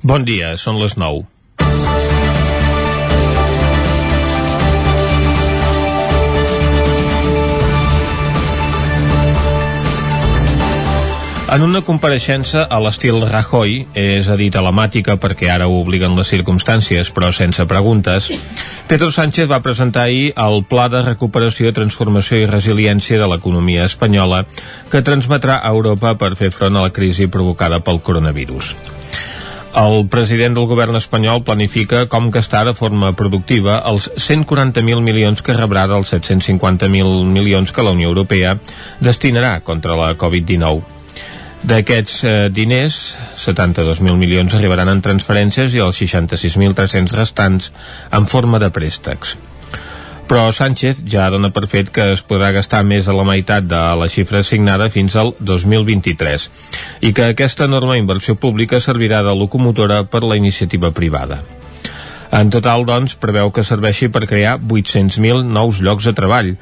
Bon dia, són les 9. En una compareixença a l'estil Rajoy, és a dir, telemàtica perquè ara ho obliguen les circumstàncies, però sense preguntes, Pedro Sánchez va presentar ahir el Pla de Recuperació, Transformació i Resiliència de l'economia espanyola que transmetrà a Europa per fer front a la crisi provocada pel coronavirus. El president del govern espanyol planifica com gastar de forma productiva els 140.000 milions que rebrà dels 750.000 milions que la Unió Europea destinarà contra la Covid-19. D'aquests eh, diners, 72.000 milions arribaran en transferències i els 66.300 restants en forma de préstecs. Però Sánchez ja dona per fet que es podrà gastar més de la meitat de la xifra assignada fins al 2023 i que aquesta enorme inversió pública servirà de locomotora per la iniciativa privada. En total, doncs, preveu que serveixi per crear 800.000 nous llocs de treball,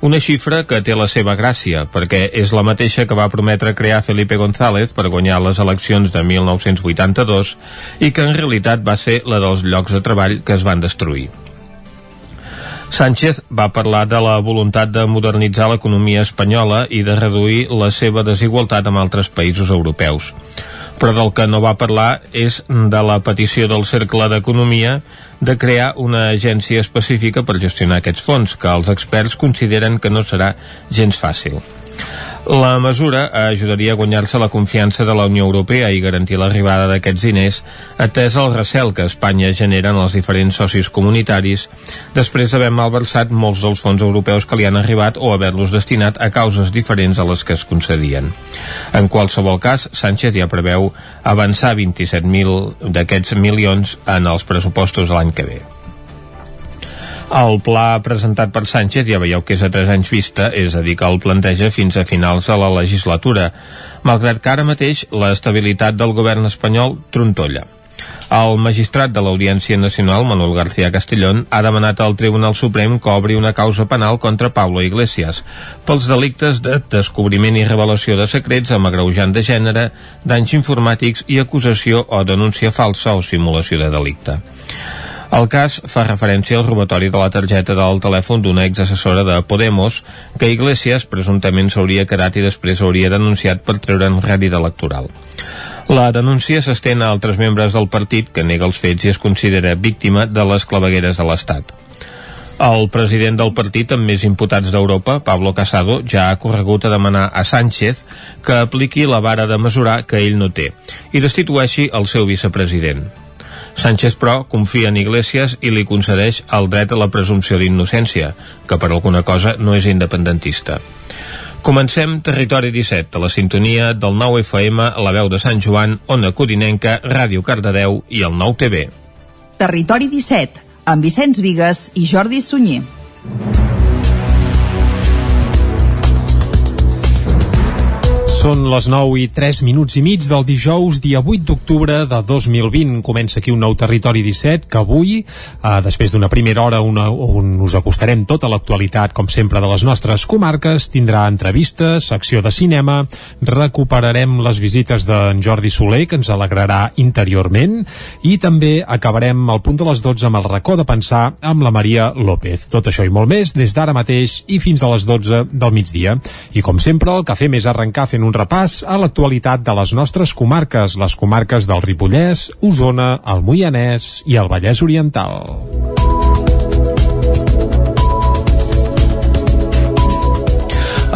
una xifra que té la seva gràcia, perquè és la mateixa que va prometre crear Felipe González per guanyar les eleccions de 1982 i que en realitat va ser la dels llocs de treball que es van destruir. Sánchez va parlar de la voluntat de modernitzar l'economia espanyola i de reduir la seva desigualtat amb altres països europeus. Però del que no va parlar és de la petició del Cercle d'Economia de crear una agència específica per gestionar aquests fons, que els experts consideren que no serà gens fàcil. La mesura ajudaria a guanyar-se la confiança de la Unió Europea i garantir l'arribada d'aquests diners, atès el recel que Espanya genera en els diferents socis comunitaris després d'haver malversat molts dels fons europeus que li han arribat o haver-los destinat a causes diferents a les que es concedien. En qualsevol cas, Sánchez ja preveu avançar 27.000 d'aquests milions en els pressupostos de l'any que ve. El pla presentat per Sánchez ja veieu que és a tres anys vista, és a dir, que el planteja fins a finals de la legislatura, malgrat que ara mateix l'estabilitat del govern espanyol trontolla. El magistrat de l'Audiència Nacional, Manuel García Castellón, ha demanat al Tribunal Suprem que obri una causa penal contra Pablo Iglesias pels delictes de descobriment i revelació de secrets amb agreujant de gènere, danys informàtics i acusació o denúncia falsa o simulació de delicte. El cas fa referència al robatori de la targeta del telèfon d'una exassessora de Podemos que Iglesias presumptament s'hauria quedat i després hauria denunciat per treure'n rèdit electoral. La denúncia s'estén a altres membres del partit que nega els fets i es considera víctima de les clavegueres de l'Estat. El president del partit amb més imputats d'Europa, Pablo Casado, ja ha corregut a demanar a Sánchez que apliqui la vara de mesurar que ell no té i destitueixi el seu vicepresident. Sánchez, però, confia en Iglesias i li concedeix el dret a la presumpció d'innocència, que per alguna cosa no és independentista. Comencem Territori 17, a la sintonia del 9 FM, la veu de Sant Joan, Ona Codinenca, Ràdio Cardedeu i el 9 TV. Territori 17, amb Vicenç Vigues i Jordi Sunyer. Són les 9 i 3 minuts i mig del dijous, dia 8 d'octubre de 2020. Comença aquí un nou Territori 17 que avui, eh, després d'una primera hora una, on us acostarem tota l'actualitat, com sempre, de les nostres comarques, tindrà entrevistes, secció de cinema, recuperarem les visites d'en Jordi Soler, que ens alegrarà interiorment, i també acabarem al punt de les 12 amb el racó de pensar amb la Maria López. Tot això i molt més des d'ara mateix i fins a les 12 del migdia. I com sempre, el que fem és arrencar fent un repàs a l'actualitat de les nostres comarques, les comarques del Ripollès, Osona, el Moianès i el Vallès Oriental.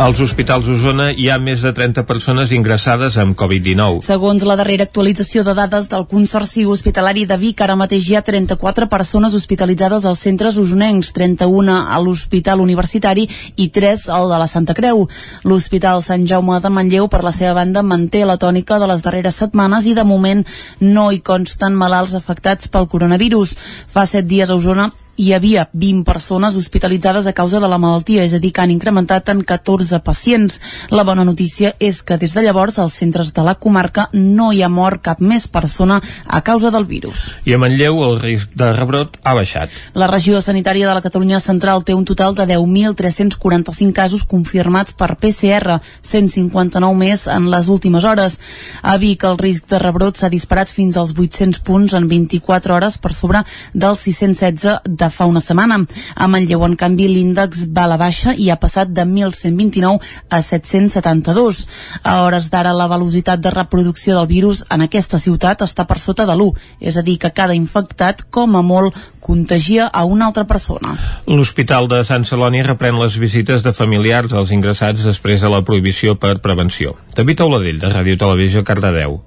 Als hospitals d'Osona hi ha més de 30 persones ingressades amb Covid-19. Segons la darrera actualització de dades del Consorci Hospitalari de Vic, ara mateix hi ha 34 persones hospitalitzades als centres usonencs, 31 a l'Hospital Universitari i 3 al de la Santa Creu. L'Hospital Sant Jaume de Manlleu, per la seva banda, manté la tònica de les darreres setmanes i de moment no hi consten malalts afectats pel coronavirus. Fa set dies a Osona hi havia 20 persones hospitalitzades a causa de la malaltia, és a dir, que han incrementat en 14 pacients. La bona notícia és que des de llavors als centres de la comarca no hi ha mort cap més persona a causa del virus. I a Manlleu el risc de rebrot ha baixat. La regió sanitària de la Catalunya Central té un total de 10.345 casos confirmats per PCR, 159 més en les últimes hores. A Vic el risc de rebrot s'ha disparat fins als 800 punts en 24 hores per sobre dels 616 de fa una setmana. A Manlleu, en canvi, l'índex va a la baixa i ha passat de 1.129 a 772. A hores d'ara, la velocitat de reproducció del virus en aquesta ciutat està per sota de l'1, és a dir, que cada infectat, com a molt, contagia a una altra persona. L'Hospital de Sant Celoni reprèn les visites de familiars als ingressats després de la prohibició per prevenció. David Auladell, de Ràdio Televisió, Cardedeu.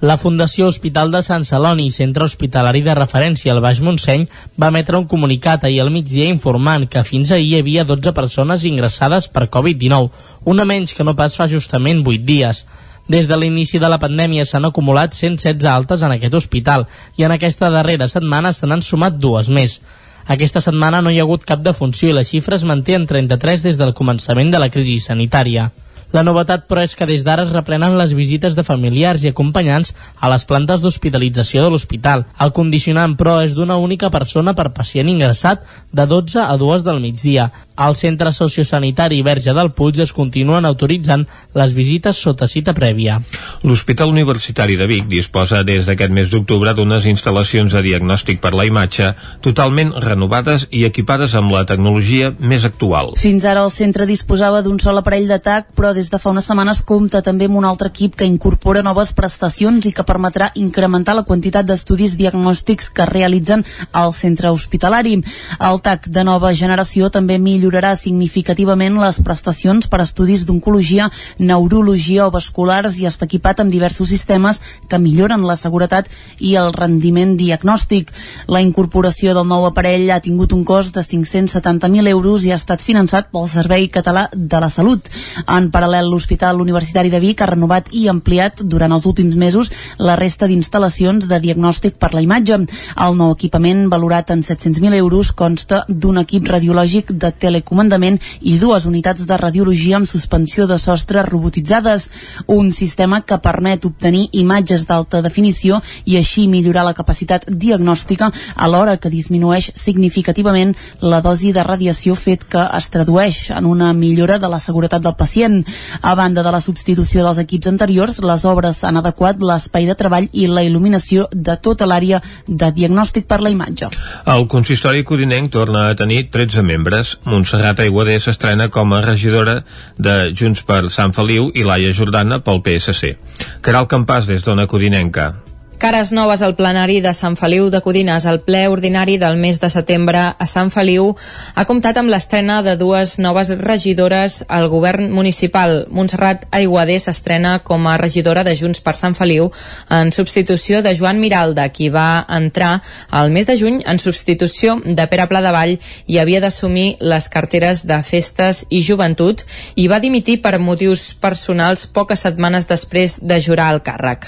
La Fundació Hospital de Sant Celoni, centre hospitalari de referència al Baix Montseny, va emetre un comunicat ahir al migdia informant que fins ahir hi havia 12 persones ingressades per Covid-19, una menys que no pas fa justament 8 dies. Des de l'inici de la pandèmia s'han acumulat 116 altes en aquest hospital i en aquesta darrera setmana se n'han sumat dues més. Aquesta setmana no hi ha hagut cap defunció i la xifra es manté en 33 des del començament de la crisi sanitària. La novetat, però, és que des d'ara es reprenen les visites de familiars i acompanyants a les plantes d'hospitalització de l'hospital. El condicionant, però, és d'una única persona per pacient ingressat de 12 a 2 del migdia. Al centre sociosanitari Verge del Puig es continuen autoritzant les visites sota cita prèvia. L'Hospital Universitari de Vic disposa des d'aquest mes d'octubre d'unes instal·lacions de diagnòstic per la imatge totalment renovades i equipades amb la tecnologia més actual. Fins ara el centre disposava d'un sol aparell d'atac, però des de fa unes setmanes compta també amb un altre equip que incorpora noves prestacions i que permetrà incrementar la quantitat d'estudis diagnòstics que realitzen al centre hospitalari. El TAC de nova generació també millorarà significativament les prestacions per estudis d'oncologia, neurologia o vasculars i està equipat amb diversos sistemes que milloren la seguretat i el rendiment diagnòstic. La incorporació del nou aparell ha tingut un cost de 570.000 euros i ha estat finançat pel Servei Català de la Salut. En paral·lel paral·lel, l'Hospital Universitari de Vic ha renovat i ampliat durant els últims mesos la resta d'instal·lacions de diagnòstic per la imatge. El nou equipament, valorat en 700.000 euros, consta d'un equip radiològic de telecomandament i dues unitats de radiologia amb suspensió de sostre robotitzades. Un sistema que permet obtenir imatges d'alta definició i així millorar la capacitat diagnòstica alhora que disminueix significativament la dosi de radiació fet que es tradueix en una millora de la seguretat del pacient. A banda de la substitució dels equips anteriors, les obres han adequat l'espai de treball i la il·luminació de tota l'àrea de diagnòstic per la imatge. El consistori codinenc torna a tenir 13 membres. Montserrat Aiguadé s'estrena com a regidora de Junts per Sant Feliu i Laia Jordana pel PSC. Caral Campàs des d'Ona Codinenca. Cares noves al plenari de Sant Feliu de Codines. El ple ordinari del mes de setembre a Sant Feliu ha comptat amb l'estrena de dues noves regidores al govern municipal. Montserrat Aiguadé s'estrena com a regidora de Junts per Sant Feliu en substitució de Joan Miralda, qui va entrar al mes de juny en substitució de Pere Pla de Vall i havia d'assumir les carteres de Festes i Joventut i va dimitir per motius personals poques setmanes després de jurar el càrrec.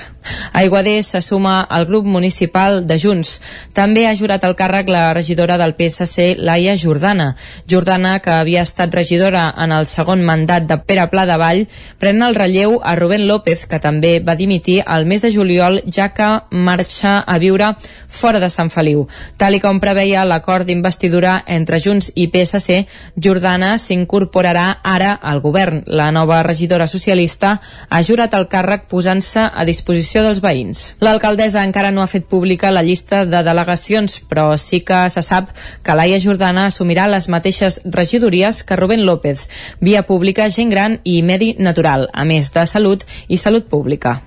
Aiguadé s'assumeix suma al grup municipal de Junts. També ha jurat el càrrec la regidora del PSC, Laia Jordana. Jordana, que havia estat regidora en el segon mandat de Pere Pla de Vall, pren el relleu a Rubén López, que també va dimitir al mes de juliol, ja que marxa a viure fora de Sant Feliu. Tal i com preveia l'acord d'investidura entre Junts i PSC, Jordana s'incorporarà ara al govern. La nova regidora socialista ha jurat el càrrec posant-se a disposició dels veïns. L'alcalde l'alcaldessa encara no ha fet pública la llista de delegacions, però sí que se sap que Laia Jordana assumirà les mateixes regidories que Rubén López, via pública, gent gran i medi natural, a més de salut i salut pública.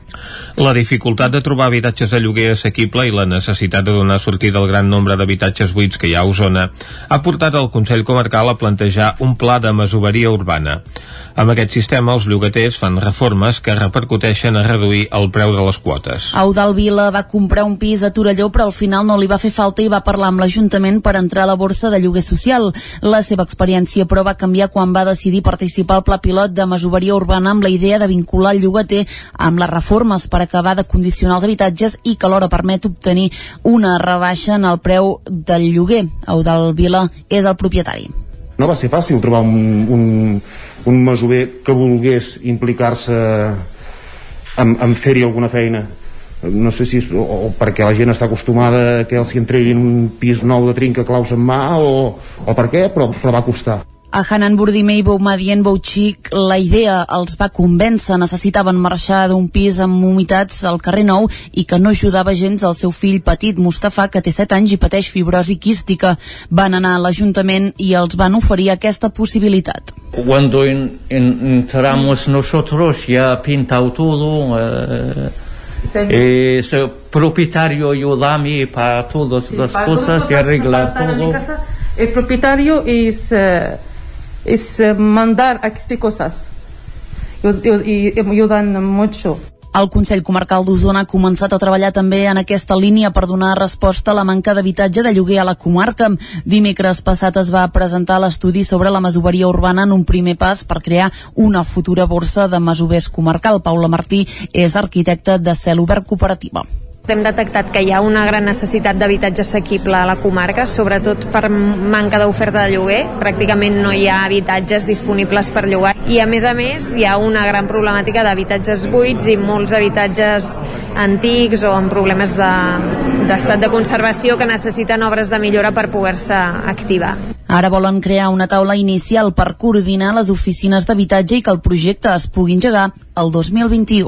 La dificultat de trobar habitatges de lloguer assequible i la necessitat de donar sortida al gran nombre d'habitatges buits que hi ha a Osona ha portat el Consell Comarcal a plantejar un pla de masoveria urbana. Amb aquest sistema, els llogaters fan reformes que repercuteixen a reduir el preu de les quotes. Eudal Vila va comprar un pis a Torelló, però al final no li va fer falta i va parlar amb l'Ajuntament per entrar a la borsa de lloguer social. La seva experiència, però, va canviar quan va decidir participar al pla pilot de masoveria urbana amb la idea de vincular el llogater amb la reforma reformes per acabar de condicionar els habitatges i que alhora permet obtenir una rebaixa en el preu del lloguer. Eudal Vila és el propietari. No va ser fàcil trobar un, un, un masover que volgués implicar-se en, en fer-hi alguna feina no sé si és o, o perquè la gent està acostumada que els hi entreguin un pis nou de trinca claus en mà o, o per què, però, però va costar a Hanan Burdime i Boumadien Bouchic la idea els va convèncer, necessitaven marxar d'un pis amb humitats al carrer Nou i que no ajudava gens al seu fill petit, Mustafa, que té 7 anys i pateix fibrosi quística. Van anar a l'Ajuntament i els van oferir aquesta possibilitat. Cuando en, en, entramos nosotros ya pintado todo, eh, eh, el propietario ayuda a mí para todas sí, las cosas y arreglar todo. El propietario es... Eh, es eh, mandar estas cosas y, ayudan mucho. El Consell Comarcal d'Osona ha començat a treballar també en aquesta línia per donar resposta a la manca d'habitatge de lloguer a la comarca. Dimecres passat es va presentar l'estudi sobre la masoveria urbana en un primer pas per crear una futura borsa de masovers comarcal. Paula Martí és arquitecte de Cel Obert Cooperativa. Hem detectat que hi ha una gran necessitat d'habitatge assequible a la comarca, sobretot per manca d'oferta de lloguer. Pràcticament no hi ha habitatges disponibles per llogar. I a més a més hi ha una gran problemàtica d'habitatges buits i molts habitatges antics o amb problemes d'estat de, de conservació que necessiten obres de millora per poder-se activar. Ara volen crear una taula inicial per coordinar les oficines d'habitatge i que el projecte es pugui engegar el 2021.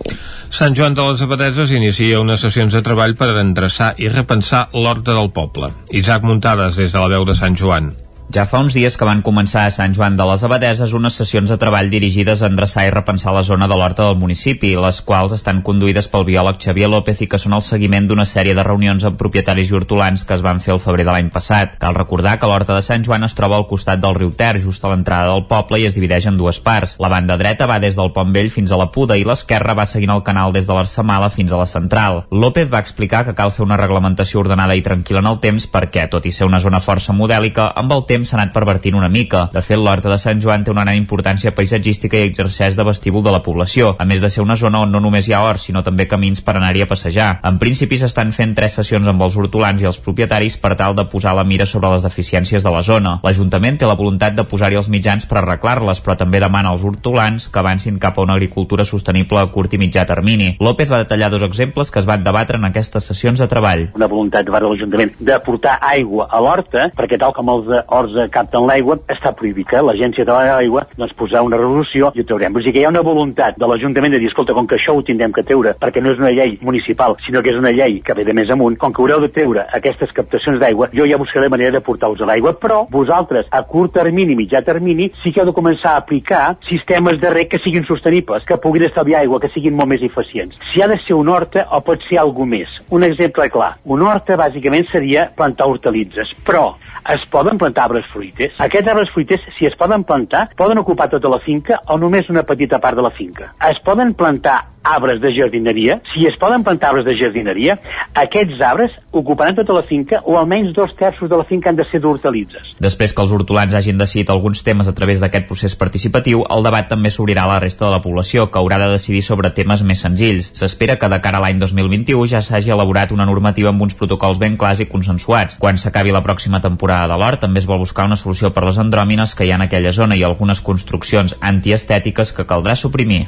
Sant Joan de les Abadeses inicia unes sessions de treball per endreçar i repensar l'horta del poble. Isaac Muntades des de la veu de Sant Joan. Ja fa uns dies que van començar a Sant Joan de les Abadeses unes sessions de treball dirigides a endreçar i repensar la zona de l'horta del municipi, les quals estan conduïdes pel biòleg Xavier López i que són el seguiment d'una sèrie de reunions amb propietaris i hortolans que es van fer el febrer de l'any passat. Cal recordar que l'horta de Sant Joan es troba al costat del riu Ter, just a l'entrada del poble i es divideix en dues parts. La banda dreta va des del Pont Vell fins a la Puda i l'esquerra va seguint el canal des de l'Arsamala fins a la central. López va explicar que cal fer una reglamentació ordenada i tranquil·la en el temps perquè, tot i ser una zona força modèlica, amb el temps temps s'ha anat pervertint una mica. De fet, l'Horta de Sant Joan té una gran importància paisatgística i exerceix de vestíbul de la població, a més de ser una zona on no només hi ha horts, sinó també camins per anar-hi a passejar. En principi s'estan fent tres sessions amb els hortolans i els propietaris per tal de posar la mira sobre les deficiències de la zona. L'Ajuntament té la voluntat de posar-hi els mitjans per arreglar-les, però també demana als hortolans que avancin cap a una agricultura sostenible a curt i mitjà termini. López va detallar dos exemples que es van debatre en aquestes sessions de treball. Una voluntat de l'Ajuntament de portar aigua a l'horta, perquè tal com els horts que capten l'aigua està prohibit que l'Agència de l'Aigua doncs, posar una resolució i ho traurem. Vull dir que hi ha una voluntat de l'Ajuntament de dir, escolta, com que això ho tindrem que treure, perquè no és una llei municipal, sinó que és una llei que ve de més amunt, com que haureu de treure aquestes captacions d'aigua, jo ja buscaré manera de portar-los a l'aigua, però vosaltres, a curt termini, mitjà termini, sí que heu de començar a aplicar sistemes de rec que siguin sostenibles, que puguin estalviar aigua, que siguin molt més eficients. Si ha de ser una horta o pot ser alguna més. Un exemple clar. Una horta, bàsicament, seria plantar hortalitzes, però es poden plantar arbres fruiters. Aquests arbres fruiters, si es poden plantar, poden ocupar tota la finca o només una petita part de la finca. Es poden plantar arbres de jardineria, si es poden plantar arbres de jardineria, aquests arbres ocuparan tota la finca o almenys dos terços de la finca han de ser d'hortalitzes. Després que els hortolans hagin decidit alguns temes a través d'aquest procés participatiu, el debat també s'obrirà a la resta de la població, que haurà de decidir sobre temes més senzills. S'espera que de cara a l'any 2021 ja s'hagi elaborat una normativa amb uns protocols ben clars i consensuats. Quan s'acabi la pròxima temporada de l'hort, també es vol buscar una solució per les andròmines que hi ha en aquella zona i algunes construccions antiestètiques que caldrà suprimir.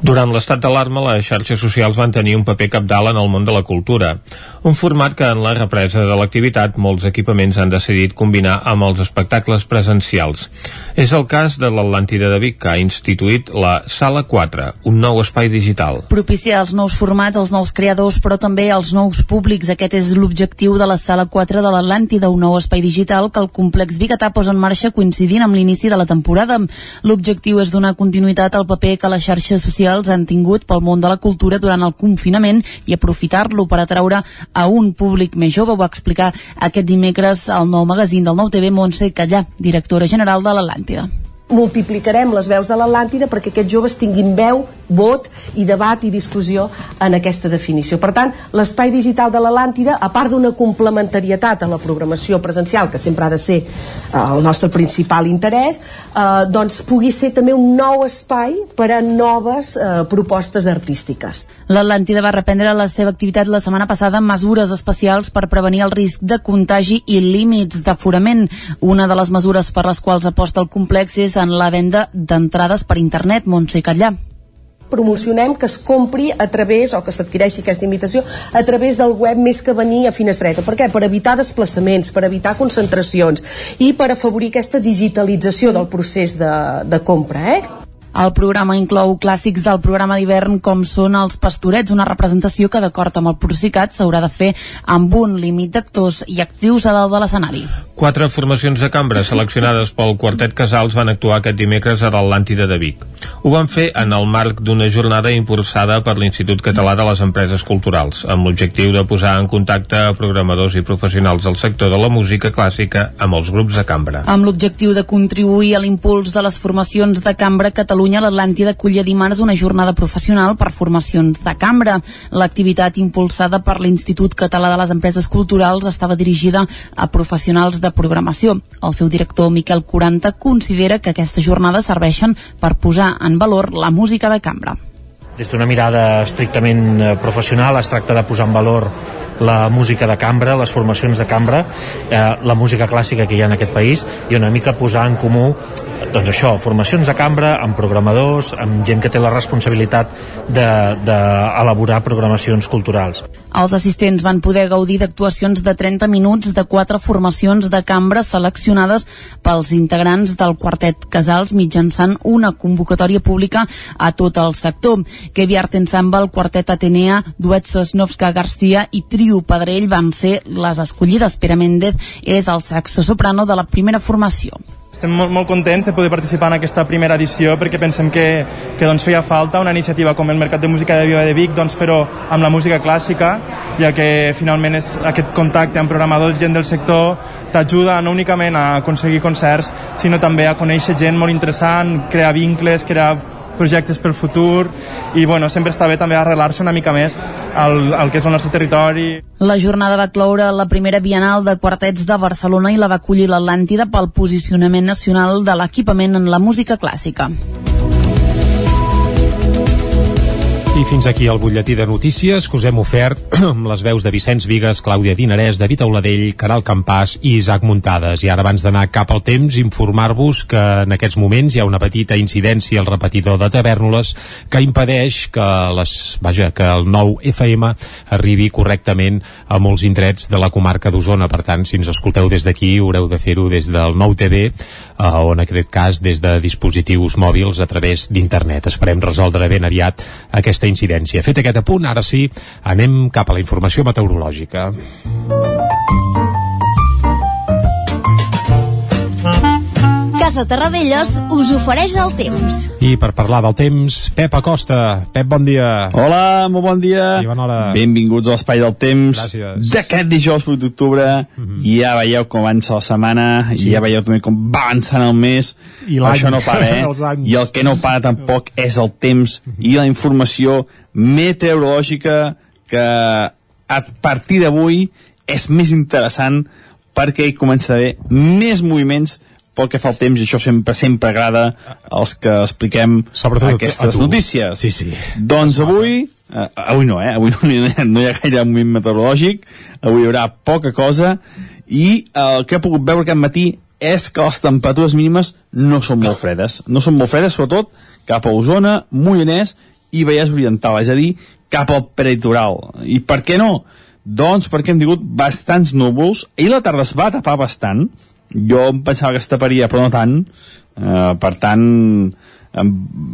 Durant l'estat d'alarma les xarxes socials van tenir un paper capdalt en el món de la cultura. Un format que en la represa de l'activitat molts equipaments han decidit combinar amb els espectacles presencials. És el cas de l'Atlàntida de Vic, que ha instituït la Sala 4, un nou espai digital. Propiciar els nous formats, els nous creadors, però també els nous públics. Aquest és l'objectiu de la Sala 4 de l'Atlàntida, un nou espai digital que el complex Vigatà posa en marxa coincidint amb l'inici de la temporada. L'objectiu és donar continuïtat al paper que les xarxes socials han tingut pel món de la cultura durant el confinament i aprofitar-lo per atraure a un públic més jove. Ho va explicar aquest dimecres al nou magazín del Nou TV Montse Callà, directora general de l'Atlàntida multiplicarem les veus de l'Atlàntida perquè aquests joves tinguin veu, vot i debat i discussió en aquesta definició. Per tant, l'espai digital de l'Atlàntida, a part d'una complementarietat a la programació presencial, que sempre ha de ser eh, el nostre principal interès, eh, doncs pugui ser també un nou espai per a noves eh, propostes artístiques. L'Atlàntida va reprendre la seva activitat la setmana passada amb mesures especials per prevenir el risc de contagi i límits d'aforament. Una de les mesures per les quals aposta el complex és en la venda d'entrades per internet, Montse Catllà promocionem que es compri a través, o que s'adquireixi aquesta invitació, a través del web més que venir a Finestreta. Per què? Per evitar desplaçaments, per evitar concentracions i per afavorir aquesta digitalització del procés de, de compra. Eh? El programa inclou clàssics del programa d'hivern com són els Pastorets, una representació que d'acord amb el Procicat s'haurà de fer amb un límit d'actors i actrius a dalt de l'escenari. Quatre formacions de cambra seleccionades pel Quartet Casals van actuar aquest dimecres a l'Atlàntida de Vic. Ho van fer en el marc d'una jornada impulsada per l'Institut Català de les Empreses Culturals, amb l'objectiu de posar en contacte a programadors i professionals del sector de la música clàssica amb els grups de cambra. Amb l'objectiu de contribuir a l'impuls de les formacions de cambra, Catalunya l'Atlàntida acollia dimarts una jornada professional per formacions de cambra. L'activitat impulsada per l'Institut Català de les Empreses Culturals estava dirigida a professionals de programació. El seu director, Miquel Curanta, considera que aquestes jornades serveixen per posar en valor la música de cambra. Des d'una mirada estrictament eh, professional es tracta de posar en valor la música de cambra, les formacions de cambra, eh, la música clàssica que hi ha en aquest país i una mica posar en comú doncs això, formacions de cambra, amb programadors, amb gent que té la responsabilitat d'elaborar de, de programacions culturals. Els assistents van poder gaudir d'actuacions de 30 minuts de quatre formacions de cambra seleccionades pels integrants del quartet Casals mitjançant una convocatòria pública a tot el sector. Kevi Art Ensemble, Quartet Atenea, Duet Sosnovska Garcia i Trio Pedrell van ser les escollides. Pere Méndez és el saxo soprano de la primera formació estem molt, molt contents de poder participar en aquesta primera edició perquè pensem que, que doncs, feia falta una iniciativa com el Mercat de Música de Viva de Vic, doncs, però amb la música clàssica, ja que finalment és aquest contacte amb programadors, gent del sector, t'ajuda no únicament a aconseguir concerts, sinó també a conèixer gent molt interessant, crear vincles, crear projectes pel futur i bueno, sempre està bé també arrelar-se una mica més al, al que és el nostre territori. La jornada va cloure la primera Bienal de Quartets de Barcelona i la va acollir l'Atlàntida pel posicionament nacional de l'equipament en la música clàssica. I fins aquí el butlletí de notícies que us hem ofert amb les veus de Vicenç Vigues, Clàudia Dinarès, David Auladell, Caral Campàs i Isaac Muntades. I ara abans d'anar cap al temps, informar-vos que en aquests moments hi ha una petita incidència al repetidor de Tavernoles que impedeix que, les, vaja, que el nou FM arribi correctament a molts indrets de la comarca d'Osona. Per tant, si ens escolteu des d'aquí, haureu de fer-ho des del nou TV eh, o en aquest cas des de dispositius mòbils a través d'internet. Esperem resoldre ben aviat aquesta aquesta incidència. Fet aquest apunt, ara sí, anem cap a la informació meteorològica. Casa Terradellos us ofereix el temps. I per parlar del temps, Pep Acosta. Pep, bon dia. Hola, molt bon dia. I bona hora. Benvinguts a l'Espai del Temps. Gràcies. D'aquest dijous 8 d'octubre. Mm -hmm. Ja veieu com avança la setmana, sí. i ja veieu també com va avançant el mes. I Això no para, eh? I el que no para tampoc és el temps mm -hmm. i la informació meteorològica que a partir d'avui és més interessant perquè hi comença a haver més moviments pel que fa al temps, i això sempre sempre agrada als que expliquem Sobretot aquestes notícies. Sí, sí. Doncs avui, eh, avui no, eh? Avui no no hi ha gaire moviment meteorològic, avui hi haurà poca cosa, i el que he pogut veure aquest matí és que les temperatures mínimes no són molt fredes. No són molt fredes, sobretot, cap a Osona, Moianès i Vallès Oriental, és a dir, cap al peritoral. I per què no? Doncs perquè hem tingut bastants núvols, i la tarda es va tapar bastant, jo em pensava que es taparia però no tant eh, per tant em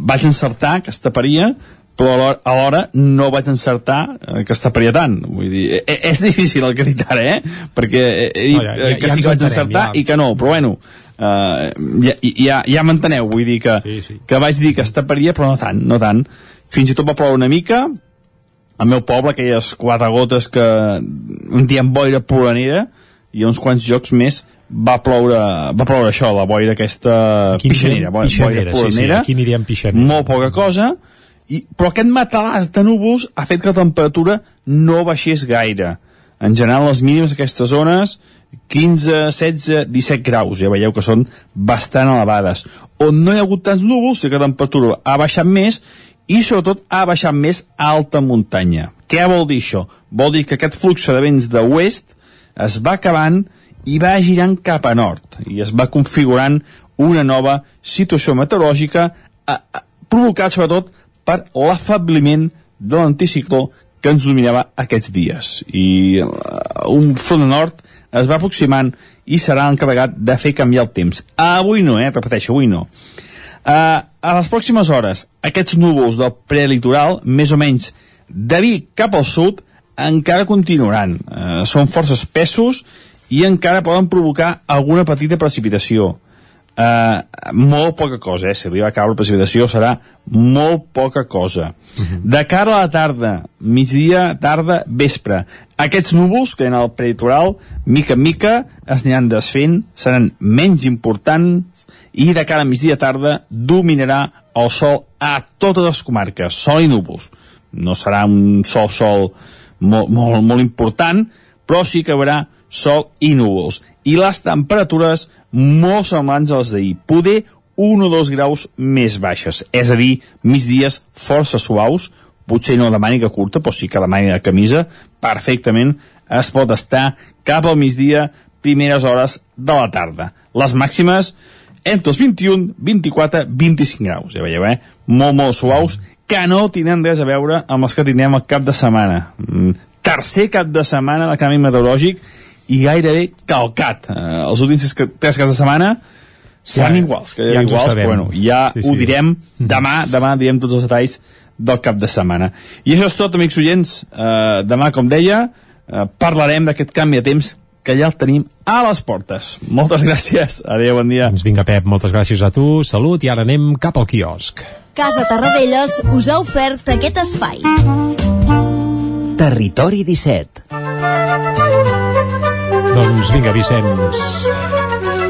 vaig encertar que es taparia però alhora no vaig encertar eh, que es taparia tant vull dir, és, e, és difícil el que he dit ara eh? perquè he dit no, ja, ja, que ja sí que vaig encertar ja. i que no, però bueno uh, ja, ja, ja m'enteneu vull dir que, sí, sí. que vaig dir que es taparia però no tant, no tant fins i tot va ploure una mica al meu poble aquelles quatre gotes que un dia en boira polanera i uns quants jocs més va ploure, va ploure això, la boira aquesta Aquí pixanera, boira, pixanera, boira sí, sí, aquí n'hi diem pixanera. molt poca cosa, i, però aquest matalàs de núvols ha fet que la temperatura no baixés gaire. En general, les mínimes d'aquestes zones 15, 16, 17 graus, ja veieu que són bastant elevades. On no hi ha hagut tants núvols, sí que la temperatura ha baixat més i sobretot ha baixat més a alta muntanya. Què vol dir això? Vol dir que aquest flux de vents de oest es va acabant i va girant cap a nord i es va configurant una nova situació meteorològica eh, eh, provocat sobretot per l'afabliment de l'anticicló que ens dominava aquests dies i uh, un front nord es va aproximant i serà encarregat de fer canviar el temps. Avui no, eh? Repeteixo, avui no. Uh, a les pròximes hores, aquests núvols del prelitoral, més o menys de Vic cap al sud, encara continuaran. Uh, són força espessos i encara poden provocar alguna petita precipitació. Uh, molt poca cosa, eh? si li va caure precipitació serà molt poca cosa. Uh -huh. De cara a la tarda, migdia, tarda, vespre, aquests núvols que en el preditoral, mica en mica, es aniran desfent, seran menys importants i de cara a migdia tarda dominarà el sol a totes les comarques, sol i núvols. No serà un sol-sol molt, molt, molt important, però sí que hi haurà sol i núvols. I les temperatures molt semblants a les d'ahir. Poder 1 o 2 graus més baixes. És a dir, migdies força suaus, potser no de màniga curta, però sí que de màniga camisa, perfectament es pot estar cap al migdia, primeres hores de la tarda. Les màximes entre els 21, 24, 25 graus, ja veieu, eh? Molt, molt suaus, que no tenen res a veure amb els que tindrem el cap de setmana. Mm, tercer cap de setmana de canvi meteorològic i gairebé calcat. Eh, els últims tres, caps de setmana seran Ja, iguals, que ja iguals, sabem. però bueno, ja Sí, sí, sí. ho direm demà, demà direm tots els detalls del cap de setmana. I això és tot, amics oients. Eh, demà, com deia, eh, parlarem d'aquest canvi de temps que ja el tenim a les portes. Moltes gràcies. Adéu, bon dia. Doncs vinga, Pep, moltes gràcies a tu, salut, i ara anem cap al quiosc. Casa Tarradellas us ha ofert aquest espai. Territori 17. Doncs vinga, Vicenç.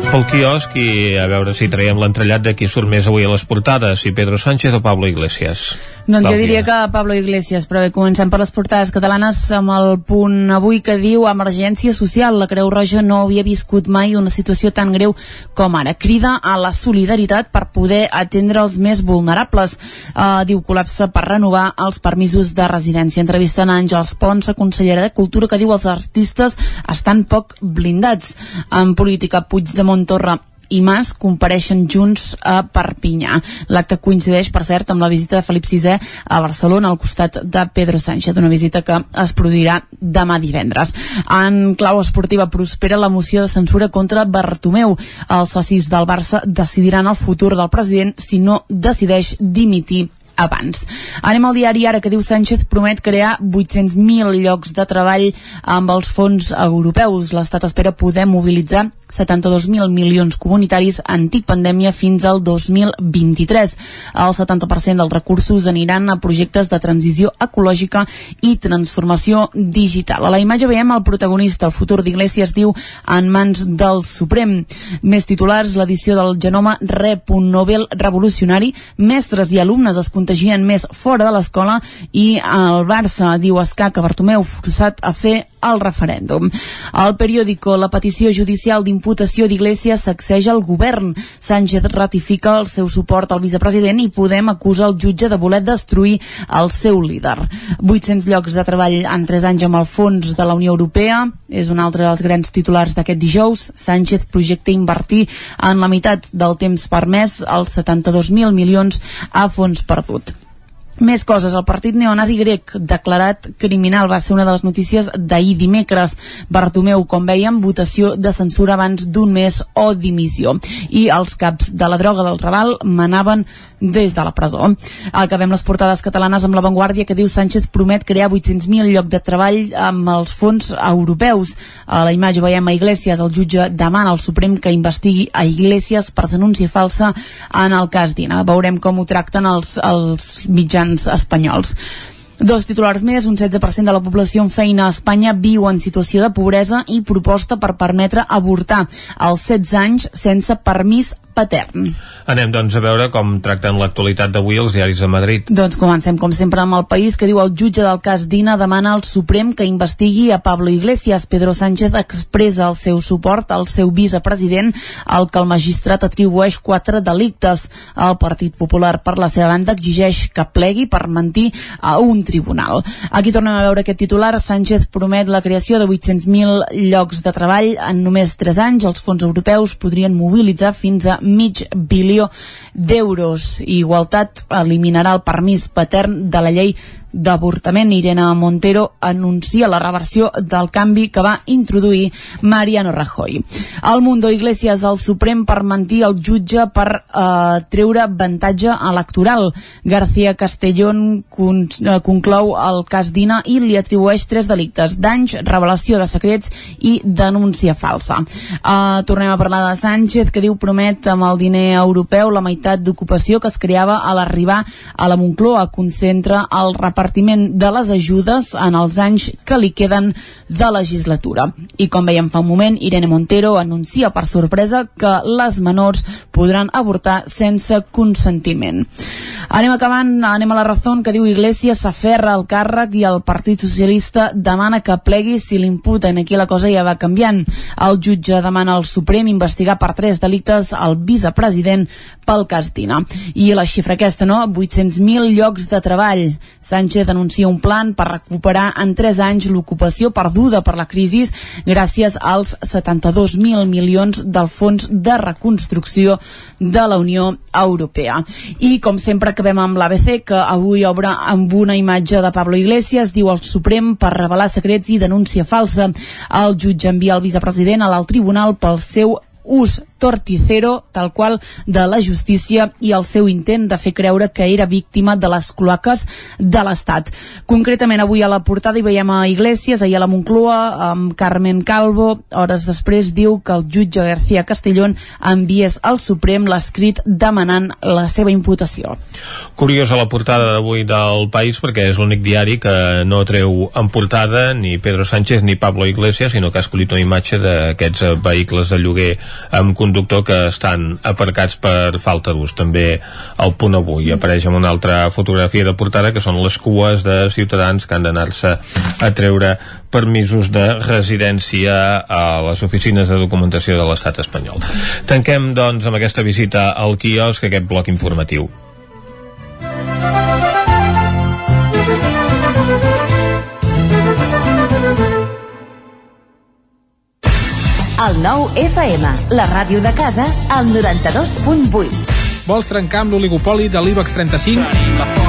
Pel quiosc i a veure si traiem l'entrellat de qui surt més avui a les portades, si Pedro Sánchez o Pablo Iglesias. Doncs jo Clàudia. diria que Pablo Iglesias, però bé, comencem per les portades catalanes amb el punt avui que diu emergència social. La Creu Roja no havia viscut mai una situació tan greu com ara. Crida a la solidaritat per poder atendre els més vulnerables. Uh, diu col·lapse per renovar els permisos de residència. Entrevisten a Àngels Pons, la consellera de Cultura, que diu els artistes estan poc blindats. En política, Puigdemont Torra i Mas compareixen junts a Perpinyà. L'acte coincideix, per cert, amb la visita de Felip VI a Barcelona al costat de Pedro Sánchez, una visita que es produirà demà divendres. En clau esportiva prospera la moció de censura contra Bartomeu. Els socis del Barça decidiran el futur del president si no decideix dimitir abans. Anem al diari ara que diu Sánchez promet crear 800.000 llocs de treball amb els fons europeus. L'Estat espera poder mobilitzar 72.000 milions comunitaris antic pandèmia fins al 2023. El 70% dels recursos aniran a projectes de transició ecològica i transformació digital. A la imatge veiem el protagonista, el futur d'Iglesias diu en mans del Suprem. Més titulars, l'edició del genoma rep un Nobel revolucionari, mestres i alumnes es contagien més fora de l'escola i el Barça diu Escà que Bartomeu forçat a fer el referèndum. Al periòdico, la petició judicial d'imputació d'Iglesias sacseja el govern. Sánchez ratifica el seu suport al vicepresident i Podem acusa el jutge de voler destruir el seu líder. 800 llocs de treball en 3 anys amb el fons de la Unió Europea és un altre dels grans titulars d'aquest dijous. Sánchez projecta invertir en la meitat del temps permès els 72.000 milions a fons perdut. Més coses. El partit neonazi grec declarat criminal va ser una de les notícies d'ahir dimecres. Bartomeu, com veiem, votació de censura abans d'un mes o dimissió. I els caps de la droga del Raval manaven des de la presó. Acabem les portades catalanes amb l'avantguàrdia que diu Sánchez promet crear 800.000 llocs de treball amb els fons europeus. A la imatge veiem a Iglesias, el jutge demana al Suprem que investigui a Iglesias per denúncia falsa en el cas Dina. Veurem com ho tracten els, els mitjans espanyols. Dos titulars més, un 16% de la població en feina a Espanya viu en situació de pobresa i proposta per permetre avortar als 16 anys sense permís patern. Anem doncs a veure com tracten l'actualitat d'avui els diaris de Madrid. Doncs comencem com sempre amb el país que diu el jutge del cas Dina demana al Suprem que investigui a Pablo Iglesias. Pedro Sánchez expressa el seu suport al seu vicepresident al que el magistrat atribueix quatre delictes. El Partit Popular per la seva banda exigeix que plegui per mentir a un tribunal. Aquí tornem a veure aquest titular. Sánchez promet la creació de 800.000 llocs de treball en només 3 anys. Els fons europeus podrien mobilitzar fins a mig bilió d'euros. Igualtat eliminarà el permís patern de la llei d'avortament. Irene Montero anuncia la reversió del canvi que va introduir Mariano Rajoy. El Mundo Iglesias al Suprem per mentir el jutge per eh, treure avantatge electoral. García Castellón con, eh, conclou el cas Dina i li atribueix tres delictes, danys, revelació de secrets i denúncia falsa. Eh, tornem a parlar de Sánchez, que diu promet amb el diner europeu la meitat d'ocupació que es creava a l'arribar a la Moncloa, concentra el repartiment de les ajudes en els anys que li queden de legislatura. I com veiem fa un moment, Irene Montero anuncia per sorpresa que les menors podran avortar sense consentiment. Anem acabant, anem a la raó que diu Iglesias s'aferra al càrrec i el Partit Socialista demana que plegui si l'imputen. Aquí la cosa ja va canviant. El jutge demana al Suprem investigar per tres delictes al vicepresident pel cas Dina. I la xifra aquesta, no? 800.000 llocs de treball. Sánchez anuncia un plan per recuperar en 3 anys l'ocupació perduda per la crisi gràcies als 72.000 milions del Fons de Reconstrucció de la Unió Europea. I com sempre acabem amb l'ABC, que avui obre amb una imatge de Pablo Iglesias, diu el Suprem per revelar secrets i denúncia falsa. El jutge envia el vicepresident a l'alt tribunal pel seu ús torticero, tal qual, de la justícia i el seu intent de fer creure que era víctima de les cloaques de l'Estat. Concretament, avui a la portada hi veiem a Iglesias, ahir a la Moncloa, amb Carmen Calvo, hores després diu que el jutge García Castellón enviés al Suprem l'escrit demanant la seva imputació. Curiosa la portada d'avui del País perquè és l'únic diari que no treu en portada ni Pedro Sánchez ni Pablo Iglesias, sinó que ha escollit una imatge d'aquests eh, vehicles de lloguer amb conductor que estan aparcats per falta d'ús. També al punt avui apareix amb una altra fotografia de portada que són les cues de ciutadans que han d'anar-se a treure permisos de residència a les oficines de documentació de l'estat espanyol. Tanquem, doncs, amb aquesta visita al quiosc aquest bloc informatiu. El nou FM, la ràdio de casa, al 92.8. Vols trencar amb l'oligopoli de l'IBEX 35?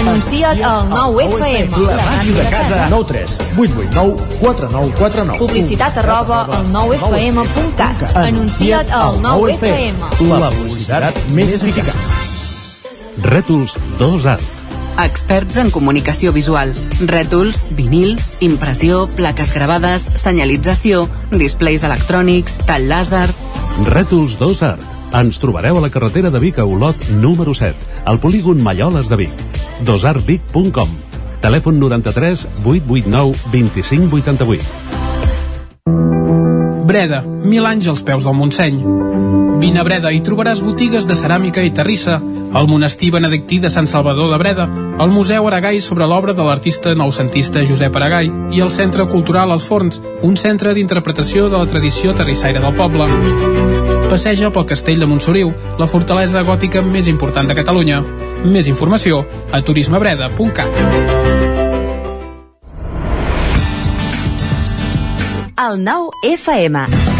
Anuncia't al 9FM. La màquina de casa. 9 3 8 8 9 4 9 4 9. Publicitat arroba al 9FM.cat. Anuncia't al 9FM. La publicitat més eficaç. Rètols 2 Art. Experts en comunicació visual. Rètols, vinils, impressió, plaques gravades, senyalització, displays electrònics, tall làser... Rètols 2 Art. Ens trobareu a la carretera de Vic a Olot número 7, al polígon Malloles de Vic. dosartvic.com Telèfon 93 889 2588. Breda, mil anys als peus del Montseny. Vine a Breda i trobaràs botigues de ceràmica i terrissa, el monestir benedictí de Sant Salvador de Breda, el Museu Aragai sobre l'obra de l'artista noucentista Josep Aragai i el Centre Cultural Els Forns, un centre d'interpretació de la tradició terrissaire del poble. Passeja pel castell de Montsoriu, la fortalesa gòtica més important de Catalunya. Més informació a turismebreda.cat. El nou FM.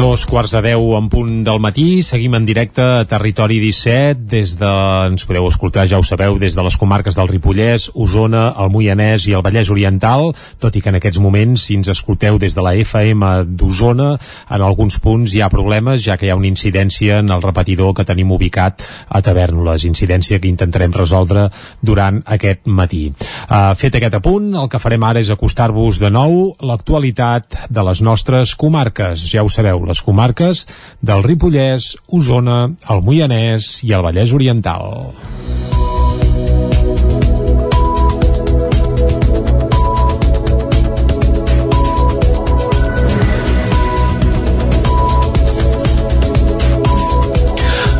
Dos quarts de deu en punt del matí, seguim en directe a Territori 17, des de, ens podeu escoltar, ja ho sabeu, des de les comarques del Ripollès, Osona, el Moianès i el Vallès Oriental, tot i que en aquests moments, si ens escolteu des de la FM d'Osona, en alguns punts hi ha problemes, ja que hi ha una incidència en el repetidor que tenim ubicat a Tavernoles, incidència que intentarem resoldre durant aquest matí. Uh, fet aquest apunt, el que farem ara és acostar-vos de nou l'actualitat de les nostres comarques. Ja ho sabeu, les comarques del Ripollès, Osona, el Moianès i el Vallès Oriental.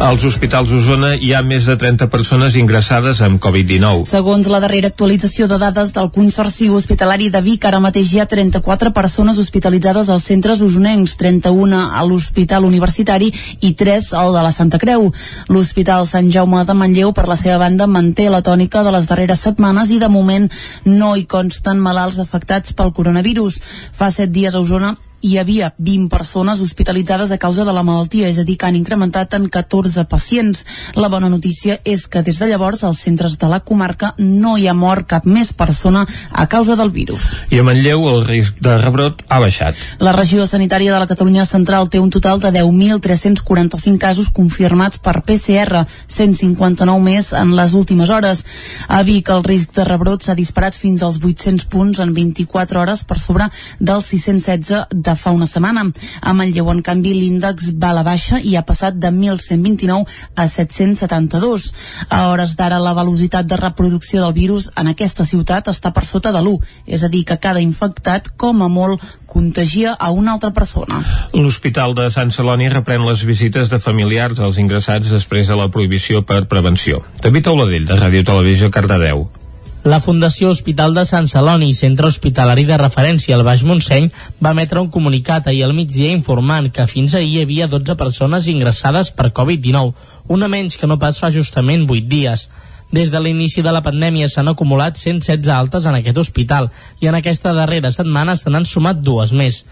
Als hospitals d'Osona hi ha més de 30 persones ingressades amb Covid-19. Segons la darrera actualització de dades del Consorci Hospitalari de Vic, ara mateix hi ha 34 persones hospitalitzades als centres usonencs, 31 a l'Hospital Universitari i 3 al de la Santa Creu. L'Hospital Sant Jaume de Manlleu, per la seva banda, manté la tònica de les darreres setmanes i de moment no hi consten malalts afectats pel coronavirus. Fa set dies a Osona hi havia 20 persones hospitalitzades a causa de la malaltia, és a dir, que han incrementat en 14 pacients. La bona notícia és que des de llavors als centres de la comarca no hi ha mort cap més persona a causa del virus. I a Manlleu el risc de rebrot ha baixat. La regió sanitària de la Catalunya Central té un total de 10.345 casos confirmats per PCR, 159 més en les últimes hores. A Vic el risc de rebrot s'ha disparat fins als 800 punts en 24 hores per sobre dels 616 de de fa una setmana. A Manlleu, en canvi, l'índex va a la baixa i ha passat de 1.129 a 772. A hores d'ara, la velocitat de reproducció del virus en aquesta ciutat està per sota de l'1, és a dir, que cada infectat, com a molt, contagia a una altra persona. L'Hospital de Sant Celoni reprèn les visites de familiars als ingressats després de la prohibició per prevenció. David Auladell, de Ràdio Televisió, Cardedeu. La Fundació Hospital de Sant Celoni, centre hospitalari de referència al Baix Montseny, va emetre un comunicat ahir al migdia informant que fins ahir hi havia 12 persones ingressades per Covid-19, una menys que no pas fa justament 8 dies. Des de l'inici de la pandèmia s'han acumulat 116 altes en aquest hospital i en aquesta darrera setmana se n'han sumat dues més.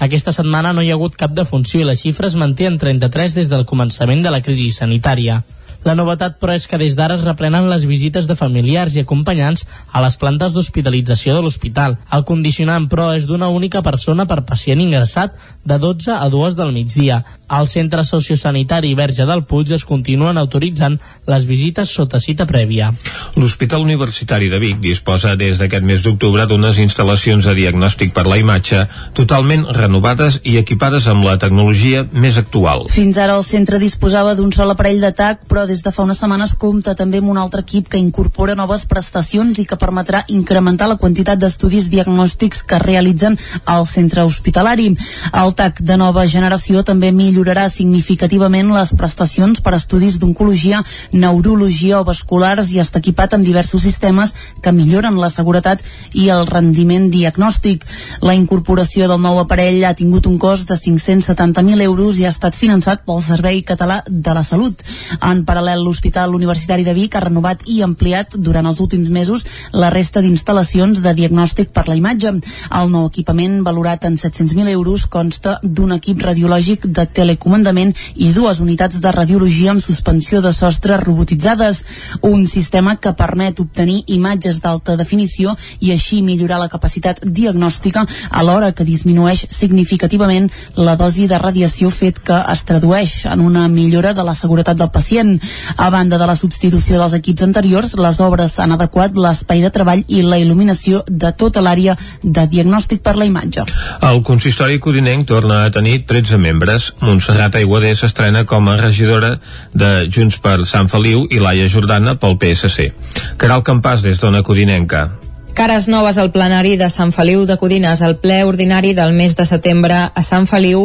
Aquesta setmana no hi ha hagut cap defunció i la xifra es manté en 33 des del començament de la crisi sanitària. La novetat, però, és que des d'ara es reprenen les visites de familiars i acompanyants a les plantes d'hospitalització de l'hospital. El condicionant, però, és d'una única persona per pacient ingressat de 12 a 2 del migdia. Al centre sociosanitari Verge del Puig es continuen autoritzant les visites sota cita prèvia. L'Hospital Universitari de Vic disposa des d'aquest mes d'octubre d'unes instal·lacions de diagnòstic per la imatge totalment renovades i equipades amb la tecnologia més actual. Fins ara el centre disposava d'un sol aparell d'atac, però des de fa unes setmanes compta també amb un altre equip que incorpora noves prestacions i que permetrà incrementar la quantitat d'estudis diagnòstics que realitzen al centre hospitalari. El TAC de nova generació també millorarà significativament les prestacions per estudis d'oncologia, neurologia o vasculars i està equipat amb diversos sistemes que milloren la seguretat i el rendiment diagnòstic. La incorporació del nou aparell ha tingut un cost de 570.000 euros i ha estat finançat pel Servei Català de la Salut. En paral·lel, l'Hospital Universitari de Vic ha renovat i ampliat durant els últims mesos la resta d'instal·lacions de diagnòstic per la imatge. El nou equipament, valorat en 700.000 euros, consta d'un equip radiològic de telecomandament i dues unitats de radiologia amb suspensió de sostre robotitzades. Un sistema que permet obtenir imatges d'alta definició i així millorar la capacitat diagnòstica alhora que disminueix significativament la dosi de radiació fet que es tradueix en una millora de la seguretat del pacient. A banda de la substitució dels equips anteriors, les obres han adequat l'espai de treball i la il·luminació de tota l'àrea de diagnòstic per la imatge. El consistori codinenc torna a tenir 13 membres. Montserrat Aiguader s'estrena com a regidora de Junts per Sant Feliu i Laia Jordana pel PSC. Caral Campàs des d'Ona Codinenca. Cares noves al plenari de Sant Feliu de Codines. El ple ordinari del mes de setembre a Sant Feliu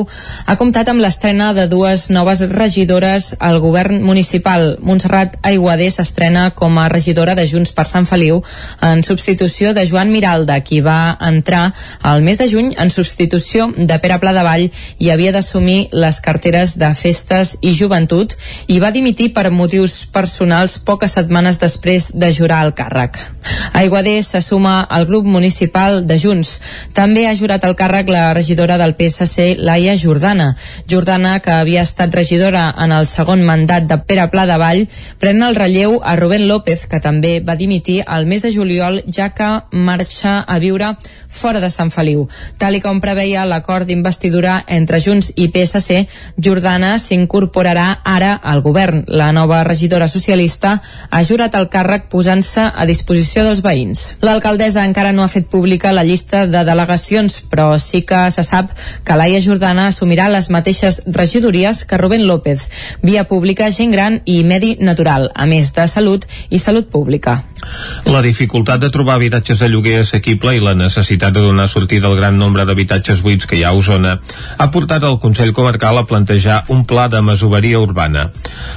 ha comptat amb l'estrena de dues noves regidores al govern municipal. Montserrat Aiguader s'estrena com a regidora de Junts per Sant Feliu en substitució de Joan Miralda, qui va entrar al mes de juny en substitució de Pere Pla de Vall i havia d'assumir les carteres de festes i joventut i va dimitir per motius personals poques setmanes després de jurar el càrrec. Aiguader s'assuma suma al grup municipal de Junts. També ha jurat el càrrec la regidora del PSC, Laia Jordana. Jordana, que havia estat regidora en el segon mandat de Pere Pla de Vall, pren el relleu a Rubén López, que també va dimitir al mes de juliol, ja que marxa a viure fora de Sant Feliu. Tal i com preveia l'acord d'investidura entre Junts i PSC, Jordana s'incorporarà ara al govern. La nova regidora socialista ha jurat el càrrec posant-se a disposició dels veïns. L'alcaldessa encara no ha fet pública la llista de delegacions, però sí que se sap que Laia Jordana assumirà les mateixes regidories que Rubén López, via pública, gent gran i medi natural, a més de salut i salut pública. La dificultat de trobar habitatges de lloguer assequible i la necessitat de donar sortida al gran nombre d'habitatges buits que hi ha a Osona ha portat el Consell Comarcal a plantejar un pla de masoveria urbana.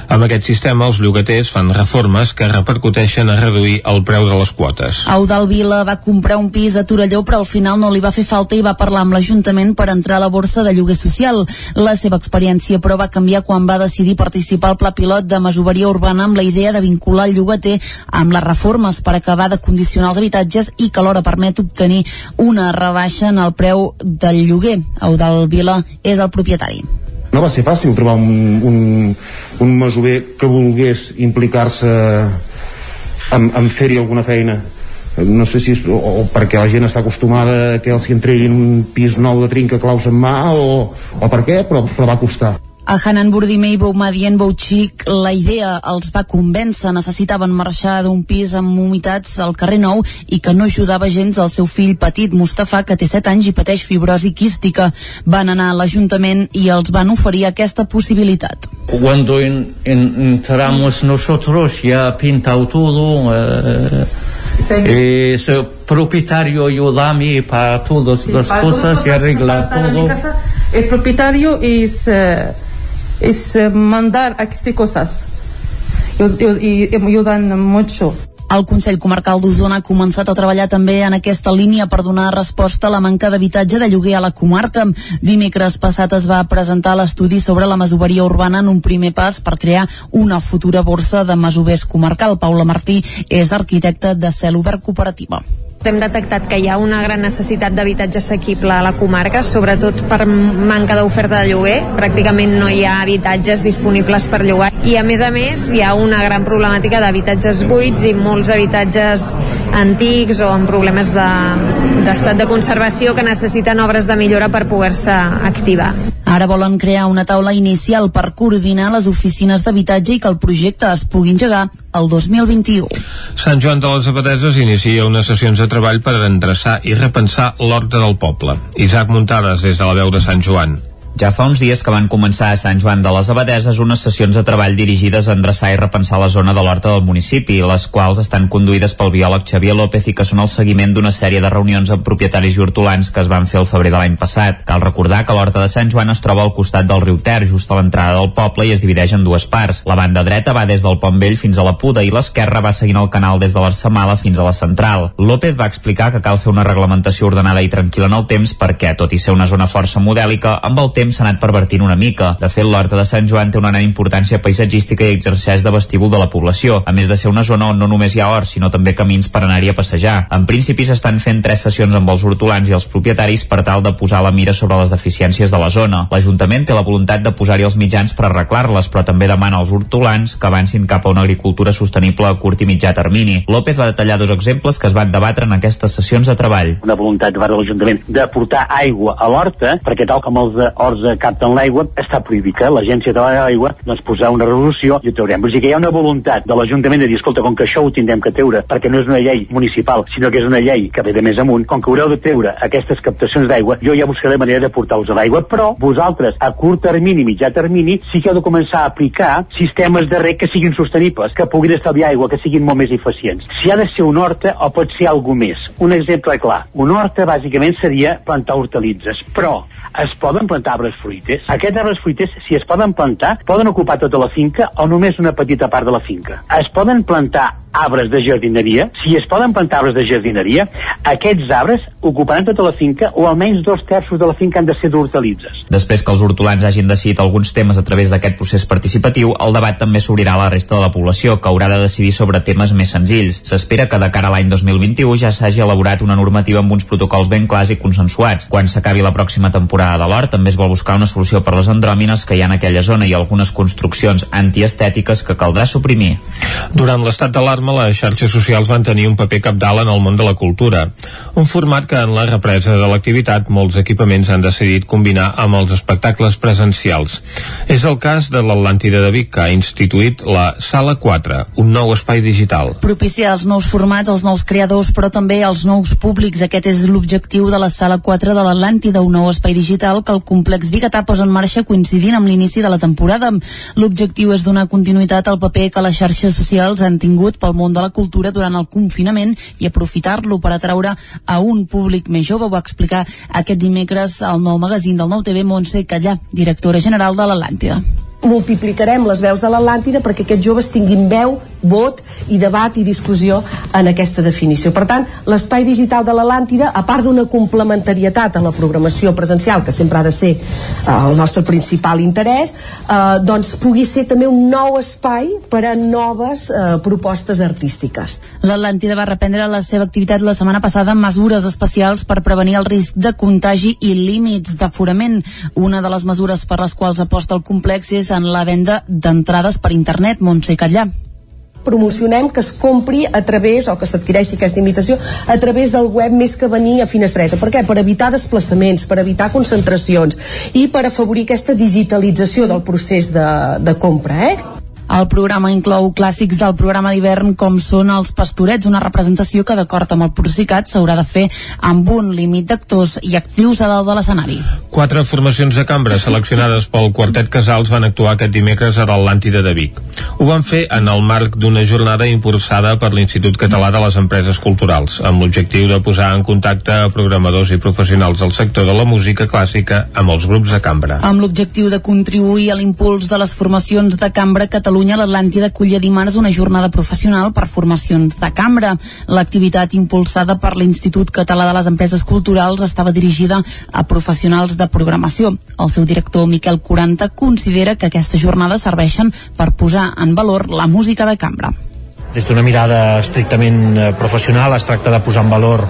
Amb aquest sistema, els llogaters fan reformes que repercuteixen a reduir el preu de les quotes. Eudal Vila va comprar un pis a Torelló però al final no li va fer falta i va parlar amb l'Ajuntament per entrar a la borsa de lloguer social. La seva experiència però va canviar quan va decidir participar al pla pilot de masoveria urbana amb la idea de vincular el llogater amb les reformes per acabar de condicionar els habitatges i que alhora permet obtenir una rebaixa en el preu del lloguer. Eudal Vila és el propietari. No va ser fàcil trobar un, un, un masover que volgués implicar-se en, en fer-hi alguna feina no sé si és o, o perquè la gent està acostumada que els hi entreguin un pis nou de trinca claus en mà o, o per què, però, però va costar. A Hanan Burdime i Boumadien Bouchic la idea els va convèncer. Necessitaven marxar d'un pis amb humitats al carrer Nou i que no ajudava gens al seu fill petit Mustafa que té 7 anys i pateix fibrosi quística. Van anar a l'Ajuntament i els van oferir aquesta possibilitat. Cuando en, en, entramos nosotros ya pintado todo eh, eh, su propietario ayuda a mí para todas Sí, las para cosas y todas arreglar para mi todo. casa, el propietario es, eh, es eh, mandar aquí cosas y, y, y me ayudan mucho. El Consell Comarcal d'Osona ha començat a treballar també en aquesta línia per donar resposta a la manca d'habitatge de lloguer a la comarca. Dimecres passat es va presentar l'estudi sobre la masoveria urbana en un primer pas per crear una futura borsa de masovers comarcal. Paula Martí és arquitecte de Cel Obert Cooperativa. Hem detectat que hi ha una gran necessitat d'habitatge assequible a la comarca, sobretot per manca d'oferta de lloguer. Pràcticament no hi ha habitatges disponibles per llogar. I a més a més hi ha una gran problemàtica d'habitatges buits i molts habitatges antics o amb problemes de- d'estat de, de conservació que necessiten obres de millora per poder-se activar. Ara volen crear una taula inicial per coordinar les oficines d'habitatge i que el projecte es pugui engegar el 2021. Sant Joan de les Abadeses inicia unes sessions de treball per endreçar i repensar l'horta del poble. Isaac Muntades des de la veu de Sant Joan. Ja fa uns dies que van començar a Sant Joan de les Abadeses unes sessions de treball dirigides a endreçar i repensar la zona de l'horta del municipi, les quals estan conduïdes pel biòleg Xavier López i que són el seguiment d'una sèrie de reunions amb propietaris i hortolans que es van fer el febrer de l'any passat. Cal recordar que l'horta de Sant Joan es troba al costat del riu Ter, just a l'entrada del poble i es divideix en dues parts. La banda dreta va des del Pont Vell fins a la Puda i l'esquerra va seguint el canal des de l'Arsamala fins a la central. López va explicar que cal fer una reglamentació ordenada i tranquil·la en el temps perquè, tot i ser una zona força modèlica, amb el temps s'ha anat pervertint una mica. De fet, l'Horta de Sant Joan té una gran importància paisatgística i exerceix de vestíbul de la població, a més de ser una zona on no només hi ha horts, sinó també camins per anar-hi a passejar. En principi s'estan fent tres sessions amb els hortolans i els propietaris per tal de posar la mira sobre les deficiències de la zona. L'Ajuntament té la voluntat de posar-hi els mitjans per arreglar-les, però també demana als hortolans que avancin cap a una agricultura sostenible a curt i mitjà termini. López va detallar dos exemples que es van debatre en aquestes sessions de treball. una voluntat de l'Ajuntament de portar aigua a l'horta, perquè tal com els eh, horts quals eh, capten l'aigua està prohibit que l'Agència de l'Aigua doncs, posar una resolució i ho traurem. Vull dir que hi ha una voluntat de l'Ajuntament de dir, escolta, com que això ho tindrem que treure, perquè no és una llei municipal, sinó que és una llei que ve de més amunt, com que haureu de treure aquestes captacions d'aigua, jo ja buscaré manera de portar-vos a l'aigua, però vosaltres, a curt termini, mitjà termini, sí que heu de començar a aplicar sistemes de rec que siguin sostenibles, que puguin estalviar aigua, que siguin molt més eficients. Si ha de ser un horta o pot ser alguna més. Un exemple clar. Un horta, bàsicament, seria plantar hortalitzes, però es poden plantar arbres fruiters. Aquests arbres fruiters, si es poden plantar, poden ocupar tota la finca o només una petita part de la finca. Es poden plantar arbres de jardineria. Si es poden plantar arbres de jardineria, aquests arbres ocuparan tota la finca o almenys dos terços de la finca han de ser d'hortalitzes. Després que els hortolans hagin decidit alguns temes a través d'aquest procés participatiu, el debat també s'obrirà a la resta de la població, que haurà de decidir sobre temes més senzills. S'espera que de cara a l'any 2021 ja s'hagi elaborat una normativa amb uns protocols ben clars i consensuats. Quan s'acabi la pròxima temporada de l'hort, també es vol buscar una solució per les andròmines que hi ha en aquella zona i algunes construccions antiestètiques que caldrà suprimir. Durant l'estat d'alarma, les xarxes socials van tenir un paper capdalt en el món de la cultura. Un format que en la represa de l'activitat molts equipaments han decidit combinar amb els espectacles presencials. És el cas de l'Atlàntida de Vic, que ha instituït la Sala 4, un nou espai digital. Propiciar els nous formats, els nous creadors, però també els nous públics. Aquest és l'objectiu de la Sala 4 de l'Atlàntida, un nou espai digital que el complex Bigatà posa en marxa coincidint amb l'inici de la temporada. L'objectiu és donar continuïtat al paper que les xarxes socials han tingut pel món de la cultura durant el confinament i aprofitar-lo per atraure a un públic més jove. Ho va explicar aquest dimecres al nou magazín del Nou TV Montse Callà, directora general de l'Atlàntida multiplicarem les veus de l'Atlàntida perquè aquests joves tinguin veu, vot i debat i discussió en aquesta definició. Per tant, l'espai digital de l'Atlàntida, a part d'una complementarietat a la programació presencial, que sempre ha de ser eh, el nostre principal interès, eh, doncs pugui ser també un nou espai per a noves eh, propostes artístiques. L'Atlàntida va reprendre la seva activitat la setmana passada amb mesures especials per prevenir el risc de contagi i límits d'aforament. Una de les mesures per les quals aposta el complex és en la venda d'entrades per internet, Montse Catllà promocionem que es compri a través, o que s'adquireixi aquesta imitació, a través del web més que venir a finestreta. Per què? Per evitar desplaçaments, per evitar concentracions i per afavorir aquesta digitalització del procés de, de compra. Eh? El programa inclou clàssics del programa d'hivern com són els Pastorets, una representació que d'acord amb el Procicat s'haurà de fer amb un límit d'actors i actrius a dalt de l'escenari. Quatre formacions de cambra seleccionades pel Quartet Casals van actuar aquest dimecres a l'Atlàntida de Vic. Ho van fer en el marc d'una jornada impulsada per l'Institut Català de les Empreses Culturals, amb l'objectiu de posar en contacte a programadors i professionals del sector de la música clàssica amb els grups de cambra. Amb l'objectiu de contribuir a l'impuls de les formacions de cambra Catalunya Catalunya, l'Atlàntida acollia dimarts una jornada professional per formacions de cambra. L'activitat impulsada per l'Institut Català de les Empreses Culturals estava dirigida a professionals de programació. El seu director, Miquel Quaranta, considera que aquestes jornades serveixen per posar en valor la música de cambra des d'una mirada estrictament eh, professional es tracta de posar en valor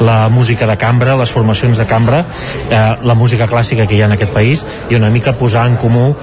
la música de cambra, les formacions de cambra, eh, la música clàssica que hi ha en aquest país i una mica posar en comú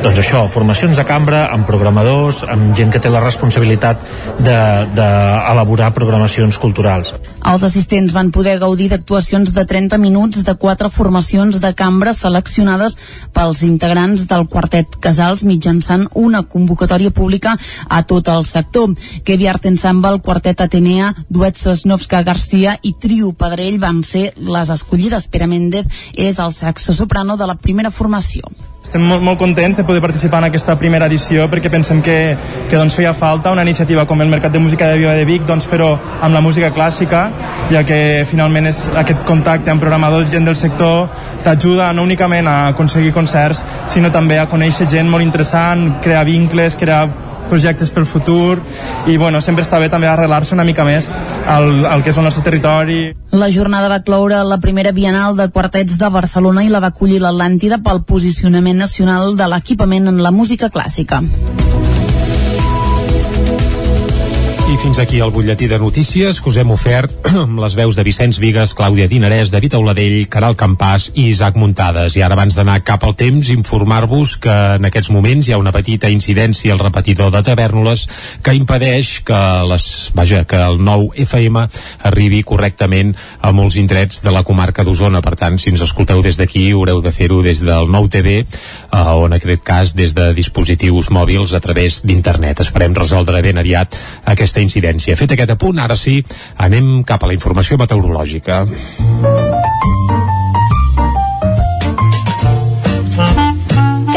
doncs això, formacions de cambra amb programadors, amb gent que té la responsabilitat d'elaborar de, de programacions culturals. Els assistents van poder gaudir d'actuacions de 30 minuts de quatre formacions de cambra seleccionades pels integrants del quartet Casals mitjançant una convocatòria pública a tot el sector. Kevi Ensemble, Quartet Atenea, Duet Sosnovska Garcia i Trio Pedrell van ser les escollides. Pere Méndez és el saxo soprano de la primera formació. Estem molt, molt contents de poder participar en aquesta primera edició perquè pensem que, que doncs, feia falta una iniciativa com el Mercat de Música de Viva de Vic, doncs, però amb la música clàssica, ja que finalment és aquest contacte amb programadors, gent del sector, t'ajuda no únicament a aconseguir concerts, sinó també a conèixer gent molt interessant, crear vincles, crear projectes pel futur i bueno, sempre està bé també arrelar-se una mica més al, al que és el nostre territori. La jornada va cloure la primera Bienal de Quartets de Barcelona i la va acollir l'Atlàntida pel posicionament nacional de l'equipament en la música clàssica. I fins aquí el butlletí de notícies que us hem ofert amb les veus de Vicenç Vigues, Clàudia Dinarès, David Auladell, Caral Campàs i Isaac Muntades. I ara abans d'anar cap al temps, informar-vos que en aquests moments hi ha una petita incidència al repetidor de Tavernoles que impedeix que, les, vaja, que el nou FM arribi correctament a molts indrets de la comarca d'Osona. Per tant, si ens escolteu des d'aquí, haureu de fer-ho des del nou TV eh, o en aquest cas des de dispositius mòbils a través d'internet. Esperem resoldre ben aviat aquesta incidència. Fet aquest apunt, ara sí, anem cap a la informació meteorològica.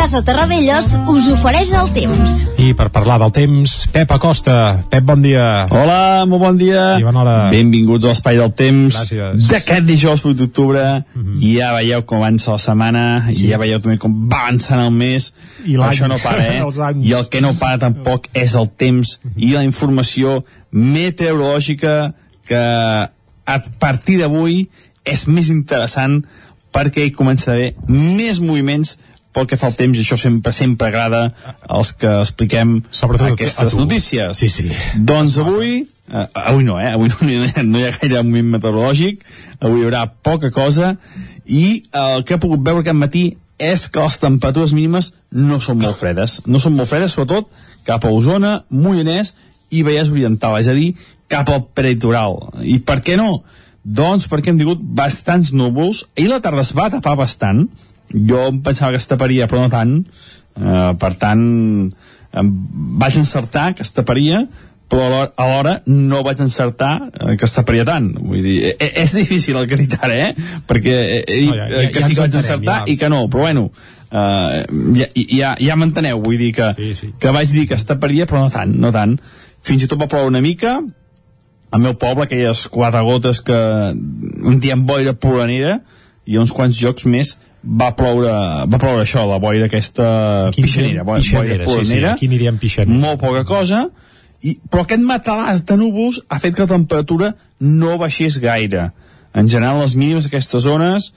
Casa Terradellos us ofereix el temps. I per parlar del temps, Pep Acosta. Pep, bon dia. Hola, molt bon dia. I bona hora. Benvinguts a l'Espai del Temps. Gràcies. D'aquest dijous 8 d'octubre. Mm -hmm. I ja veieu com avança la setmana, sí. i ja veieu també com va avançant el mes. I l'any. Això no para, eh? I el que no para tampoc és el temps i la informació meteorològica que a partir d'avui és més interessant perquè hi comença a haver més moviments pel que fa al temps, i això sempre sempre agrada als que expliquem Sobretot aquestes notícies. Sí, sí. Doncs avui, eh, avui no, eh? Avui no, hi ha- no hi ha gaire moviment meteorològic, avui hi haurà poca cosa, i el que he pogut veure aquest matí és que les temperatures mínimes no són molt fredes. No són molt fredes, sobretot cap a Osona, Moianès i Vallès Oriental, és a dir, cap al peritoral. I per què no? Doncs perquè hem tingut bastants núvols. Ahir la tarda es va tapar bastant. Jo em pensava que es taparia, però no tant. Uh, per tant, em vaig encertar que es taparia, però alhora, no vaig encertar eh, que es taparia tant. Vull dir, eh, és difícil el acreditar, eh? Perquè he dit No, ja- ja- eh, que sí que vaig encertar ja. i que no, però bueno, uh, ja, ja, ja m'enteneu, vull dir que, Sí, sí. que vaig dir que es taparia, però no tant, no tant. Fins i tot va ploure una mica, al meu poble, aquelles quatre gotes que en diem boira polanera, i uns quants jocs més va ploure, va ploure això, la boira aquesta Aquí en pixanera, boira, pixanera, boira sí, sí, aquí pixanera. molt poca cosa, i, però aquest matalàs de núvols ha fet que la temperatura no baixés gaire. En general, les mínimes d'aquestes zones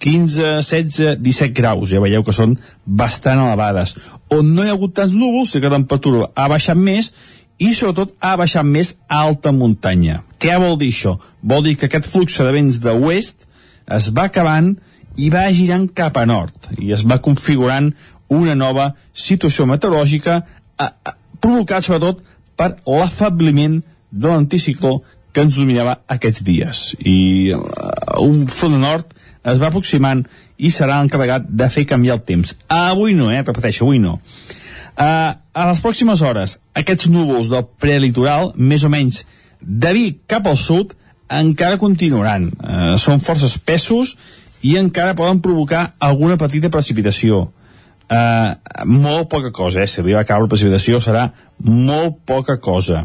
15, 16, 17 graus, ja veieu que són bastant elevades. On no hi ha hagut tants núvols, sí que la temperatura ha baixat més i sobretot ha baixat més a alta muntanya. Què vol dir això? Vol dir que aquest flux de vents de oest es va acabant i va girant cap a nord i es va configurant una nova situació meteorològica a, a, provocat sobretot per l'afabliment de l'anticicló que ens dominava aquests dies i uh, un front nord es va aproximant i serà encarregat de fer canviar el temps avui no, eh? repeteixo, avui no Uh, a les pròximes hores, aquests núvols del prelitoral, més o menys de Vic cap al sud, encara continuaran. Uh, són força espessos i encara poden provocar alguna petita precipitació. Uh, molt poca cosa, eh? Si arriba a caure precipitació serà molt poca cosa.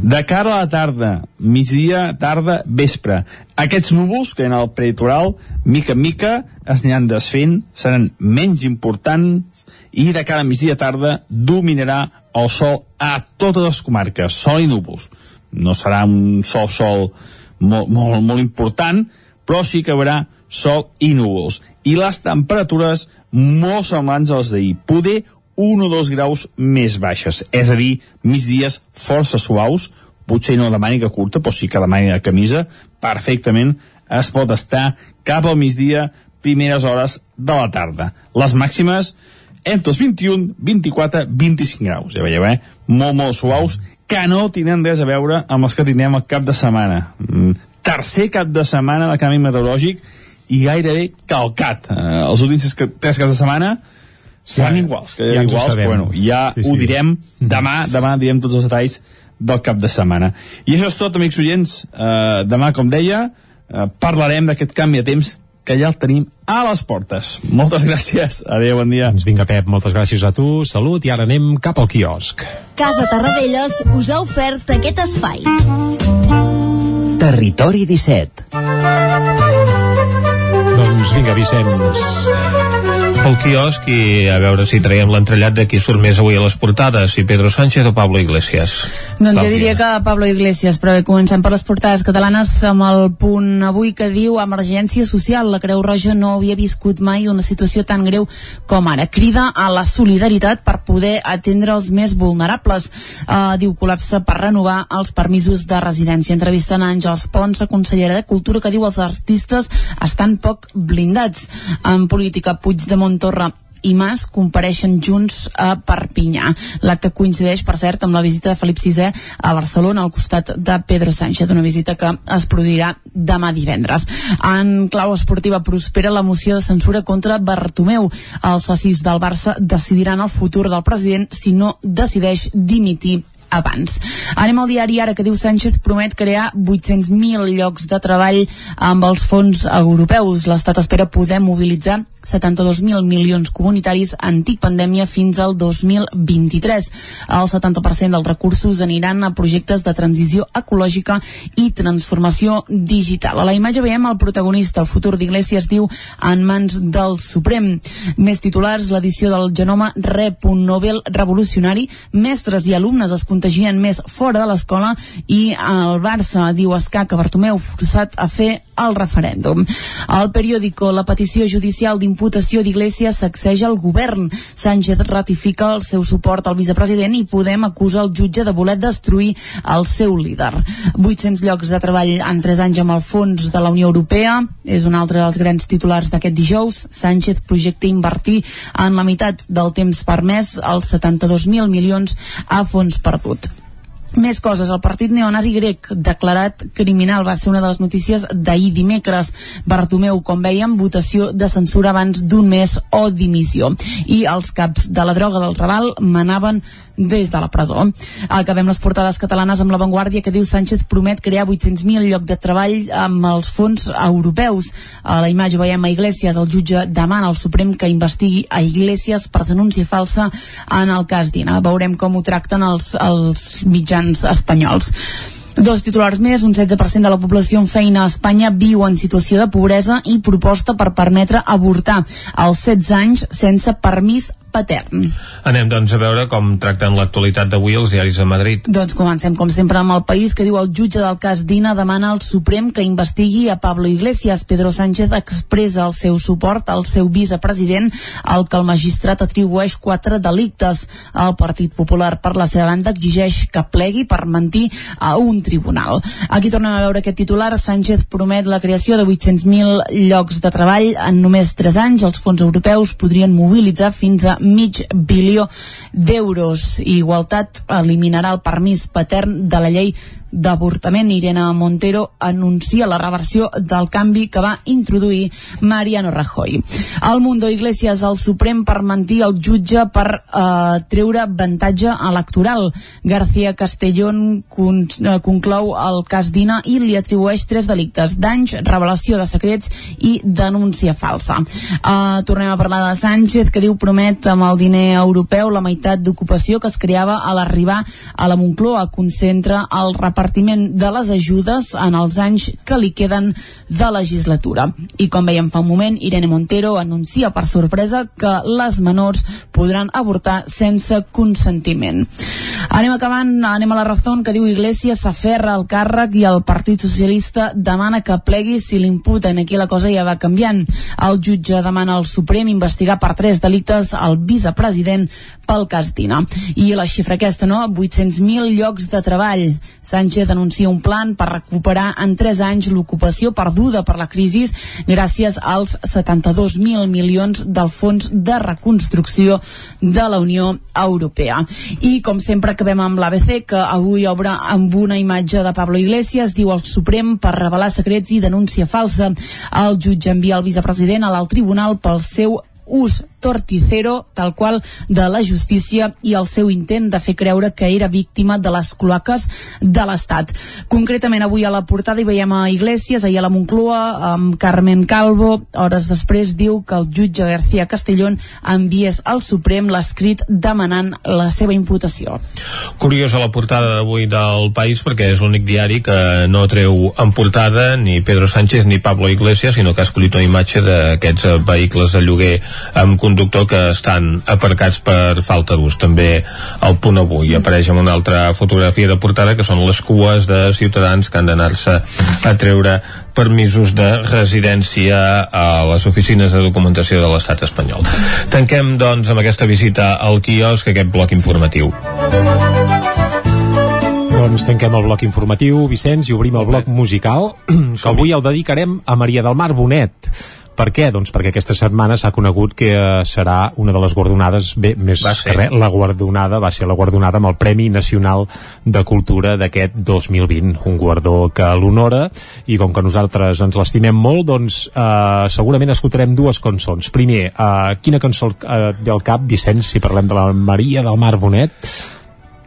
De cara a la tarda, migdia, tarda, vespre, aquests núvols que en el prelitoral, mica en mica, es aniran desfent, seran menys importants i de cara a migdia tarda dominarà el sol a totes les comarques, sol i núvols. No serà un sol sol molt, molt, molt important, però sí que hi haurà sol i núvols. I les temperatures molt semblants als d'ahir. Poder 1 o 2 graus més baixes, és a dir, migdies força suaus, potser no de màniga curta, però sí que de màniga camisa, perfectament es pot estar cap al migdia, primeres hores de la tarda. Les màximes entre els 21, 24, 25 graus, ja veieu, eh? Molt, molt suaus, que no tenen res a veure amb els que tindrem el cap de setmana. Mm, tercer cap de setmana de canvi meteorològic i gairebé calcat. Eh, els últims tres, tres caps de setmana seran Ja, iguals, que ja ho iguals, però bueno, ja Sí, ho sí. direm demà, demà direm tots els detalls del cap de setmana. I això és tot, amics oients. Eh, demà, com deia, eh, parlarem d'aquest canvi de temps que ja el tenim a les portes. Moltes gràcies. Adéu, bon dia. Doncs vinga, Pep, moltes gràcies a tu, salut, i ara anem cap al quiosc. Casa Tarradellas us ha ofert aquest espai. Territori 17. Doncs vinga, Vicenç, pel quiosc i a veure si traiem l'entrellat de qui surt més avui a les portades, si Pedro Sánchez o Pablo Iglesias. Doncs Clàudia. jo diria que Pablo Iglesias, però bé, comencem per les portades catalanes amb el punt avui que diu emergència social. La Creu Roja no havia viscut mai una situació tan greu com ara. Crida a la solidaritat per poder atendre els més vulnerables. Uh, diu col·lapse per renovar els permisos de residència. Entrevisten a Àngels Pons, la consellera de Cultura, que diu els artistes estan poc blindats. En política, Puigdemont Torra i Mas compareixen junts a Perpinyà. L'acte coincideix, per cert, amb la visita de Felip VI a Barcelona al costat de Pedro Sánchez, una visita que es produirà demà divendres. En clau esportiva prospera la moció de censura contra Bartomeu. Els socis del Barça decidiran el futur del president si no decideix dimitir abans. Anem al diari ara que diu Sánchez promet crear 800.000 llocs de treball amb els fons europeus. L'Estat espera poder mobilitzar 72.000 milions comunitaris antipandèmia fins al 2023. El 70% dels recursos aniran a projectes de transició ecològica i transformació digital. A la imatge veiem el protagonista, el futur d'Iglesias diu en mans del Suprem. Més titulars, l'edició del genoma rep un Nobel revolucionari, mestres i alumnes es contagien més fora de l'escola i el Barça diu Escà que Bartomeu forçat a fer el referèndum. Al periòdico, la petició judicial d'imputació d'Iglesias sacseja el govern. Sánchez ratifica el seu suport al vicepresident i Podem acusa el jutge de voler destruir el seu líder. 800 llocs de treball en 3 anys amb el fons de la Unió Europea és un altre dels grans titulars d'aquest dijous. Sánchez projecta invertir en la meitat del temps permès els 72.000 milions a fons perdut. Més coses, el partit neonazi grec declarat criminal va ser una de les notícies d'ahir dimecres. Bartomeu, com veiem, votació de censura abans d'un mes o dimissió. I els caps de la droga del Raval manaven des de la presó. Acabem les portades catalanes amb l'avantguàrdia que diu Sánchez promet crear 800.000 llocs de treball amb els fons europeus. A la imatge veiem a Iglesias, el jutge demana al Suprem que investigui a Iglesias per denúncia falsa en el cas Dina. Veurem com ho tracten els, els mitjans espanyols. Dos titulars més, un 16% de la població en feina a Espanya viu en situació de pobresa i proposta per permetre avortar als 16 anys sense permís patern. Anem doncs a veure com tracten l'actualitat d'avui els diaris de Madrid. Doncs comencem com sempre amb el país que diu el jutge del cas Dina demana al Suprem que investigui a Pablo Iglesias. Pedro Sánchez expressa el seu suport al seu vicepresident al que el magistrat atribueix quatre delictes. El Partit Popular per la seva banda exigeix que plegui per mentir a un tribunal. Aquí tornem a veure aquest titular. Sánchez promet la creació de 800.000 llocs de treball en només 3 anys. Els fons europeus podrien mobilitzar fins a mig bilió d'euros. Igualtat eliminarà el permís patern de la llei d'avortament. Irene Montero anuncia la reversió del canvi que va introduir Mariano Rajoy. El Mundo Iglesias al Suprem per mentir el jutge per eh, treure avantatge electoral. García Castellón con, eh, conclou el cas Dina i li atribueix tres delictes, danys, revelació de secrets i denúncia falsa. Eh, tornem a parlar de Sánchez, que diu promet amb el diner europeu la meitat d'ocupació que es creava a l'arribar a la Moncloa, concentra el repartiment de les ajudes en els anys que li queden de legislatura. I com veiem fa un moment, Irene Montero anuncia per sorpresa que les menors podran avortar sense consentiment. Anem acabant, anem a la raó que diu Iglesias s'aferra al càrrec i el Partit Socialista demana que plegui si l'imputen. Aquí la cosa ja va canviant. El jutge demana al Suprem investigar per tres delictes al vicepresident pel cas Dina. I la xifra aquesta, no? 800.000 llocs de treball. Sánchez anuncia un plan per recuperar en 3 anys l'ocupació perduda per la crisi gràcies als 72.000 milions del Fons de Reconstrucció de la Unió Europea. I, com sempre, acabem amb l'ABC, que avui obre amb una imatge de Pablo Iglesias, diu el Suprem per revelar secrets i denúncia falsa. El jutge envia el vicepresident a l'alt tribunal pel seu ús torticero, tal qual, de la justícia i el seu intent de fer creure que era víctima de les cloaques de l'Estat. Concretament, avui a la portada hi veiem a Iglesias, ahir a la Moncloa, amb Carmen Calvo. Hores després diu que el jutge García Castellón enviés al Suprem l'escrit demanant la seva imputació. Curiosa la portada d'avui del País perquè és l'únic diari que no treu en portada ni Pedro Sánchez ni Pablo Iglesias, sinó que ha escollit una imatge d'aquests vehicles de lloguer amb conductor que estan aparcats per falta d'ús. També al punt avui apareix amb una altra fotografia de portada que són les cues de ciutadans que han d'anar-se a treure permisos de residència a les oficines de documentació de l'estat espanyol. Tanquem, doncs, amb aquesta visita al quiosc aquest bloc informatiu. Doncs tanquem el bloc informatiu, Vicenç, i obrim el bloc musical, que avui el dedicarem a Maria del Mar Bonet. Per què? Doncs perquè aquesta setmana s'ha conegut que eh, serà una de les guardonades, bé, més que res, la guardonada, va ser la guardonada amb el Premi Nacional de Cultura d'aquest 2020, un guardó que l'honora, i com que nosaltres ens l'estimem molt, doncs eh, segurament escoltarem dues cançons. Primer, eh, quina cançó eh, ve al cap, Vicenç, si parlem de la Maria del Mar Bonet?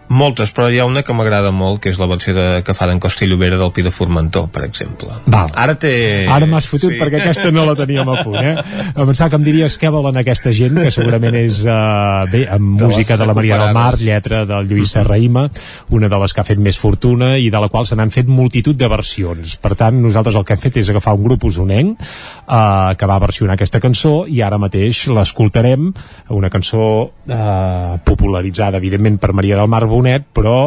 Moltes, però hi ha una que m'agrada molt, que és la versió de, que fa d'en Llobera del Pi de Formentor, per exemple. Val. Ara té... Ara m'has fotut sí. perquè aquesta no la teníem a punt, eh? Em pensava que em diries què volen aquesta gent, que segurament és, uh, bé, amb de música de la Maria del Mar, lletra del Lluís Serraïma, una de les que ha fet més fortuna i de la qual se n'han fet multitud de versions. Per tant, nosaltres el que hem fet és agafar un grup usonenc uh, que va versionar aquesta cançó i ara mateix l'escoltarem, una cançó uh, popularitzada, evidentment, per Maria del Mar Bonet, però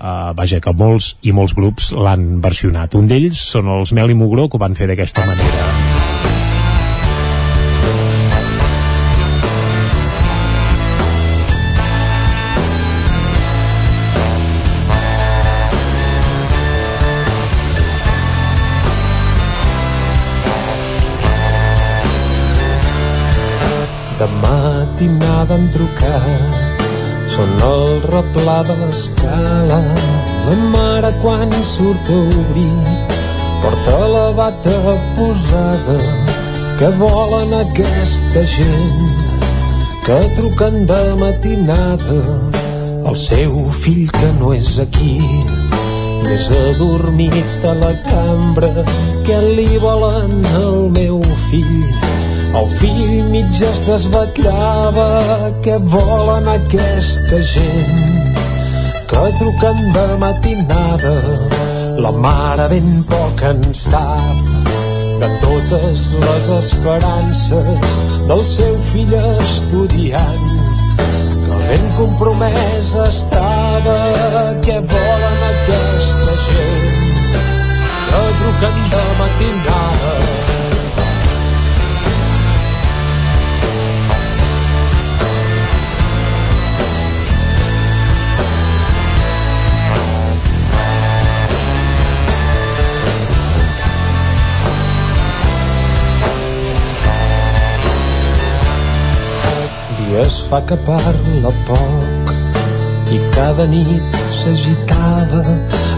Uh, vaja, que molts i molts grups l'han versionat. Un d'ells són els Mel i Mugró, que ho van fer d'aquesta manera. De matinada han trucat són el replà de l'escala. La mare quan surt a obrir porta la bata posada que volen aquesta gent que truquen de matinada. El seu fill que no és aquí més adormit a la cambra que li volen al meu fill el fill mig es desvetllava què volen aquesta gent. Que truquen de matinada la mare ben poc en sap de totes les esperances del seu fill estudiant. Que ben compromès estava què volen aquesta gent. Que truquen de matinada es fa que parla poc. I cada nit s'agitava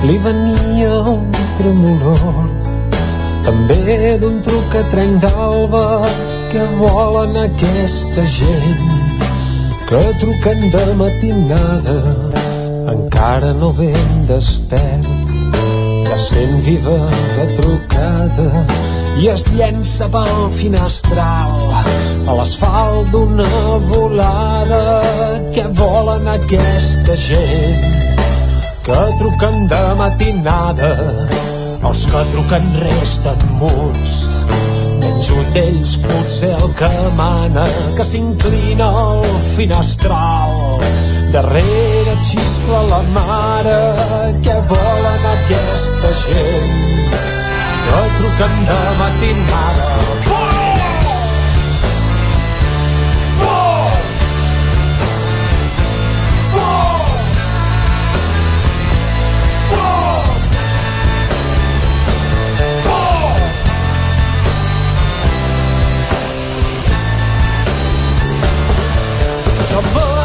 li venia un tremolor. També d'un truc a trenc d'alba que volen aquesta gent que truquen de matinada encara no ben despert. Ja sent viva la trucada i es llença pel finestral a l'asfalt d'una volada que volen aquesta gent que truquen de matinada els que truquen resten muts menys un d'ells potser el que mana que s'inclina al finestral. Darrere xiscla la mare que volen aquesta gent que truquen de matinada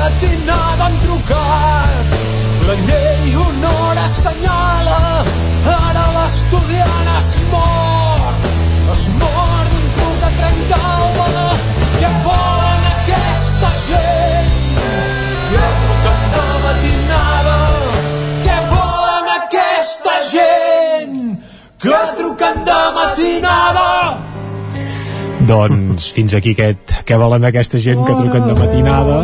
matinada han trucat la llei honor assenyala ara estudiant es mor es mor d'un que de tren d'alba què volen aquesta gent? Que el trucat de matinada què volen aquesta gent? Que truquen de matinada doncs fins aquí aquest què volen aquesta gent que truquen de matinada?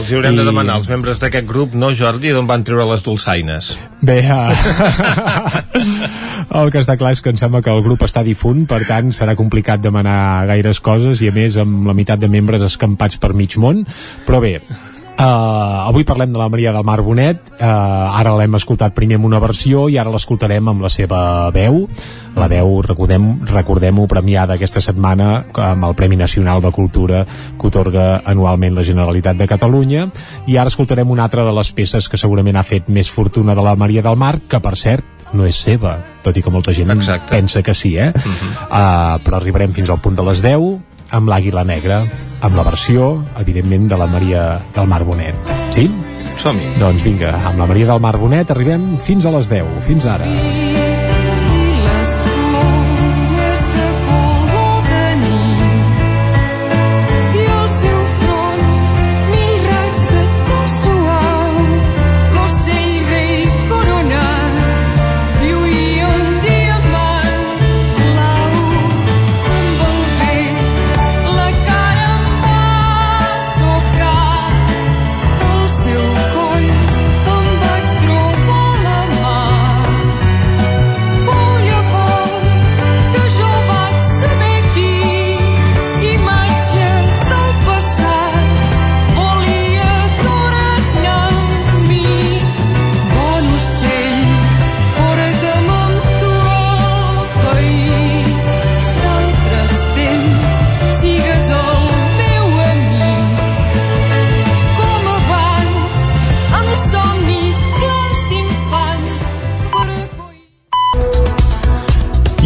Els hi haurem I... de demanar als membres d'aquest grup, no Jordi, d'on van treure les dolçaines. Bé, uh, el que està clar és que em sembla que el grup està difunt, per tant serà complicat demanar gaires coses i a més amb la meitat de membres escampats per mig món, però bé, Uh, avui parlem de la Maria del Mar Bonet uh, ara l'hem escoltat primer amb una versió i ara l'escoltarem amb la seva veu la veu, recordem-ho, recordem premiada aquesta setmana amb el Premi Nacional de Cultura que otorga anualment la Generalitat de Catalunya i ara escoltarem una altra de les peces que segurament ha fet més fortuna de la Maria del Mar, que per cert no és seva, tot i que molta gent Exacte. pensa que sí, eh? Uh -huh. uh, però arribarem fins al punt de les 10 amb l'Àguila Negra, amb la versió, evidentment, de la Maria del Mar Bonet. Sí? Som-hi. Doncs vinga, amb la Maria del Mar Bonet arribem fins a les 10. Fins ara. les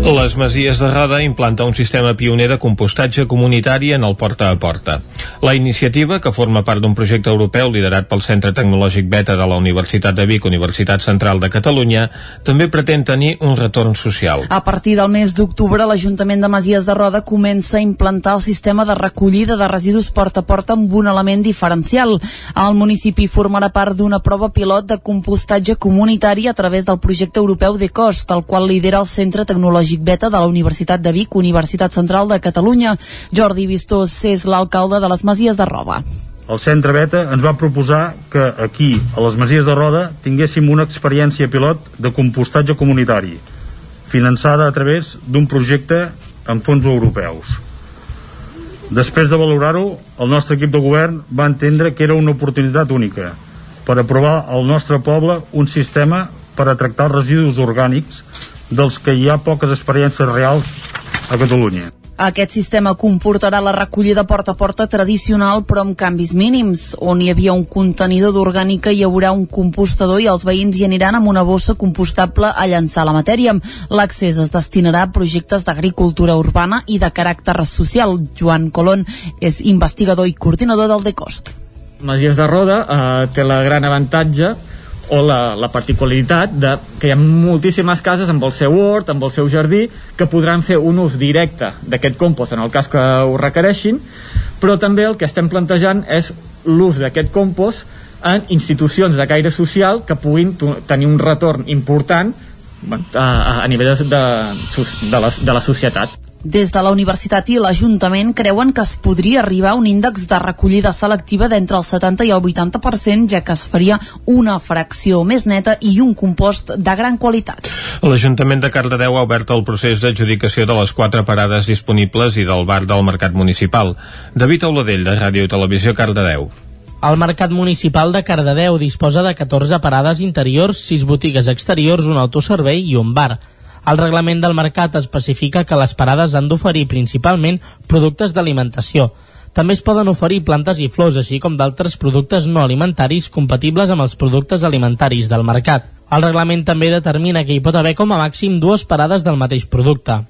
Les Masies de Roda implanta un sistema pioner de compostatge comunitari en el porta a porta. La iniciativa, que forma part d'un projecte europeu liderat pel Centre Tecnològic Beta de la Universitat de Vic, Universitat Central de Catalunya, també pretén tenir un retorn social. A partir del mes d'octubre, l'Ajuntament de Masies de Roda comença a implantar el sistema de recollida de residus porta a porta amb un element diferencial. El municipi formarà part d'una prova pilot de compostatge comunitari a través del projecte europeu de cost, el qual lidera el Centre Tecnològic Beta de la Universitat de Vic, Universitat Central de Catalunya. Jordi Vistós és l'alcalde de les Masies de Roda. El Centre Beta ens va proposar que aquí, a les Masies de Roda, tinguéssim una experiència pilot de compostatge comunitari, finançada a través d'un projecte amb fons europeus. Després de valorar-ho, el nostre equip de govern va entendre que era una oportunitat única per aprovar al nostre poble un sistema per a tractar residus orgànics dels que hi ha poques experiències reals a Catalunya. Aquest sistema comportarà la recollida porta a porta tradicional però amb canvis mínims. On hi havia un contenidor d'orgànica hi haurà un compostador i els veïns hi aniran amb una bossa compostable a llançar la matèria. L'accés es destinarà a projectes d'agricultura urbana i de caràcter social. Joan Colón és investigador i coordinador del DECOST. Masies de Roda eh, té la gran avantatge o la, la particularitat de que hi ha moltíssimes cases amb el seu hort, amb el seu jardí, que podran fer un ús directe d'aquest compost en el cas que ho requereixin, però també el que estem plantejant és l'ús d'aquest compost en institucions de caire social que puguin tenir un retorn important bueno, a, a nivell de, de, de, la, de la societat. Des de la universitat i l'Ajuntament creuen que es podria arribar a un índex de recollida selectiva d'entre el 70 i el 80%, ja que es faria una fracció més neta i un compost de gran qualitat. L'Ajuntament de Cardedeu ha obert el procés d'adjudicació de les quatre parades disponibles i del bar del Mercat Municipal. David Auladell, de Ràdio i Televisió, Cardedeu. El Mercat Municipal de Cardedeu disposa de 14 parades interiors, 6 botigues exteriors, un autoservei i un bar. El reglament del mercat especifica que les parades han d'oferir principalment productes d'alimentació. També es poden oferir plantes i flors, així com d'altres productes no alimentaris compatibles amb els productes alimentaris del mercat. El reglament també determina que hi pot haver com a màxim dues parades del mateix producte.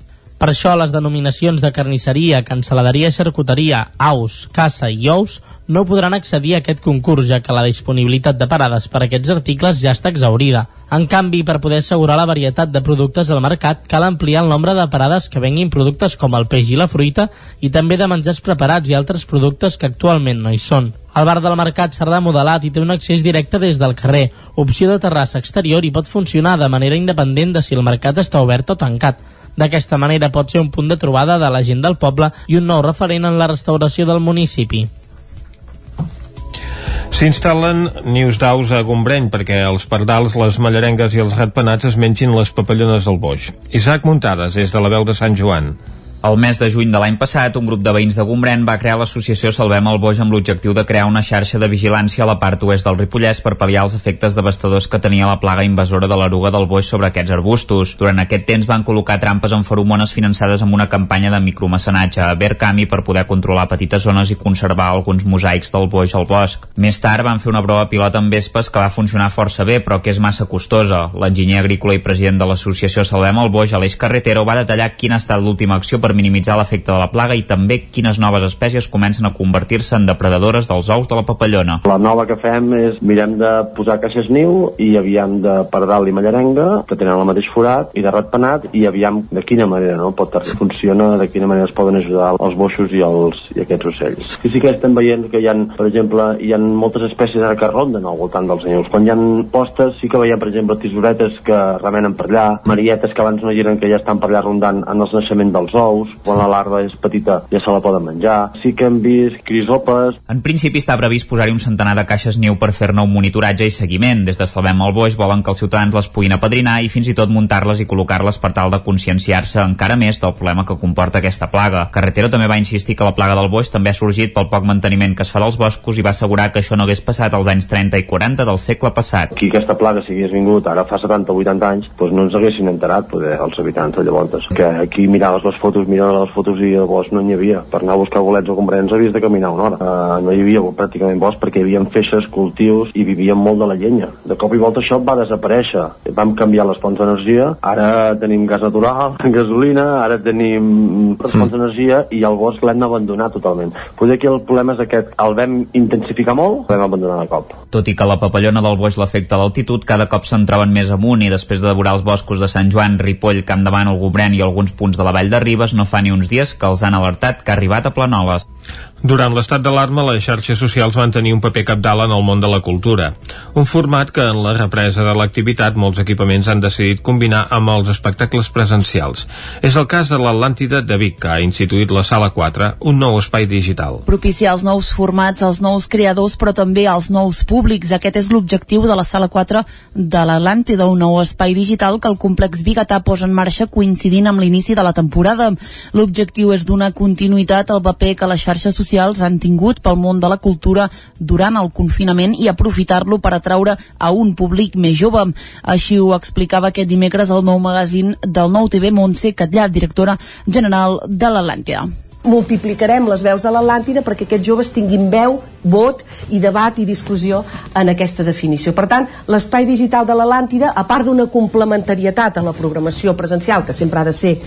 Per això, les denominacions de carnisseria, canceladeria i xarcuteria, aus, caça i ous no podran accedir a aquest concurs, ja que la disponibilitat de parades per a aquests articles ja està exaurida. En canvi, per poder assegurar la varietat de productes al mercat, cal ampliar el nombre de parades que venguin productes com el peix i la fruita i també de menjars preparats i altres productes que actualment no hi són. El bar del mercat serà modelat i té un accés directe des del carrer, opció de terrassa exterior i pot funcionar de manera independent de si el mercat està obert o tancat. D'aquesta manera pot ser un punt de trobada de la gent del poble i un nou referent en la restauració del municipi. S'instal·len nius d'aus a Gombreny perquè els pardals, les mallarengues i els ratpenats es mengin les papallones del boix. Isaac Muntades, des de la veu de Sant Joan. El mes de juny de l'any passat, un grup de veïns de Gombrèn va crear l'associació Salvem el Boix amb l'objectiu de crear una xarxa de vigilància a la part oest del Ripollès per pal·liar els efectes devastadors que tenia la plaga invasora de l'eruga del boix sobre aquests arbustos. Durant aquest temps van col·locar trampes amb feromones finançades amb una campanya de micromecenatge a Berkami per poder controlar petites zones i conservar alguns mosaics del boix al bosc. Més tard van fer una prova pilot amb vespes que va funcionar força bé, però que és massa costosa. L'enginyer agrícola i president de l'associació Salvem el Boix, Aleix Carretero, va detallar quina ha estat l'última acció per minimitzar l'efecte de la plaga i també quines noves espècies comencen a convertir-se en depredadores dels ous de la papallona. La nova que fem és mirem de posar caixes niu i aviam de pardal i mallarenga, que tenen el mateix forat, i de ratpenat, i aviam de quina manera no pot funciona, de quina manera es poden ajudar els boixos i, els, i aquests ocells. I sí que estem veient que hi ha, per exemple, hi ha moltes espècies ara que ronden al voltant dels nius. Quan hi ha postes sí que veiem, per exemple, tisoretes que remenen per allà, marietes que abans no hi eren que ja estan per allà rondant en el naixement dels ous, quan la larva és petita ja se la poden menjar. Sí que hem vist crisopes. En principi està previst posar-hi un centenar de caixes niu per fer-ne un monitoratge i seguiment. Des de Salvem el Boix volen que els ciutadans les puguin apadrinar i fins i tot muntar-les i col·locar-les per tal de conscienciar-se encara més del problema que comporta aquesta plaga. Carretero també va insistir que la plaga del boix també ha sorgit pel poc manteniment que es fa dels boscos i va assegurar que això no hagués passat als anys 30 i 40 del segle passat. Aquí aquesta plaga si hagués vingut ara fa 70 o 80 anys, doncs no ens haguessin enterat poder, els habitants de llavors. Que aquí miraves les fotos, miraves les fotos i el bosc no n'hi havia. Per anar a buscar bolets o comprens havies de caminar una hora. Uh, no hi havia pràcticament bosc perquè hi havia feixes, cultius i vivíem molt de la llenya. De cop i volta això va desaparèixer. Vam canviar les fonts d'energia, ara tenim gas natural, gasolina, ara tenim les fonts d'energia i el bosc l'hem abandonat totalment. Potser aquí el problema és aquest, el vam intensificar molt, el vam abandonar de cop. Tot i que la papallona del boix l'afecta l'altitud, cada cop se'n troben més amunt i després de devorar els boscos de Sant Joan, Ripoll, Camp de Bànol, Gobren i alguns punts de la vall de Ribes, no fa ni uns dies que els han alertat que ha arribat a Planoles. Durant l'estat d'alarma, les xarxes socials van tenir un paper capdalt en el món de la cultura. Un format que en la represa de l'activitat molts equipaments han decidit combinar amb els espectacles presencials. És el cas de l'Atlàntida de Vic, que ha instituït la Sala 4, un nou espai digital. Propiciar els nous formats, els nous creadors, però també els nous públics. Aquest és l'objectiu de la Sala 4 de l'Atlàntida, un nou espai digital que el complex Bigatà posa en marxa coincidint amb l'inici de la temporada. L'objectiu és donar continuïtat al paper que les xarxes socials han tingut pel món de la cultura durant el confinament i aprofitar-lo per atraure a un públic més jove. Així ho explicava aquest dimecres el nou magazín del Nou TV Montse Catllà, directora general de l'Atlàntida multiplicarem les veus de l'Atlàntida perquè aquests joves tinguin veu, vot i debat i discussió en aquesta definició. Per tant, l'espai digital de l'Atlàntida, a part d'una complementarietat a la programació presencial, que sempre ha de ser eh,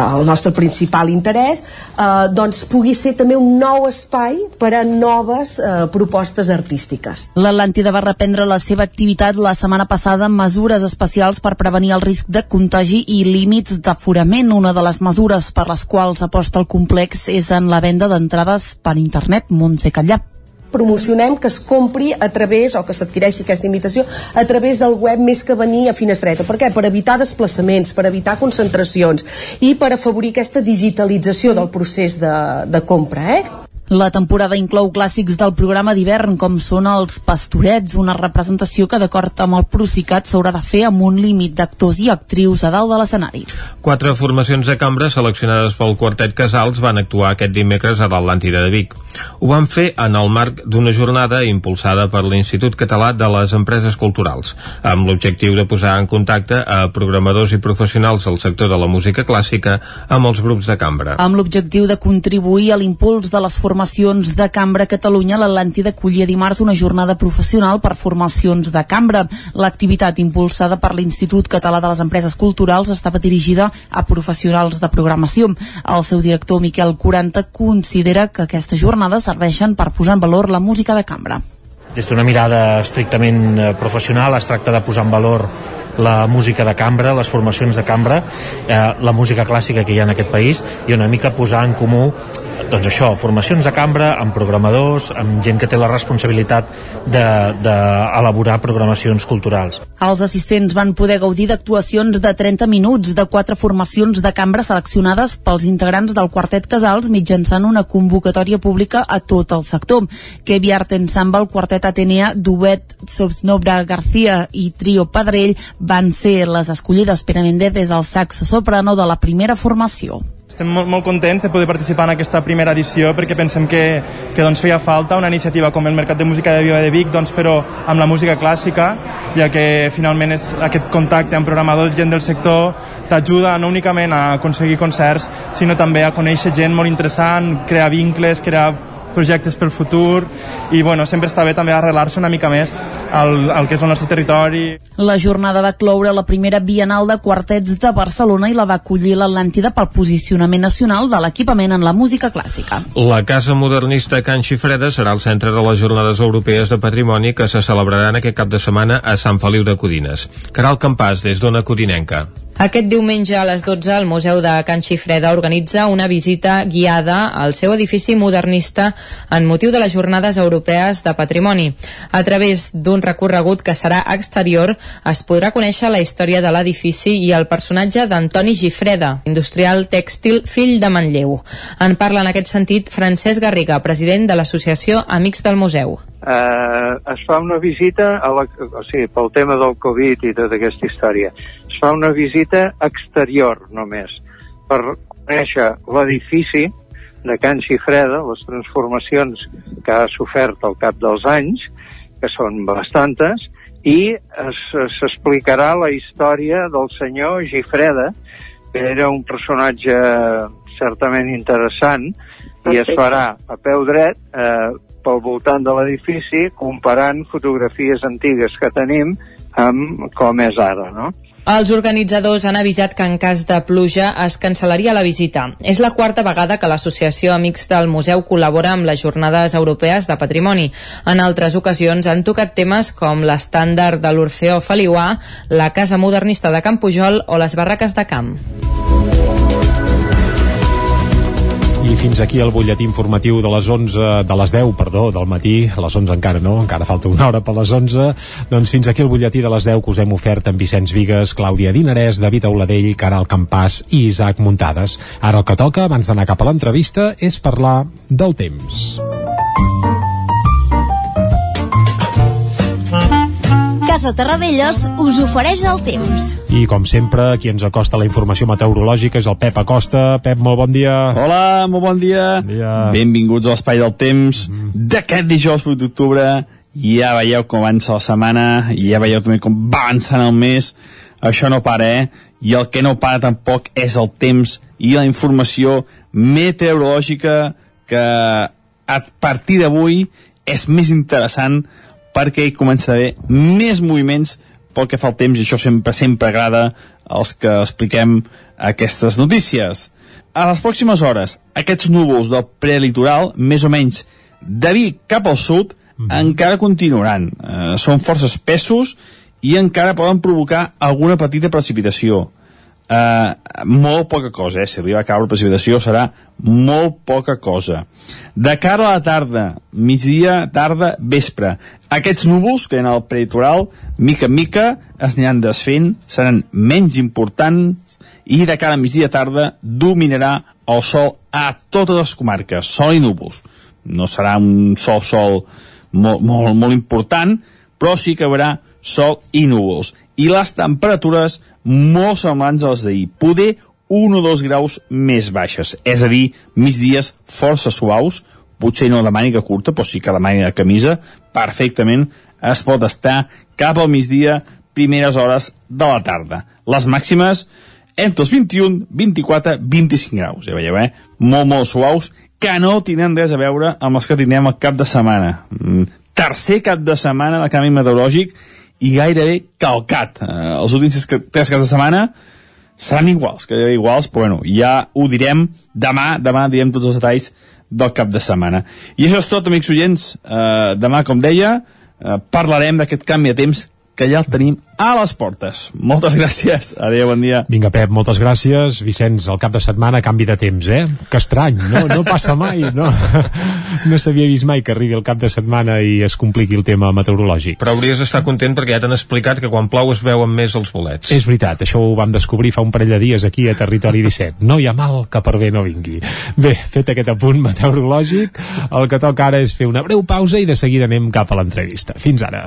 el nostre principal interès, eh, doncs pugui ser també un nou espai per a noves eh, propostes artístiques. L'Atlàntida va reprendre la seva activitat la setmana passada amb mesures especials per prevenir el risc de contagi i límits d'aforament. Una de les mesures per les quals aposta el complex és en la venda d'entrades per internet Montse Catllà promocionem que es compri a través, o que s'adquireixi aquesta invitació, a través del web més que venir a Finestreta. Per què? Per evitar desplaçaments, per evitar concentracions i per afavorir aquesta digitalització del procés de, de compra. Eh? La temporada inclou clàssics del programa d'hivern, com són els Pastorets, una representació que, d'acord amb el Procicat, s'haurà de fer amb un límit d'actors i actrius a dalt de l'escenari. Quatre formacions de cambra seleccionades pel quartet Casals van actuar aquest dimecres a l'Atlàntida de Vic. Ho van fer en el marc d'una jornada impulsada per l'Institut Català de les Empreses Culturals, amb l'objectiu de posar en contacte a programadors i professionals del sector de la música clàssica amb els grups de cambra. Amb l'objectiu de contribuir a l'impuls de les formacions formacions de cambra a Catalunya, l'Atlàntida acollia dimarts una jornada professional per formacions de cambra. L'activitat impulsada per l'Institut Català de les Empreses Culturals estava dirigida a professionals de programació. El seu director, Miquel Curanta, considera que aquestes jornades serveixen per posar en valor la música de cambra. Des d'una mirada estrictament eh, professional es tracta de posar en valor la música de cambra, les formacions de cambra, eh, la música clàssica que hi ha en aquest país i una mica posar en comú doncs això, formacions de cambra amb programadors, amb gent que té la responsabilitat d'elaborar de, de programacions culturals. Els assistents van poder gaudir d'actuacions de 30 minuts de quatre formacions de cambra seleccionades pels integrants del Quartet Casals mitjançant una convocatòria pública a tot el sector. Kevi Art Ensemble, Quartet Atenea, Duet, Sobsnobra García i Trio Padrell van ser les escollides per a Mendes al saxo soprano de la primera formació. Estem molt, molt contents de poder participar en aquesta primera edició perquè pensem que, que doncs, feia falta una iniciativa com el Mercat de Música de Viva de Vic, doncs, però amb la música clàssica, ja que finalment és aquest contacte amb programadors, gent del sector, t'ajuda no únicament a aconseguir concerts, sinó també a conèixer gent molt interessant, crear vincles, crear projectes pel futur i bueno, sempre està bé també arrelar-se una mica més al, al que és el nostre territori. La jornada va cloure la primera Bienal de Quartets de Barcelona i la va acollir l'Atlàntida pel posicionament nacional de l'equipament en la música clàssica. La Casa Modernista Can Xifreda serà el centre de les Jornades Europees de Patrimoni que se celebraran aquest cap de setmana a Sant Feliu de Codines. Caral Campàs, des d'Ona Codinenca. Aquest diumenge a les 12 el Museu de Can Xifreda organitza una visita guiada al seu edifici modernista en motiu de les Jornades Europees de Patrimoni. A través d'un recorregut que serà exterior es podrà conèixer la història de l'edifici i el personatge d'Antoni Gifreda, industrial tèxtil fill de Manlleu. En parla en aquest sentit Francesc Garriga, president de l'Associació Amics del Museu. eh, es fa una visita a la, o sigui, pel tema del Covid i tota aquesta història es fa una visita exterior només per conèixer l'edifici de Can Xifreda, les transformacions que ha sofert al cap dels anys, que són bastantes, i es- s'explicarà la història del senyor Gifreda, que era un personatge certament interessant, i es Perfecte. farà a peu dret eh, pel voltant de l'edifici comparant fotografies antigues que tenim amb com és ara, no? Els organitzadors han avisat que en cas de pluja es cancel·laria la visita. És la quarta vegada que l'Associació Amics del Museu col·labora amb les Jornades Europees de Patrimoni. En altres ocasions han tocat temes com l'estàndard de l'Orfeó Feliuà, la Casa Modernista de Camp Pujol o les barraques de camp. I fins aquí el butlletí informatiu de les 11, de les 10, perdó, del matí, a les 11 encara no, encara falta una hora per les 11, doncs fins aquí el butlletí de les 10 que us hem ofert amb Vicenç Vigues, Clàudia Dinarès, David Auladell, Caral Campàs i Isaac Muntades. Ara el que toca, abans d'anar cap a l'entrevista, és parlar del temps. Casa Terradellos us ofereix el temps. I com sempre, qui ens acosta la informació meteorològica és el Pep Acosta. Pep, molt bon dia. Hola, molt bon dia. Bon dia. Benvinguts a l'Espai del Temps d'aquest dijous 8 d'octubre. Ja veieu com avança la setmana, i ja veieu també com va avançant el mes. Això no para, eh? I el que no para tampoc és el temps i la informació meteorològica que a partir d'avui és més interessant perquè hi comença a haver més moviments pel que fa al temps i això sempre sempre agrada als que expliquem aquestes notícies. A les pròximes hores, aquests núvols del prelitoral, més o menys de Vic cap al sud, encara continuaran. Eh, són força espessos i encara poden provocar alguna petita precipitació. Uh, molt poca cosa, eh? si arriba a caure precipitació serà molt poca cosa. De cara a la tarda, migdia, tarda, vespre, aquests núvols que hi ha al prelitoral, mica en mica, es aniran desfent, seran menys importants i de cara a migdia tarda dominarà el sol a totes les comarques, sol i núvols. No serà un sol sol molt, molt, molt important, però sí que hi haurà sol i núvols. I les temperatures molt semblants a les d'ahir. Poder 1 o 2 graus més baixes. És a dir, migdies força suaus, potser no de màniga curta, però sí que de màniga camisa, perfectament es pot estar cap al migdia, primeres hores de la tarda. Les màximes entre els 21, 24, 25 graus, ja veieu, eh? Molt, molt suaus que no tindran res a veure amb els que tindrem el cap de setmana. Mm, Tercer cap de setmana de canvi meteorològic i gairebé calcat. Eh, els últims tres ca- tres caps de setmana seran iguals, que iguals, però bueno, ja ho direm demà, demà direm tots els detalls del cap de setmana. I això és tot, amics oients. Uh, demà, com deia, uh, parlarem d'aquest canvi de temps que ja el tenim a les portes. Moltes gràcies. Adéu, bon dia. Vinga, Pep, moltes gràcies. Vicenç, el cap de setmana canvi de temps, eh? Que estrany, no, no passa mai, no? No s'havia vist mai que arribi el cap de setmana i es compliqui el tema meteorològic. Però hauries d'estar content perquè ja t'han explicat que quan plou es veuen més els bolets. És veritat, això ho vam descobrir fa un parell de dies aquí a Territori 17. No hi ha mal que per bé no vingui. Bé, fet aquest apunt meteorològic, el que toca ara és fer una breu pausa i de seguida anem cap a l'entrevista. Fins ara.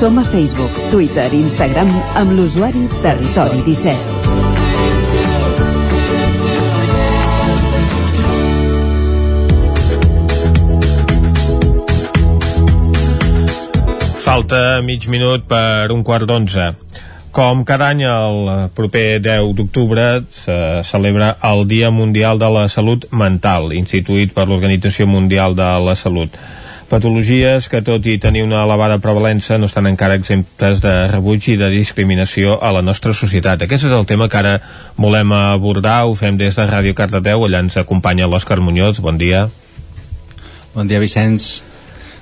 Som a Facebook, Twitter i Instagram amb l'usuari Territori 17. Falta mig minut per un quart d'onze. Com cada any, el proper 10 d'octubre se celebra el Dia Mundial de la Salut Mental, instituït per l'Organització Mundial de la Salut. Patologies que, tot i tenir una elevada prevalença, no estan encara exemptes de rebuig i de discriminació a la nostra societat. Aquest és el tema que ara volem abordar. Ho fem des de Ràdio Cardedeu. Allà ens acompanya l'Òscar Muñoz. Bon dia. Bon dia, Vicenç.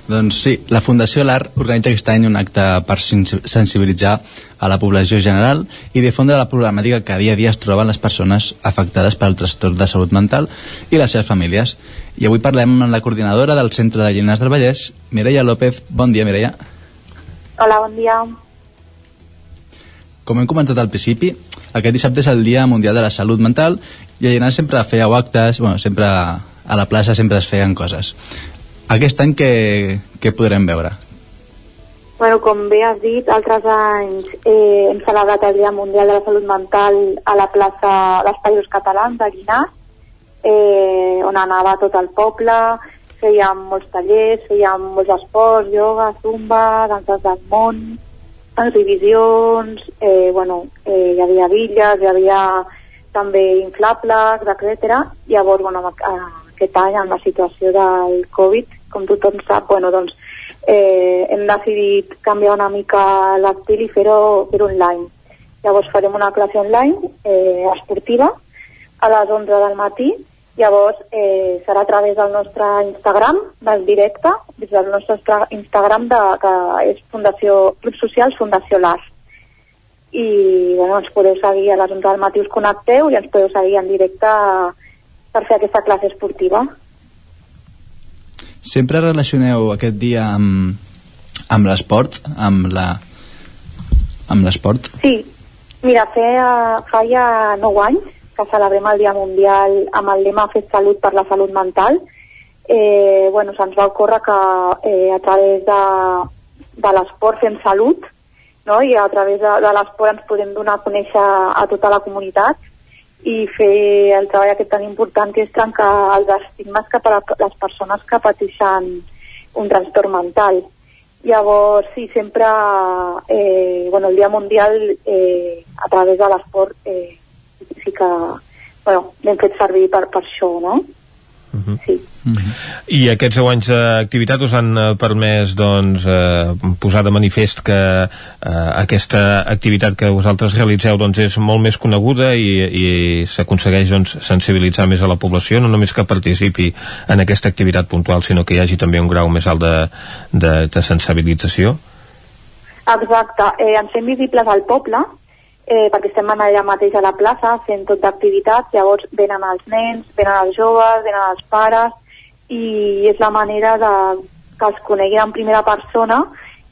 Doncs sí, la Fundació LAR organitza aquest any un acte per sens- sensibilitzar a la població general i difondre la problemàtica que dia a dia es troben les persones afectades pel trastorn de salut mental i les seves famílies. I avui parlem amb la coordinadora del Centre de Llinars del Vallès, Mireia López. Bon dia, Mireia. Hola, bon dia. Com hem comentat al principi, aquest dissabte és el Dia Mundial de la Salut Mental i a Llinars sempre fèieu actes, bueno, sempre a la plaça sempre es feien coses. Aquest any què, què podrem veure? Bueno, com bé has dit, altres anys eh, hem celebrat el Dia Mundial de la Salut Mental a la plaça dels Països Catalans de Llinars, eh, on anava tot el poble, fèiem molts tallers, fèiem molts esports, ioga, zumba, danses del món, exhibicions, eh, bueno, eh, hi havia villes, hi havia també inflables, etc. Llavors, bueno, aquest any, amb la situació del Covid, com tothom sap, bueno, doncs, eh, hem decidit canviar una mica l'estil i fer-ho fer online. Llavors farem una classe online eh, esportiva a les 11 del matí, llavors eh, serà a través del nostre Instagram, del directe, des del nostre Instagram de, que és Fundació Club Socials Fundació LAR. I bueno, ens podeu seguir a les 11 del matí, us connecteu i ens podeu seguir en directe per fer aquesta classe esportiva. Sempre relacioneu aquest dia amb, amb l'esport, amb la amb l'esport? Sí, mira, feia, fa ja 9 anys que celebrem el Dia Mundial amb el lema Fet Salut per la Salut Mental. Eh, bueno, se'ns va ocórrer que eh, a través de, de l'esport fem salut no? i a través de, de l'esport ens podem donar a conèixer a tota la comunitat i fer el treball aquest tan important que és trencar els estigmes cap a les persones que pateixen un trastorn mental. Llavors, sí, sempre, eh, bueno, el Dia Mundial, eh, a través de l'esport, eh, sí que, bueno, l'hem fet servir per, per això, no? I aquests 10 anys d'activitat us han eh, permès doncs, eh, posar de manifest que eh, aquesta activitat que vosaltres realitzeu doncs, és molt més coneguda i, i s'aconsegueix doncs, sensibilitzar més a la població, no només que participi en aquesta activitat puntual, sinó que hi hagi també un grau més alt de, de, de sensibilització. Exacte, eh, ens fem visibles al poble, eh, perquè estem allà mateix a la plaça fent tot d'activitats, llavors venen els nens, venen els joves, venen els pares, i és la manera de que es coneguin en primera persona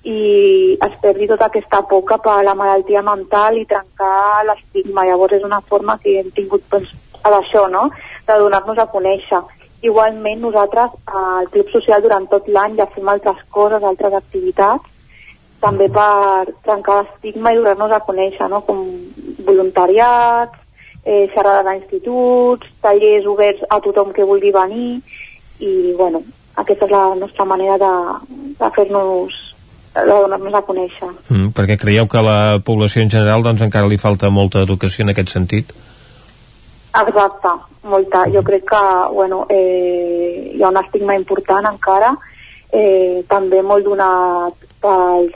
i es perdi tota aquesta por cap a la malaltia mental i trencar l'estigma. Llavors és una forma que hem tingut doncs, a d'això, no? de donar-nos a conèixer. Igualment, nosaltres al Club Social durant tot l'any ja fem altres coses, altres activitats, també per trencar l'estigma i donar-nos a conèixer, no? com voluntariats, eh, xerrades a instituts, tallers oberts a tothom que vulgui venir, i bueno, aquesta és la nostra manera de, de fer-nos de donar-nos a conèixer. Mm, perquè creieu que a la població en general doncs, encara li falta molta educació en aquest sentit? Exacte, molta. Jo crec que bueno, eh, hi ha un estigma important encara, eh, també molt donat pels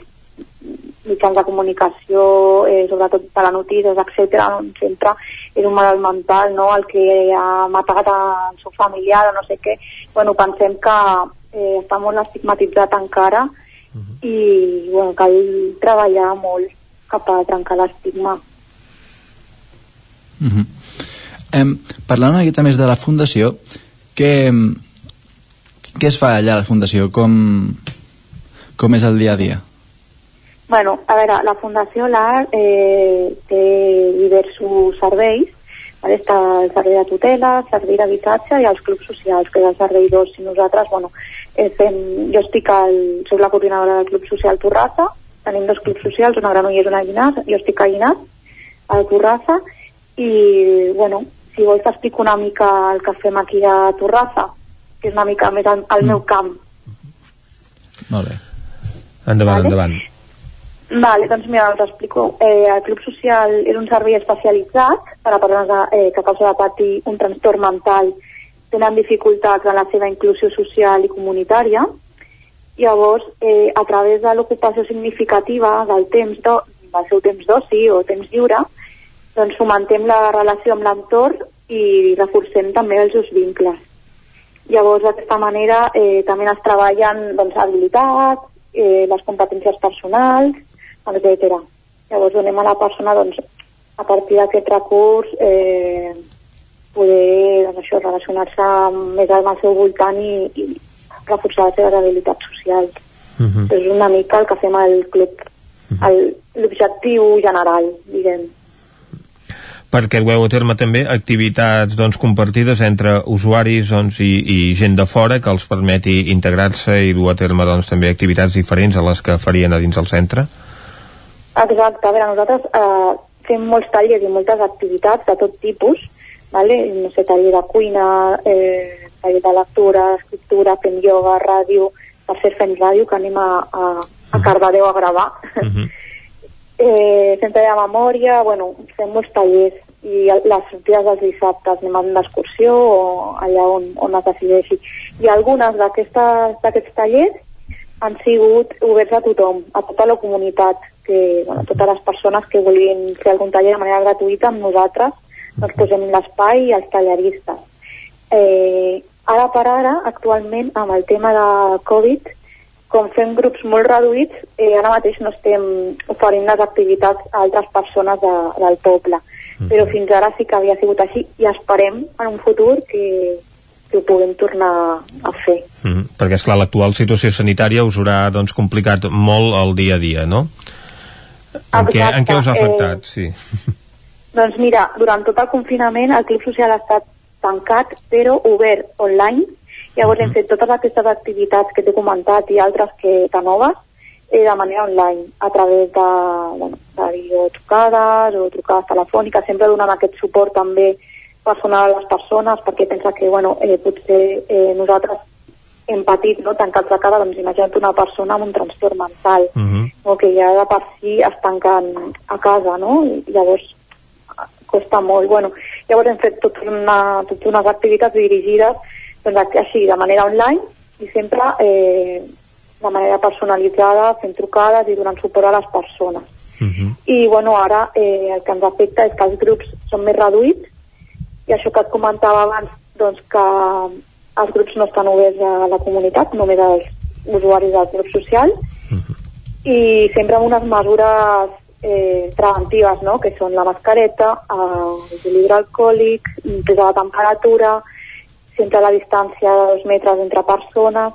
mitjans de comunicació, eh, sobretot per les notícies, etc. on sempre és un malalt mental, no? el que ha matat el seu familiar o no sé què. Bueno, pensem que eh, està molt estigmatitzat encara i bueno, cal treballar molt cap a trencar l'estigma. Mm -hmm. em, parlant una miqueta més de la Fundació, què, què es fa allà a la Fundació? Com, com és el dia a dia? Bueno, a veure, la Fundació LAR eh, té diversos serveis, vale? està el servei de tutela, el servei d'habitatge i els clubs socials, que és el servei 2. Si nosaltres, bueno, eh, fem, jo estic al, soc la coordinadora del Club Social Torrassa, tenim dos clubs socials, una a Granollers i una a Llinars, jo estic a Llinars, a Torrassa, i, bueno, si vols t'explico una mica el que fem aquí a Torrassa, que és una mica més al, al meu camp. Molt bé. Endavant, Vale. endavant. Vale, doncs mira, us explico. Eh, el Club Social és un servei especialitzat per a persones eh, que causa de patir un trastorn mental tenen dificultats en la seva inclusió social i comunitària. Llavors, eh, a través de l'ocupació significativa del temps do, del seu temps d'oci o temps lliure, doncs fomentem la relació amb l'entorn i reforcem també els seus vincles. Llavors, d'aquesta manera, eh, també es treballen doncs, habilitats, eh, les competències personals, etc. Llavors, donem a la persona, doncs, a partir d'aquest recurs, eh, poder doncs, això, relacionar-se més amb el seu voltant i, i reforçar les seves habilitats socials. Uh -huh. És una mica el que fem al club, el- l'objectiu general, diguem. perquè dueu a terme també activitats doncs, compartides entre usuaris doncs, i, i gent de fora que els permeti integrar-se i dur a terme doncs, també activitats diferents a les que farien a dins el centre? Exacte, a veure, nosaltres eh, fem molts tallers i moltes activitats de tot tipus, vale? no sé, taller de cuina, eh, taller de lectura, escriptura, fem ioga, ràdio, per fer fem ràdio, que anem a, a, a Cardedeu a gravar. eh, fem taller de memòria, bueno, fem molts tallers i les sortides dels dissabtes anem a una excursió o allà on, on es decideixi. I algunes d'aquests tallers han sigut oberts a tothom, a tota la comunitat, que, bueno, totes les persones que vulguin fer algun taller de manera gratuïta amb nosaltres, doncs posem l'espai i els talleristes. Eh, ara per ara, actualment, amb el tema de Covid, com fem grups molt reduïts, eh, ara mateix no estem oferint les activitats a altres persones de, del poble. Però fins ara sí que havia sigut així i esperem en un futur que, que ho puguem tornar a fer. Mm, perquè, és clar l'actual situació sanitària us haurà doncs, complicat molt el dia a dia, no? En què, en què us ha afectat? Sí. Doncs mira, durant tot el confinament el Club Social ha estat tancat, però obert online. Llavors hem fet totes aquestes activitats que t'he comentat i altres que de noves eh, de manera online, a través de, bueno, de videotrucades o trucades telefòniques, sempre donant aquest suport també personal a les persones, perquè pensa que bueno, eh, potser eh, nosaltres hem patit no, tancats a casa, doncs imagina't una persona amb un trastorn mental, Uh -huh. o que ja de per si es tanquen a casa, no? I llavors eh, costa molt. Bueno, llavors hem fet tot una, tot unes activitats dirigides doncs, així, de manera online i sempre eh, de manera personalitzada, fent trucades i donant suport a les persones. I bueno, ara eh, el que ens afecta és que els grups són més reduïts i això que et comentava abans, doncs que els grups no estan oberts a la comunitat, només als usuaris del grup social i sempre amb unes mesures eh, preventives, no? que són la mascareta, eh, el llibre alcohòlic, presa de temperatura, sempre la distància de dos metres entre persones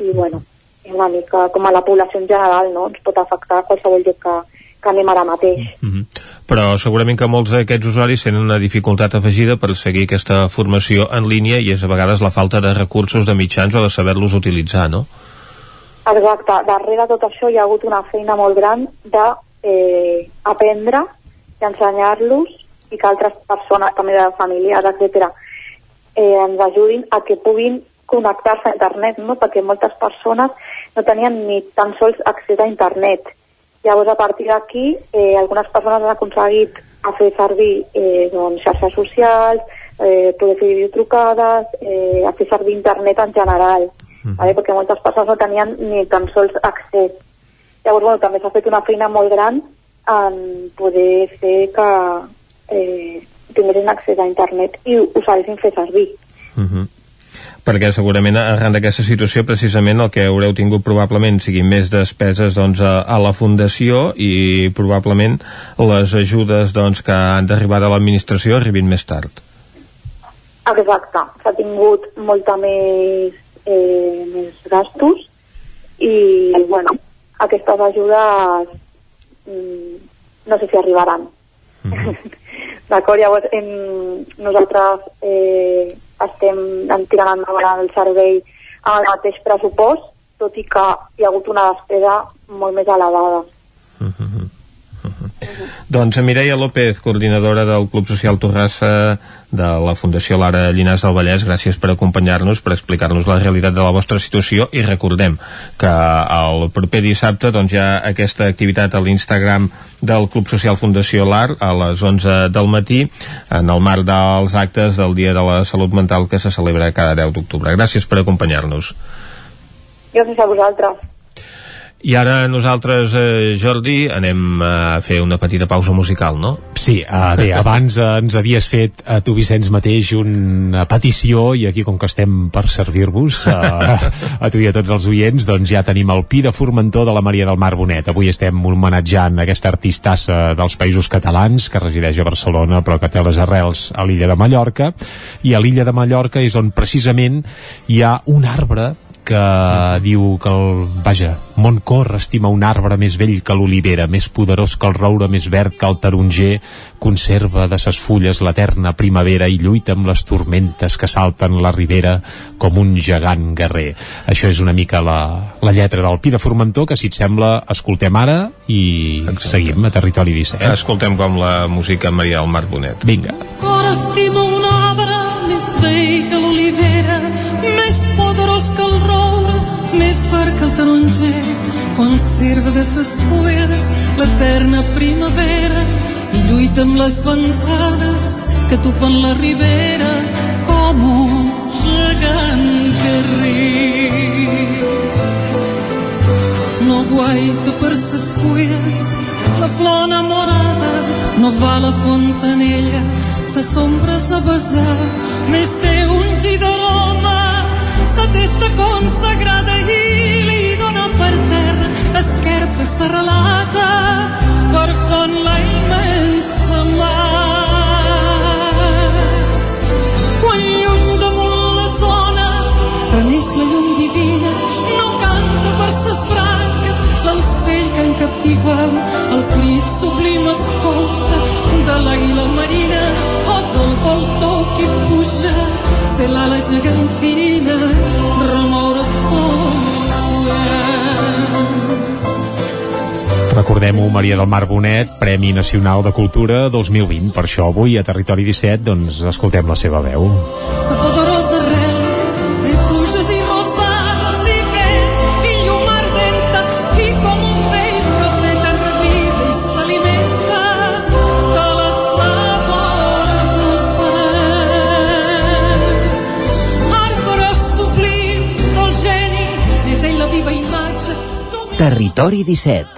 i bueno, una mica com a la població en general, no? ens pot afectar a qualsevol lloc que, que anem ara mateix. Mm -hmm. Però segurament que molts d'aquests usuaris tenen una dificultat afegida per seguir aquesta formació en línia i és a vegades la falta de recursos, de mitjans o de saber-los utilitzar, no? Exacte, darrere tot això hi ha hagut una feina molt gran de eh, i ensenyar-los i que altres persones, també de familiars, etc., eh, ens ajudin a que puguin connectar-se a internet, no? perquè moltes persones no tenien ni tan sols accés a internet. Llavors, a partir d'aquí, eh, algunes persones han aconseguit a fer servir eh, doncs, xarxes socials, eh, poder fer videotrucades, eh, a fer servir internet en general, vale? perquè moltes persones no tenien ni tan sols accés. Llavors, bueno, també s'ha fet una feina molt gran en poder fer que eh, tinguessin accés a internet i ho sabessin fer servir. Uh -huh. Perquè segurament arran d'aquesta situació precisament el que haureu tingut probablement siguin més despeses doncs, a, a la fundació i probablement les ajudes doncs, que han d'arribar de l'administració arribin més tard. Exacte, s'ha tingut molta més, eh, més gastos i, bueno, aquestes ajudes mm, no sé si arribaran. D'acord, llavors em, nosaltres eh, estem tirant endavant el servei amb el mateix pressupost, tot i que hi ha hagut una despesa molt més elevada. Doncs Mireia López, coordinadora del Club Social Torrassa de la Fundació Lara Llinars del Vallès, gràcies per acompanyar-nos, per explicar-nos la realitat de la vostra situació i recordem que el proper dissabte doncs, hi ha aquesta activitat a l'Instagram del Club Social Fundació LAR a les 11 del matí en el marc dels actes del Dia de la Salut Mental que se celebra cada 10 d'octubre. Gràcies per acompanyar-nos. Gràcies a vosaltres. I ara nosaltres, eh, Jordi, anem a fer una petita pausa musical, no? Sí, uh, bé, abans uh, ens havies fet a tu, Vicenç, mateix una petició i aquí, com que estem per servir-vos uh, a tu i a tots els oients, doncs ja tenim el Pi de Formentor de la Maria del Mar Bonet. Avui estem homenatjant aquesta artistassa dels països catalans que resideix a Barcelona però que té les arrels a l'illa de Mallorca i a l'illa de Mallorca és on precisament hi ha un arbre que diu que el, vaja, mon cor estima un arbre més vell que l'olivera, més poderós que el roure, més verd que el taronger, conserva de ses fulles l'eterna primavera i lluita amb les tormentes que salten la ribera com un gegant guerrer. Això és una mica la, la lletra del Pi de Formentor, que si et sembla escoltem ara i Exacte. seguim a Territori 17. Escoltem com la música Maria del Mar Bonet. Vinga. Cor estima un arbre més vell que l'olivera, que el taronger. Conserva de ses fulles l'eterna primavera i lluita amb les ventades que topen la ribera com un gegant guerrer. No guaita per ses fulles la flor enamorada, no va a la fontanella, ses ombres a besar, més té un gi d'aroma, sa testa consagrada i per terra esquerpa serralada per font la immensa mar. Quan lluny damunt les ones reneix la llum divina, no canta per ses branques l'aucell que en captiva el crit sublim escolta de l'àguila marina o del voltor que puja ser l'ala gegantina remoure son Recordem-ho, Maria del Mar Bonet, Premi Nacional de Cultura 2020. Per això avui a Territori 17 doncs, escoltem la seva veu. Territori 17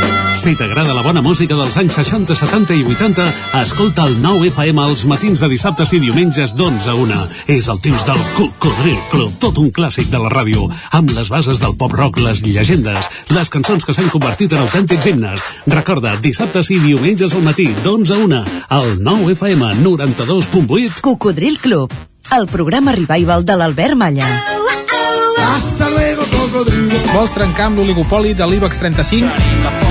Si t'agrada la bona música dels anys 60, 70 i 80, escolta el 9 FM als matins de dissabtes i diumenges d'11 a 1. És el temps del Cocodril Club, tot un clàssic de la ràdio, amb les bases del pop-rock, les llegendes, les cançons que s'han convertit en autèntics himnes. Recorda, dissabtes i diumenges al matí, d'11 a 1, al 9 FM 92.8. Cocodril Club, el programa revival de l'Albert Malla. Hasta luego, cocodrilo. Vols trencar amb l'oligopoli de l'IBEX 35?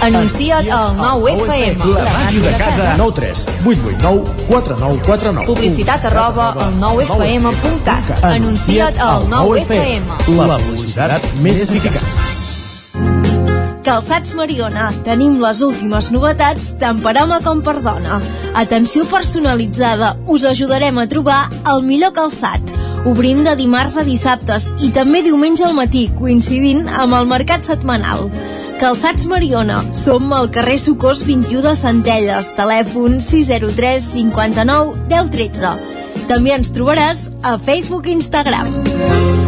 Anuncia't al 9FM. La màquina de casa. 9 3 8 8 9 4 9 4 9. Publicitat arroba al 9FM.cat. Anuncia't al 9FM. La publicitat més eficaç. Calçats Mariona. Tenim les últimes novetats tant per home com per dona. Atenció personalitzada. Us ajudarem a trobar el millor calçat. Obrim de dimarts a dissabtes i també diumenge al matí, coincidint amb el mercat setmanal. Calçats Mariona. Som al carrer Socors 21 de Centelles. Telèfon 603 59 10 13. També ens trobaràs a Facebook i Instagram.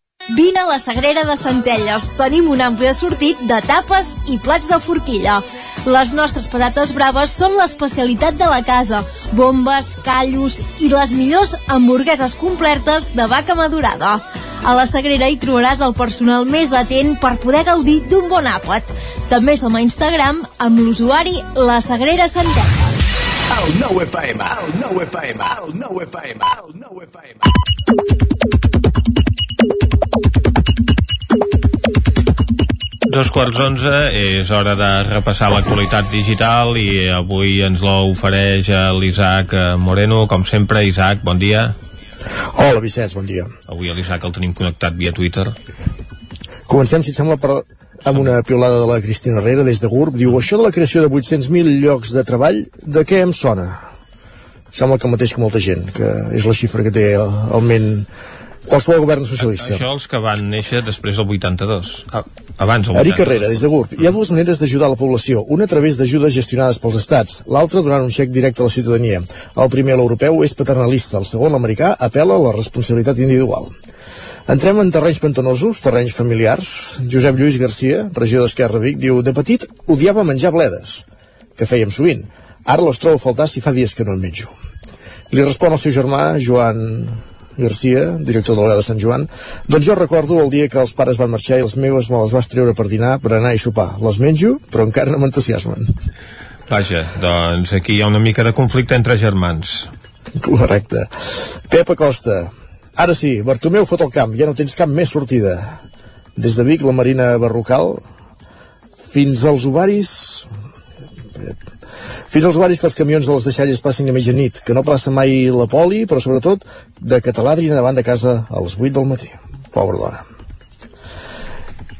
Vine a la Sagrera de Centelles. Tenim un ampli assortit de tapes i plats de forquilla. Les nostres patates braves són l'especialitat de la casa. Bombes, callos i les millors hamburgueses completes de vaca madurada. A la Sagrera hi trobaràs el personal més atent per poder gaudir d'un bon àpat. També som a Instagram amb l'usuari La Sagrera Centelles. El 9 FM, el 9 FM, el 9 FM, el 9 FM. Dos quarts onze és hora de repassar l'actualitat digital i avui ens l'ofereix l'Isaac Moreno, com sempre. Isaac, bon dia. Hola, Vicenç, bon dia. Avui l'Isaac el tenim connectat via Twitter. Comencem, si et sembla, per, amb una piolada de la Cristina Herrera des de GURB. Diu, això de la creació de 800.000 llocs de treball, de què em sona? Sembla que el mateix que molta gent, que és la xifra que té alment qualsevol govern socialista. Això els que van néixer després del 82. Ah, abans del 82. Eric Carrera, des de GURB. Hi ha dues maneres d'ajudar la població. Una a través d'ajudes gestionades pels estats, l'altra donant un xec directe a la ciutadania. El primer, l'europeu, és paternalista. El segon, l'americà, apela a la responsabilitat individual. Entrem en terrenys pantanosos, terrenys familiars. Josep Lluís Garcia, regió d'Esquerra Vic, diu De petit odiava menjar bledes, que fèiem sovint. Ara les trobo a faltar si fa dies que no en menjo. Li respon el seu germà, Joan Garcia, director de l'Hora de Sant Joan, doncs jo recordo el dia que els pares van marxar i els meus me les vas treure per dinar, per anar i sopar. Les menjo, però encara no m'entusiasmen. Vaja, doncs aquí hi ha una mica de conflicte entre germans. Correcte. Pep Acosta. Ara sí, Bartomeu fot el camp, ja no tens cap més sortida. Des de Vic, la Marina Barrocal, fins als ovaris... Fins als ovaris que els camions de les deixalles passin a mitjanit, que no passa mai la poli, però sobretot de catalàdria davant de casa a les 8 del matí. Pobra dona.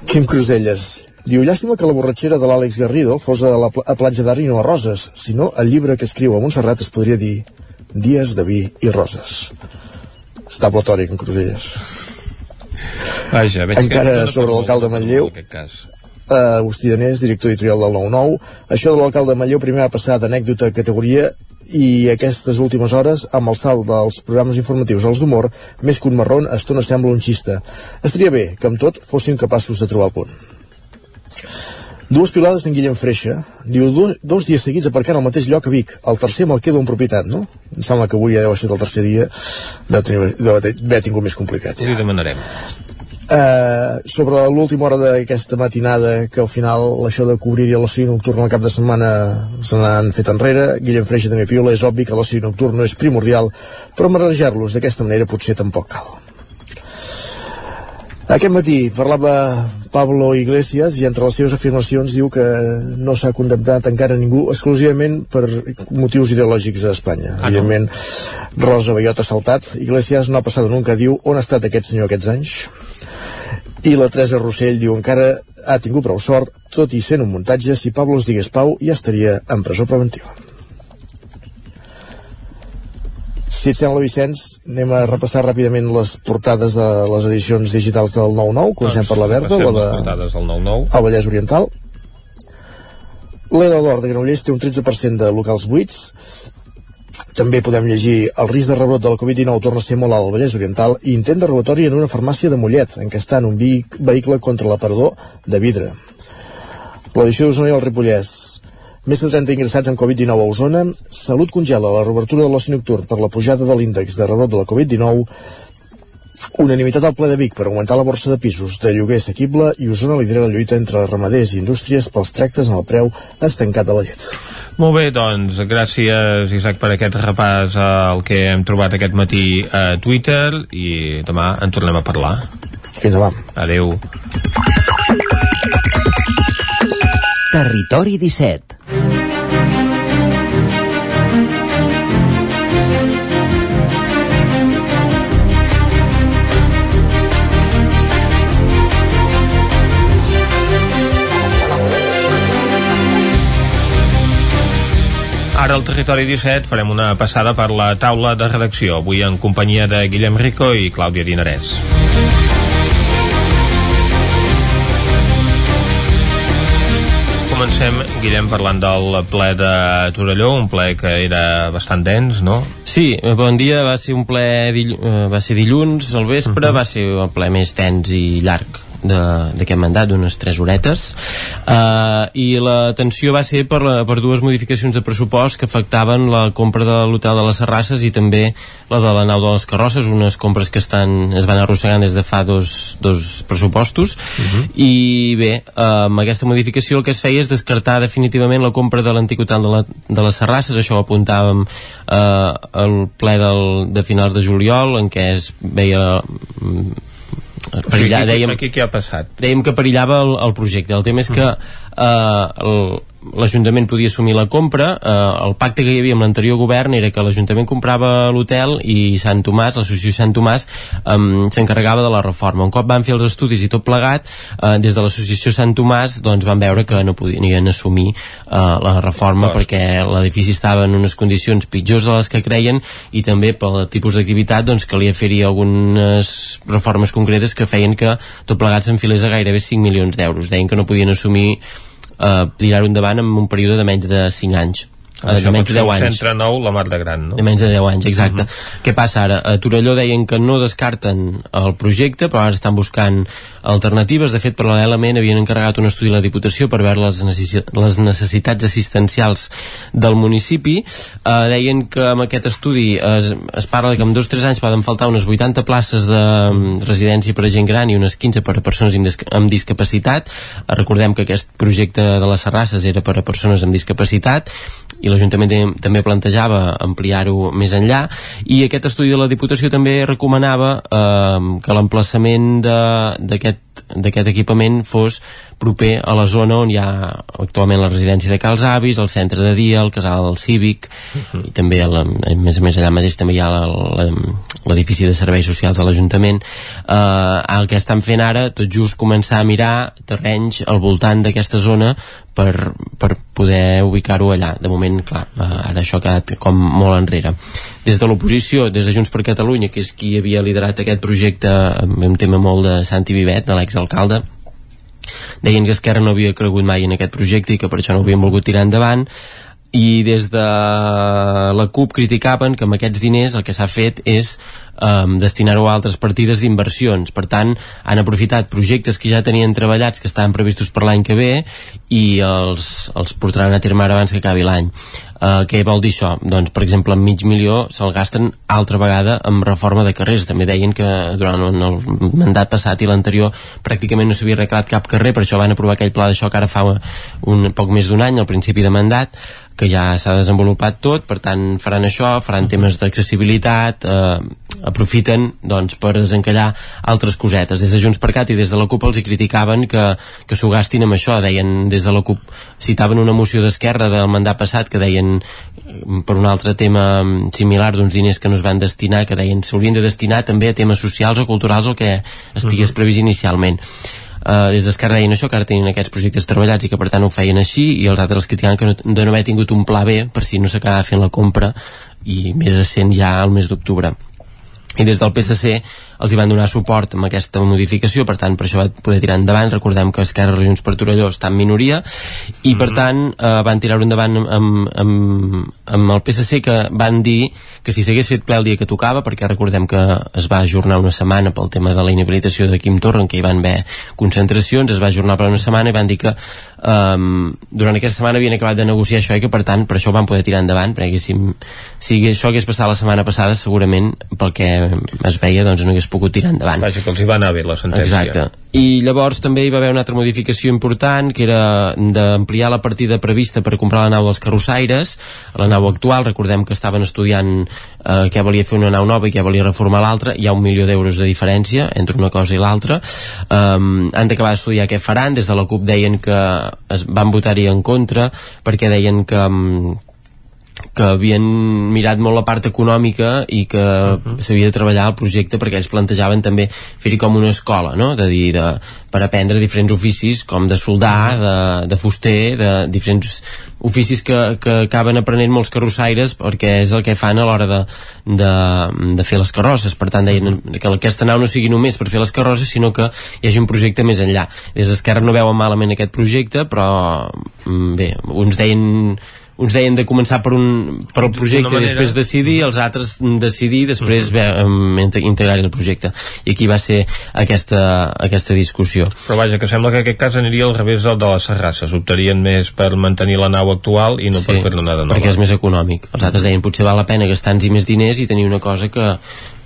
Quim Cruselles. Diu, llàstima que la borratxera de l'Àlex Garrido fos a la pla a platja d'Arri no a Roses, sinó el llibre que escriu a Montserrat es podria dir Dies de vi i roses. Està platòric en Cruselles. Vaja, veig Encara que... sobre l'alcalde Manlleu, En aquest cas. Uh, Agustí Danés, director editorial del 9-9. Això de l'alcalde Manlleu primer va passar d'anècdota a categoria i aquestes últimes hores, amb el salt dels programes informatius als d'humor, més que un marrón, a estona sembla un xista. Estaria bé que amb tot fóssim capaços de trobar el punt. Dues pilades d'en Guillem Freixa. Diu, dos, dos dies seguits aparcant al mateix lloc a Vic. El tercer me'l quedo en propietat, no? Em sembla que avui ja deu ser el tercer dia. Deu, tenir, deu haver tingut més complicat. Li demanarem. Uh, sobre l'última hora d'aquesta matinada que al final això de cobrir-hi l'oci nocturn al cap de setmana se n'han fet enrere Guillem Freixa també piula, és obvi que l'oci nocturn no és primordial però marejar-los d'aquesta manera potser tampoc cal Aquest matí parlava Pablo Iglesias i entre les seves afirmacions diu que no s'ha condemnat encara ningú exclusivament per motius ideològics a Espanya. Ah, Evidentment, Rosa Baiot ha saltat. Iglesias no ha passat nunca, diu, on ha estat aquest senyor aquests anys? I la Teresa Rossell diu encara ha tingut prou sort, tot i sent un muntatge, si Pablo es digués Pau ja estaria en presó preventiva. Si et sembla, Vicenç, anem a repassar ràpidament les portades de les edicions digitals del 9-9. Comencem Doncs per la verda, la de... portades del 9-9. El Vallès Oriental. L'Era d'Or de Granollers té un 13% de locals buits. També podem llegir el risc de rebrot de la Covid-19 torna a ser molt alt al Vallès Oriental i intent de robatori en una farmàcia de Mollet, en què està en un vehicle contra l'aparador de vidre. L'edició d'Osona i el Ripollès més de 30 ingressats amb Covid-19 a Osona. Salut congela la reobertura de l'oci nocturn per la pujada de l'índex de rebrot de la Covid-19. Unanimitat al ple de Vic per augmentar la borsa de pisos de lloguer assequible i Osona lidera la lluita entre ramaders i indústries pels tractes en el preu estancat de la llet. Molt bé, doncs, gràcies, Isaac, per aquest repàs al que hem trobat aquest matí a Twitter i demà en tornem a parlar. Fins demà. Adeu. Territori 17 Ara al Territori 17 farem una passada per la taula de redacció, avui en companyia de Guillem Rico i Clàudia Dinarès. Comencem, Guillem, parlant del ple de Torelló, un ple que era bastant dens, no? Sí, bon dia, va ser un ple dill eh, va ser dilluns al vespre, uh -huh. va ser el ple més tens i llarg d'aquest mandat, d'unes 3 horetes uh, i la tensió va ser per, la, per dues modificacions de pressupost que afectaven la compra de l'hotel de les Serrasses i també la de la nau de les Carrosses, unes compres que estan, es van arrossegant des de fa dos, dos pressupostos. Uh -huh. i bé, uh, amb aquesta modificació el que es feia és descartar definitivament la compra de l'antic hotel de, la, de les Serrasses, això ho apuntàvem uh, al ple del, de finals de juliol en què es veia perillar, o sigui, dèiem, aquí què ha passat? Dèiem que perillava el, el projecte. El tema és que eh, el, l'Ajuntament podia assumir la compra eh, el pacte que hi havia amb l'anterior govern era que l'Ajuntament comprava l'hotel i Sant Tomàs, l'associació Sant Tomàs eh, s'encarregava de la reforma un cop van fer els estudis i tot plegat eh, des de l'associació Sant Tomàs doncs van veure que no podien assumir eh, la reforma Cost. perquè l'edifici estava en unes condicions pitjors de les que creien i també pel tipus d'activitat doncs calia fer-hi algunes reformes concretes que feien que tot plegat s'enfilés a gairebé 5 milions d'euros deien que no podien assumir eh, tirar-ho endavant en un període de menys de 5 anys Uh, de menys de 10 anys. centre nou, la mar de gran, no? De menys de 10 anys, exacte. Uh -huh. Què passa ara? A Torelló deien que no descarten el projecte, però ara estan buscant alternatives. De fet, paral·lelament havien encarregat un estudi a la Diputació per veure les, necessi les necessitats assistencials del municipi. Uh, deien que amb aquest estudi es, es parla que en dos o tres anys poden faltar unes 80 places de um, residència per a gent gran i unes 15 per a persones amb, disc amb discapacitat. Uh, recordem que aquest projecte de les Serrasses era per a persones amb discapacitat i l'Ajuntament també plantejava ampliar-ho més enllà i aquest estudi de la Diputació també recomanava eh, que l'emplaçament d'aquest d'aquest equipament fos proper a la zona on hi ha actualment la residència de Cals Avis, el centre de dia, el casal cívic uh -huh. i també la, a més a més allà mateix també hi ha l'edifici de serveis socials de l'Ajuntament. Eh, el que estan fent ara tot just començar a mirar terrenys al voltant d'aquesta zona per, per poder ubicar-ho allà. De moment, clar, eh, ara això ha quedat com molt enrere des de l'oposició, des de Junts per Catalunya, que és qui havia liderat aquest projecte amb un tema molt de Santi Vivet, de l'exalcalde, deien que Esquerra no havia cregut mai en aquest projecte i que per això no ho havien volgut tirar endavant i des de la CUP criticaven que amb aquests diners el que s'ha fet és um, destinar-ho a altres partides d'inversions. Per tant, han aprofitat projectes que ja tenien treballats, que estaven previstos per l'any que ve, i els, els portaran a terme abans que acabi l'any. Uh, què vol dir això? Doncs, per exemple, mig milió se'l gasten altra vegada amb reforma de carrers. També deien que durant el mandat passat i l'anterior pràcticament no s'havia arreglat cap carrer, per això van aprovar aquell pla d'això que ara fa un poc més d'un any, al principi de mandat, que ja s'ha desenvolupat tot, per tant faran això, faran temes d'accessibilitat, eh, aprofiten doncs, per desencallar altres cosetes. Des de Junts per Cat i des de la CUP els hi criticaven que, que s'ho gastin amb això. Deien des de la CUP, citaven una moció d'esquerra del mandat passat que deien per un altre tema mm, similar d'uns diners que no es van destinar, que deien s'haurien de destinar també a temes socials o culturals el que estigués uh -huh. previst inicialment. Uh, des d'Esquerra deien això, que ara tenien aquests projectes treballats i que per tant ho feien així i els altres criticaven que no, de no haver tingut un pla B per si no s'acabava fent la compra i més essent ja al mes d'octubre i des del PSC els hi van donar suport amb aquesta modificació, per tant per això va poder tirar endavant, recordem que Esquerra Regions per Torelló està en minoria i per mhm. tant eh, van tirar-ho endavant amb, amb, amb el PSC que van dir que si s'hagués fet ple el dia que tocava, perquè recordem que es va ajornar una setmana pel tema de la inhabilitació de Quim Torra, en què hi van haver concentracions, es va ajornar per una setmana i van dir que um, durant aquesta setmana havien acabat de negociar això i que per tant per això ho van poder tirar endavant perquè si, si això hagués passat la setmana passada segurament pel que es veia doncs no hagués pogut tirar endavant. Vaja, que els hi va anar bé la sentència. Exacte. I llavors també hi va haver una altra modificació important, que era d'ampliar la partida prevista per comprar la nau dels carrossaires, la nau actual, recordem que estaven estudiant eh, què volia fer una nau nova i què volia reformar l'altra, hi ha un milió d'euros de diferència entre una cosa i l'altra. Um, han d'acabar d'estudiar què faran, des de la CUP deien que es van votar-hi en contra, perquè deien que um, que havien mirat molt la part econòmica i que uh -huh. s'havia de treballar el projecte perquè ells plantejaven també fer-hi com una escola, no? de dir, de, per aprendre diferents oficis com de soldar, -huh. de, de fuster, de diferents oficis que, que acaben aprenent molts carrossaires perquè és el que fan a l'hora de, de, de fer les carrosses per tant deien que aquesta nau no sigui només per fer les carrosses sinó que hi hagi un projecte més enllà des d'Esquerra no veuen malament aquest projecte però mm, bé, uns deien uns deien de començar per, un, per el projecte i després decidir, els altres decidir després mm -hmm. integrar el projecte. I aquí va ser aquesta, aquesta discussió. Però vaja, que sembla que aquest cas aniria al revés del de les serrasses, optarien més per mantenir la nau actual i no sí, per fer-ne nada nova. perquè és més econòmic, els altres deien potser val la pena gastar-nos més diners i tenir una cosa que,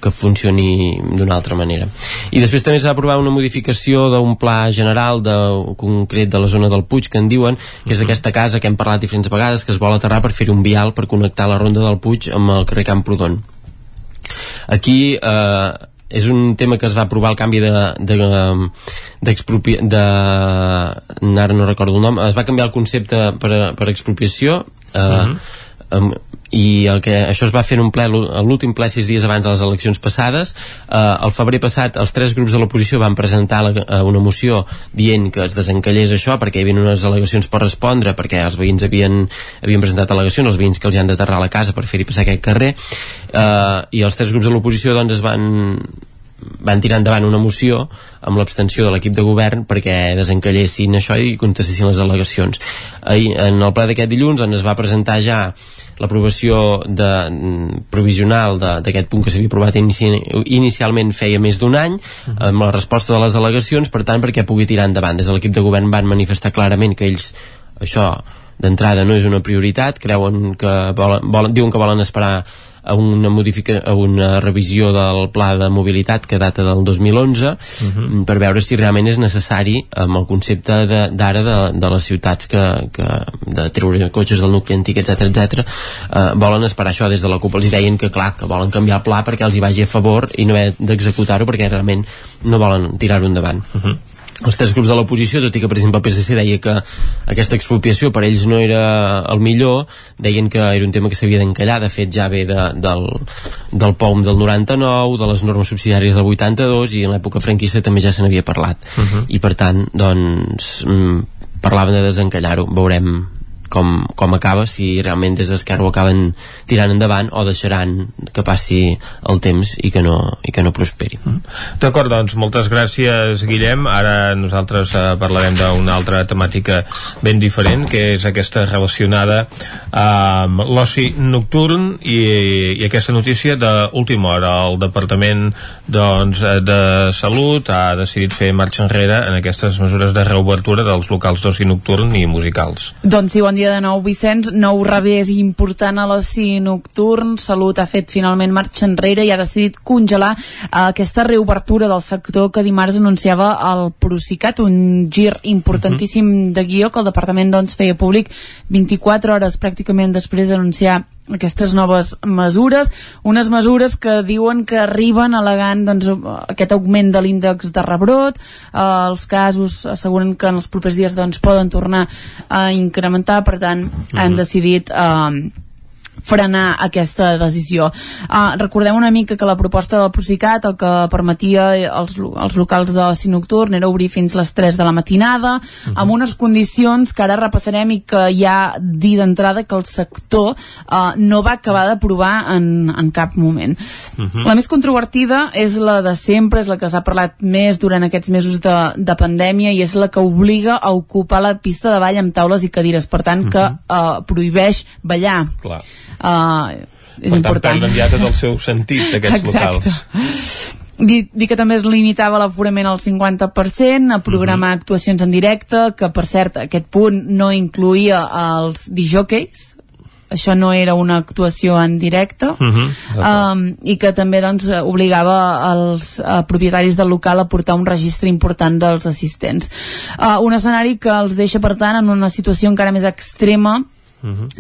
que funcioni d'una altra manera. I després també s'ha aprovat una modificació d'un pla general de, concret de la zona del Puig que en diuen que és d'aquesta casa que hem parlat diferents vegades que es vol aterrar per fer un vial per connectar la ronda del Puig amb el carrer Camprodon. Aquí eh, és un tema que es va aprovar el canvi de, de, d'expropi... de, ara no recordo el nom, es va canviar el concepte per, per expropiació eh, uh -huh. um, i el que això es va fer en un ple l'últim ple sis dies abans de les eleccions passades eh, el febrer passat els tres grups de l'oposició van presentar la, eh, una moció dient que es desencallés això perquè hi havia unes al·legacions per respondre perquè els veïns havien, havien presentat al·legacions els veïns que els han d'aterrar a la casa per fer-hi passar aquest carrer eh, i els tres grups de l'oposició doncs es van van tirar endavant una moció amb l'abstenció de l'equip de govern perquè desencallessin això i contestessin les al·legacions. Ahir, en el ple d'aquest dilluns doncs, es va presentar ja l'aprovació de, mm, provisional d'aquest punt que s'havia aprovat inici, inicialment feia més d'un any amb la resposta de les delegacions per tant perquè pugui tirar endavant. Des de l'equip de govern van manifestar clarament que ells això d'entrada no és una prioritat creuen que volen, volen, diuen que volen esperar a una, modifica, a una revisió del pla de mobilitat que data del 2011 uh -huh. per veure si realment és necessari amb el concepte d'ara de, de, de les ciutats que, que de treure cotxes del nucli antic, etc etc. Eh, volen esperar això des de la CUP els deien que clar, que volen canviar el pla perquè els hi vagi a favor i no haver d'executar-ho perquè realment no volen tirar-ho endavant uh -huh els tres grups de l'oposició, tot i que per exemple el PSC deia que aquesta expropiació per ells no era el millor, deien que era un tema que s'havia d'encallar, de fet ja ve de, del, del POM del 99, de les normes subsidiàries del 82 i en l'època franquista també ja se n'havia parlat. Uh -huh. I per tant, doncs, mm, parlaven de desencallar-ho, veurem com, com acaba, si realment des d'Esquerra ho acaben tirant endavant o deixaran que passi el temps i que no, i que no prosperi. Mm. D'acord, doncs moltes gràcies Guillem. Ara nosaltres eh, parlarem d'una altra temàtica ben diferent, que és aquesta relacionada amb l'oci nocturn i, i aquesta notícia d'última hora. El Departament doncs, de Salut ha decidit fer marxa enrere en aquestes mesures de reobertura dels locals d'oci nocturn i musicals. Doncs sí, bon dia de nou, Vicenç. Nou revés important a l'oci nocturn. Salut ha fet finalment marxa enrere i ha decidit congelar eh, aquesta reobertura del sector que dimarts anunciava el Procicat, un gir importantíssim uh -huh. de guió que el departament doncs, feia públic 24 hores pràcticament després d'anunciar aquestes noves mesures, unes mesures que diuen que arriben alegant doncs, aquest augment de l'índex de rebrot, eh, els casos asseguren que en els propers dies doncs, poden tornar a incrementar, per tant han decidit eh, frenar aquesta decisió. Uh, recordem una mica que la proposta del Procicat el que permetia als, als locals de l'oci nocturn era obrir fins les 3 de la matinada, uh -huh. amb unes condicions que ara repassarem i que ja dir d'entrada que el sector uh, no va acabar d'aprovar en, en cap moment. Uh -huh. La més controvertida és la de sempre, és la que s'ha parlat més durant aquests mesos de, de pandèmia i és la que obliga a ocupar la pista de ball amb taules i cadires, per tant que uh, prohibeix ballar. Clar. Uh, és per tant, important. perden ja tot el seu sentit, aquests Exacte. locals. Dir, dir que també es limitava l'aforament al 50%, a programar actuacions en directe, que per cert aquest punt no incluïa els dijòqueis, això no era una actuació en directe um, i que també doncs, obligava els uh, propietaris del local a portar un registre important dels assistents uh, un escenari que els deixa per tant en una situació encara més extrema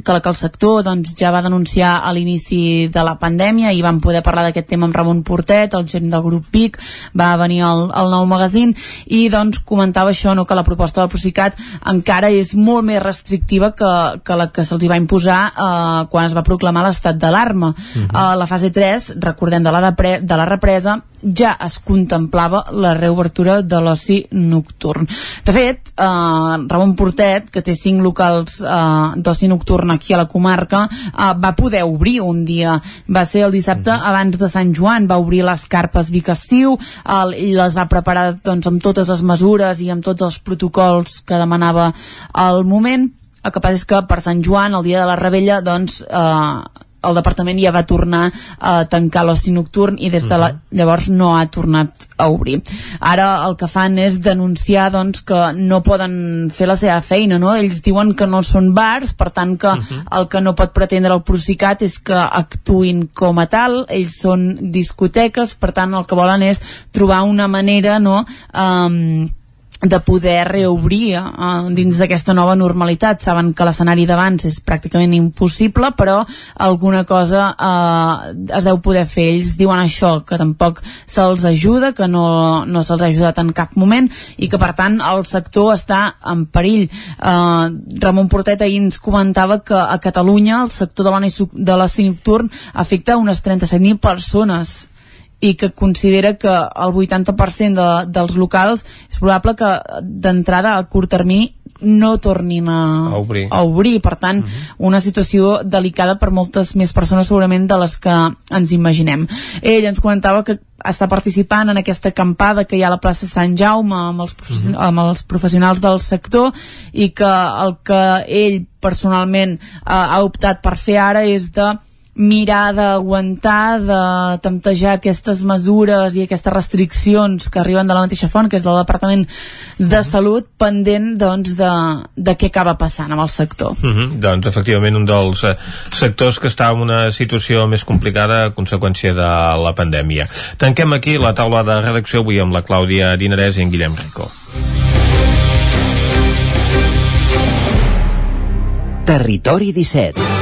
que la que el sector doncs, ja va denunciar a l'inici de la pandèmia i vam poder parlar d'aquest tema amb Ramon Portet, el gerent del grup PIC, va venir al, al nou magazín i doncs comentava això, no, que la proposta del Procicat encara és molt més restrictiva que, que la que se'ls va imposar eh, quan es va proclamar l'estat d'alarma. Uh -huh. la fase 3, recordem, de la, de, de la represa, ja es contemplava la reobertura de l'oci nocturn. De fet, eh, Ramon Portet, que té cinc locals eh, d'oci nocturn aquí a la comarca, eh, va poder obrir un dia. Va ser el dissabte mm -hmm. abans de Sant Joan, va obrir les carpes Vic Estiu el, i les va preparar doncs, amb totes les mesures i amb tots els protocols que demanava al moment. El que passa és que per Sant Joan, el dia de la rebella, doncs, eh, el departament ja va tornar a tancar l'oci nocturn i des de la, llavors no ha tornat a obrir. Ara el que fan és denunciar doncs, que no poden fer la seva feina, no? Ells diuen que no són bars, per tant que el que no pot pretendre el Procicat és que actuïn com a tal, ells són discoteques, per tant el que volen és trobar una manera, no?, um, de poder reobrir uh, dins d'aquesta nova normalitat. Saben que l'escenari d'abans és pràcticament impossible, però alguna cosa uh, es deu poder fer. Ells diuen això, que tampoc se'ls ajuda, que no, no se'ls ha ajudat en cap moment i que, per tant, el sector està en perill. Uh, Ramon Portet ahir ens comentava que a Catalunya el sector de l'oci nocturn afecta unes 37.000 persones i que considera que el 80% de, dels locals és probable que d'entrada a curt termini no tornin a, A obrir. a obrir. Per tant, una situació delicada per moltes més persones segurament de les que ens imaginem. Ell ens comentava que està participant en aquesta acampada que hi ha a la plaça Sant Jaume amb els, professi- amb els professionals del sector i que el que ell personalment eh, ha optat per fer ara és de mirar d'aguantar, de temptejar aquestes mesures i aquestes restriccions que arriben de la mateixa font, que és del Departament de Salut, pendent doncs, de, de què acaba passant amb el sector. Mm -hmm. Doncs efectivament un dels eh, sectors que està en una situació més complicada a conseqüència de la pandèmia. Tanquem aquí la taula de redacció avui amb la Clàudia Dinarès i en Guillem Rico. Territori 17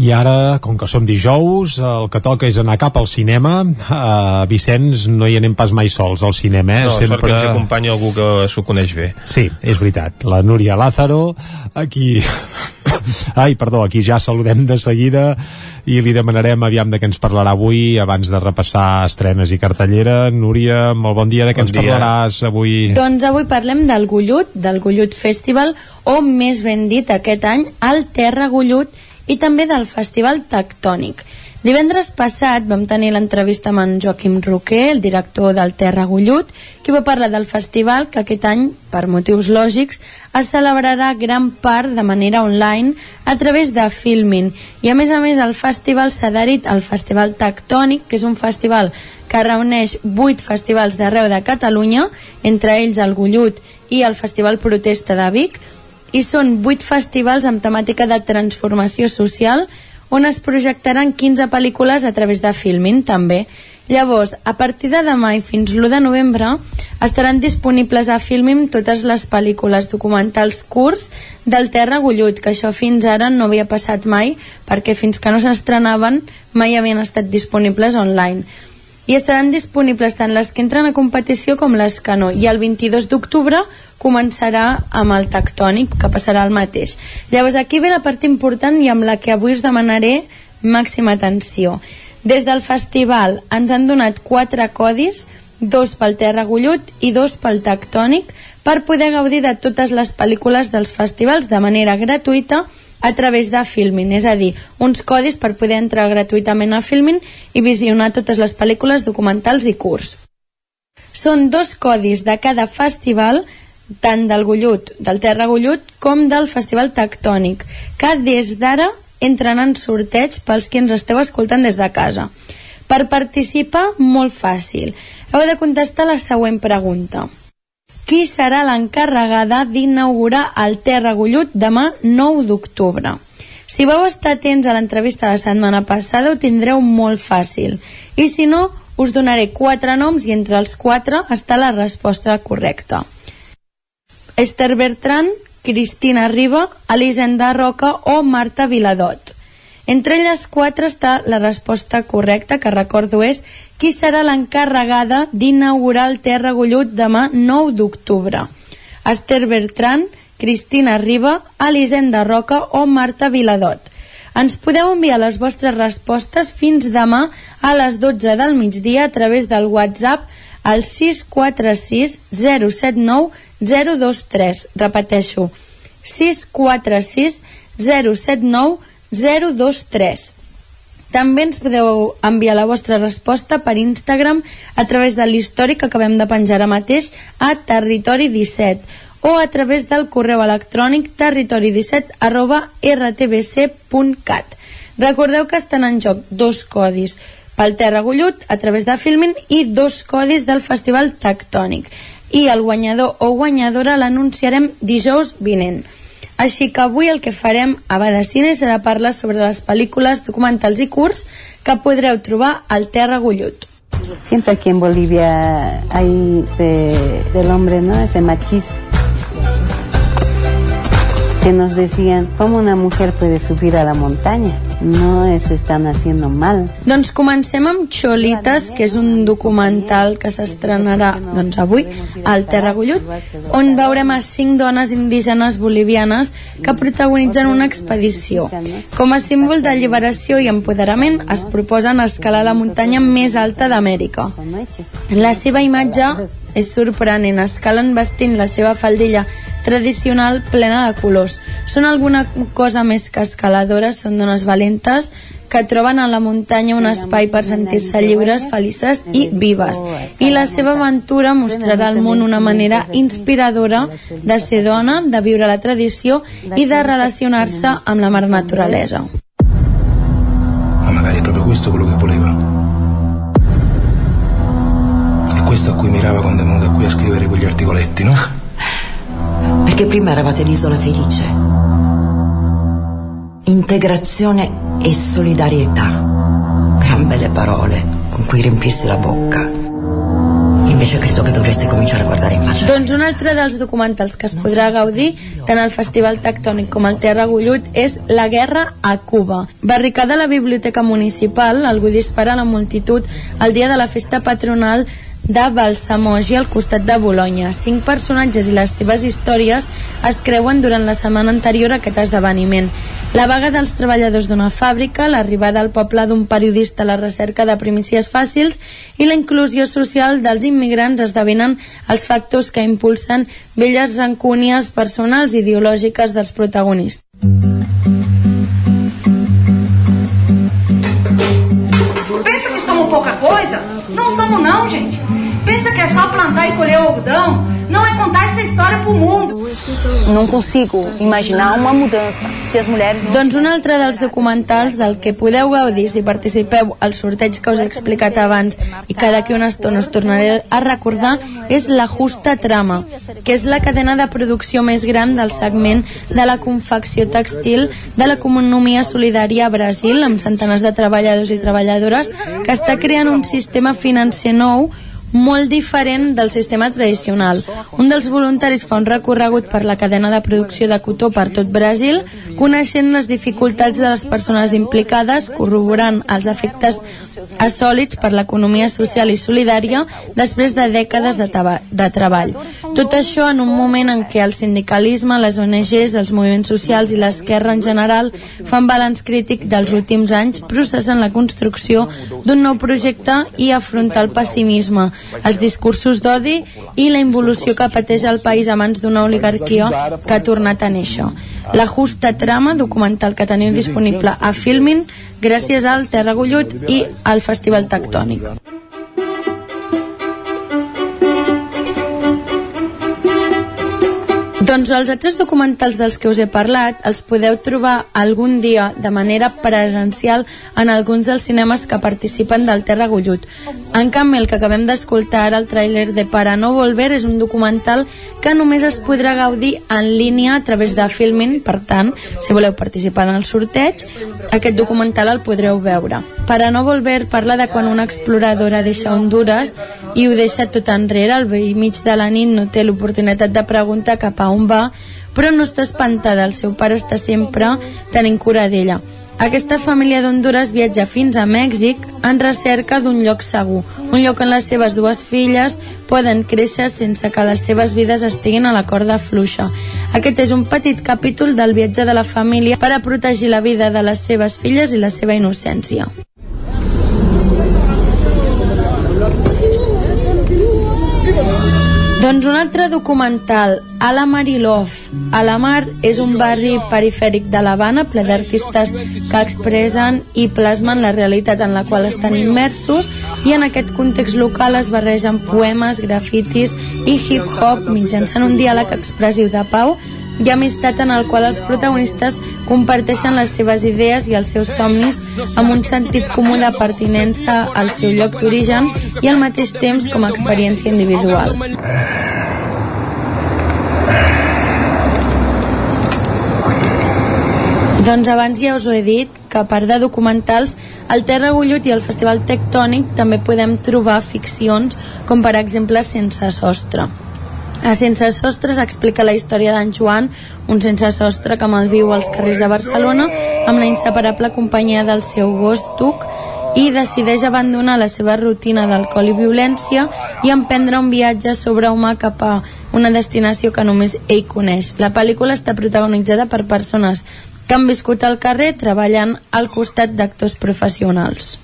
I ara, com que som dijous, el que toca és anar cap al cinema. Uh, Vicenç, no hi anem pas mai sols al cinema, eh? No, Sempre... sort que ens acompanya algú que s'ho coneix bé. Sí, és veritat. La Núria Lázaro, aquí... Ai, perdó, aquí ja saludem de seguida i li demanarem aviam de què ens parlarà avui abans de repassar estrenes i cartellera. Núria, molt bon dia, de què Bon ens dia. parlaràs avui? Doncs avui parlem del Gullut, del Gullut Festival, o més ben dit aquest any, el Terra Gullut, i també del Festival Tectònic. Divendres passat vam tenir l'entrevista amb en Joaquim Roquer, el director del Terra Gullut, que va parlar del festival que aquest any, per motius lògics, es celebrarà gran part de manera online a través de Filmin. I a més a més el festival s'ha adherit al Festival Tectònic, que és un festival que reuneix vuit festivals d'arreu de Catalunya, entre ells el Gullut i el Festival Protesta de Vic, i són 8 festivals amb temàtica de transformació social on es projectaran 15 pel·lícules a través de Filmin també. Llavors, a partir de demà i fins l'1 de novembre estaran disponibles a Filmin totes les pel·lícules documentals curts del Terra Gullut, que això fins ara no havia passat mai perquè fins que no s'estrenaven mai havien estat disponibles online i estaran disponibles tant les que entren a competició com les que no. I el 22 d'octubre començarà amb el tectònic que passarà el mateix. Llavors aquí ve la part important i amb la que avui us demanaré màxima atenció. Des del festival ens han donat quatre codis dos pel Terra Gullut i dos pel Tectònic per poder gaudir de totes les pel·lícules dels festivals de manera gratuïta a través de Filmin, és a dir, uns codis per poder entrar gratuïtament a Filmin i visionar totes les pel·lícules, documentals i curts. Són dos codis de cada festival, tant del Gullut, del Terra Gullut, com del Festival Tectònic, que des d'ara entren en sorteig pels que ens esteu escoltant des de casa. Per participar, molt fàcil. Heu de contestar la següent pregunta qui serà l'encarregada d'inaugurar el Terra Gullut demà 9 d'octubre. Si vau estar atents a l'entrevista de la setmana passada ho tindreu molt fàcil i si no us donaré quatre noms i entre els quatre està la resposta correcta. Esther Bertran, Cristina Riba, Elisenda Roca o Marta Viladot. Entre elles quatre està la resposta correcta, que recordo és qui serà l'encarregada d'inaugurar el Terra Gullut demà 9 d'octubre. Esther Bertran, Cristina Riba, Elisenda Roca o Marta Viladot. Ens podeu enviar les vostres respostes fins demà a les 12 del migdia a través del WhatsApp al 646 079 023. Repeteixo, 646 079 023. També ens podeu enviar la vostra resposta per Instagram a través de l'històric que acabem de penjar ara mateix a territori 17 o a través del correu electrònic territori17 arroba rtbc.cat. Recordeu que estan en joc dos codis pel Terra Gullut a través de Filmin i dos codis del Festival Tectònic i el guanyador o guanyadora l'anunciarem dijous vinent. Així que avui el que farem a Badacine serà parlar sobre les pel·lícules, documentals i curts que podreu trobar al Terra Gullut. Siempre aquí en Bolivia hay de, del hombre, ¿no? Ese machismo que nos decían cómo una mujer puede subir a la montaña. No, eso están haciendo mal. Doncs comencem amb Xolites, que és un documental que s'estrenarà doncs, avui al Terra Gullut, on veurem a cinc dones indígenes bolivianes que protagonitzen una expedició. Com a símbol d'alliberació i empoderament es proposen escalar la muntanya més alta d'Amèrica. La seva imatge és sorprenent, escalen vestint la seva faldilla tradicional plena de colors. Són alguna cosa més que escaladores, són dones valentes que troben a la muntanya un espai per sentir-se lliures, felices i vives. I la seva aventura mostrarà al món una manera inspiradora de ser dona, de viure la tradició i de relacionar-se amb la mar naturalesa. Ma magari è proprio questo quello che voleva. È questo a cui mirava quando è venuta qui a scrivere quegli articoletti, no? Perché prima eravate l'isola felice. Integrazione e solidarietà. Gran belle parole con cui riempirsi la bocca. Invece credo che dovreste cominciare a guardare in faccia. Doncs un altre dels documentals que es podrà gaudir tant al Festival Tectònic com al Terra Gullut és La guerra a Cuba. Barricada a la Biblioteca Municipal, algú dispara a la multitud el dia de la festa patronal de Balsamogi al costat de Bologna. Cinc personatges i les seves històries es creuen durant la setmana anterior a aquest esdeveniment. La vaga dels treballadors d'una fàbrica, l'arribada al poble d'un periodista a la recerca de primícies fàcils i la inclusió social dels immigrants esdevenen els factors que impulsen velles rancúnies personals i ideològiques dels protagonistes. Pouca coisa? Não somos não, gente. Pensa que é só plantar e colher o algodão? Não é contar essa história pro mundo. Não consigo imaginar uma mudança se as mulheres... No... Doncs un altre dels documentals del que podeu gaudir si participeu al sorteig que us he explicat abans i que d'aquí una estona us tornaré a recordar és La Justa Trama, que és la cadena de producció més gran del segment de la confecció textil de l'economia solidària a Brasil amb centenars de treballadors i treballadores que està creant un sistema financer nou molt diferent del sistema tradicional. Un dels voluntaris fa un recorregut per la cadena de producció de cotó per tot Brasil, coneixent les dificultats de les persones implicades, corroborant els efectes assòlids per l'economia social i solidària després de dècades de, de treball. Tot això en un moment en què el sindicalisme, les ONGs, els moviments socials i l'esquerra en general fan balanç crític dels últims anys, processen la construcció d'un nou projecte i afrontar el pessimisme, els discursos d'odi i la involució que pateix el país a mans d'una oligarquia que ha tornat a néixer. La justa trama, documental que teniu disponible a Filmin, gràcies al Terra Gullut i al Festival Tectònic. Doncs els altres documentals dels que us he parlat els podeu trobar algun dia de manera presencial en alguns dels cinemes que participen del Terra Gullut. En canvi, el que acabem d'escoltar ara, el tràiler de Para no volver, és un documental que només es podrà gaudir en línia a través de Filmin, per tant, si voleu participar en el sorteig, aquest documental el podreu veure. Para no volver parla de quan una exploradora deixa Honduras i ho deixa tot enrere, al vell mig de la nit no té l'oportunitat de preguntar cap a on va, però no està espantada, el seu pare està sempre tenint cura d'ella. Aquesta família d'Honduras viatja fins a Mèxic en recerca d'un lloc segur, un lloc on les seves dues filles poden créixer sense que les seves vides estiguin a la corda fluixa. Aquest és un petit capítol del viatge de la família per a protegir la vida de les seves filles i la seva innocència. Doncs un altre documental, i Love. Alamar és un barri perifèric de l'Havana ple d'artistes que expressen i plasmen la realitat en la qual estan immersos i en aquest context local es barregen poemes, grafitis i hip-hop mitjançant un diàleg expressiu de pau i amistat en el qual els protagonistes comparteixen les seves idees i els seus somnis amb un sentit comú de pertinença al seu lloc d'origen i al mateix temps com a experiència individual. Doncs abans ja us ho he dit, que a part de documentals, al Terra Gullut i al Festival Tectònic també podem trobar ficcions com per exemple Sense Sostre. A Sense Sostres explica la història d'en Joan, un sense sostre que malviu als carrers de Barcelona amb la inseparable companyia del seu gos Tuc i decideix abandonar la seva rutina d'alcohol i violència i emprendre un viatge sobrehumà cap a una destinació que només ell coneix. La pel·lícula està protagonitzada per persones que han viscut al carrer treballant al costat d'actors professionals.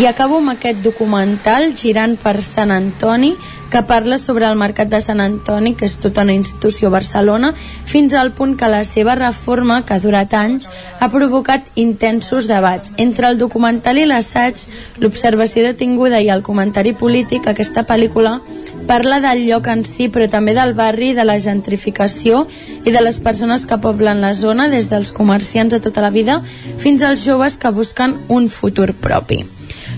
I acabo amb aquest documental girant per Sant Antoni que parla sobre el mercat de Sant Antoni, que és tota una institució a Barcelona, fins al punt que la seva reforma, que ha durat anys, ha provocat intensos debats. Entre el documental i l'assaig, l'observació detinguda i el comentari polític, aquesta pel·lícula parla del lloc en si, però també del barri, de la gentrificació i de les persones que poblen la zona, des dels comerciants de tota la vida fins als joves que busquen un futur propi.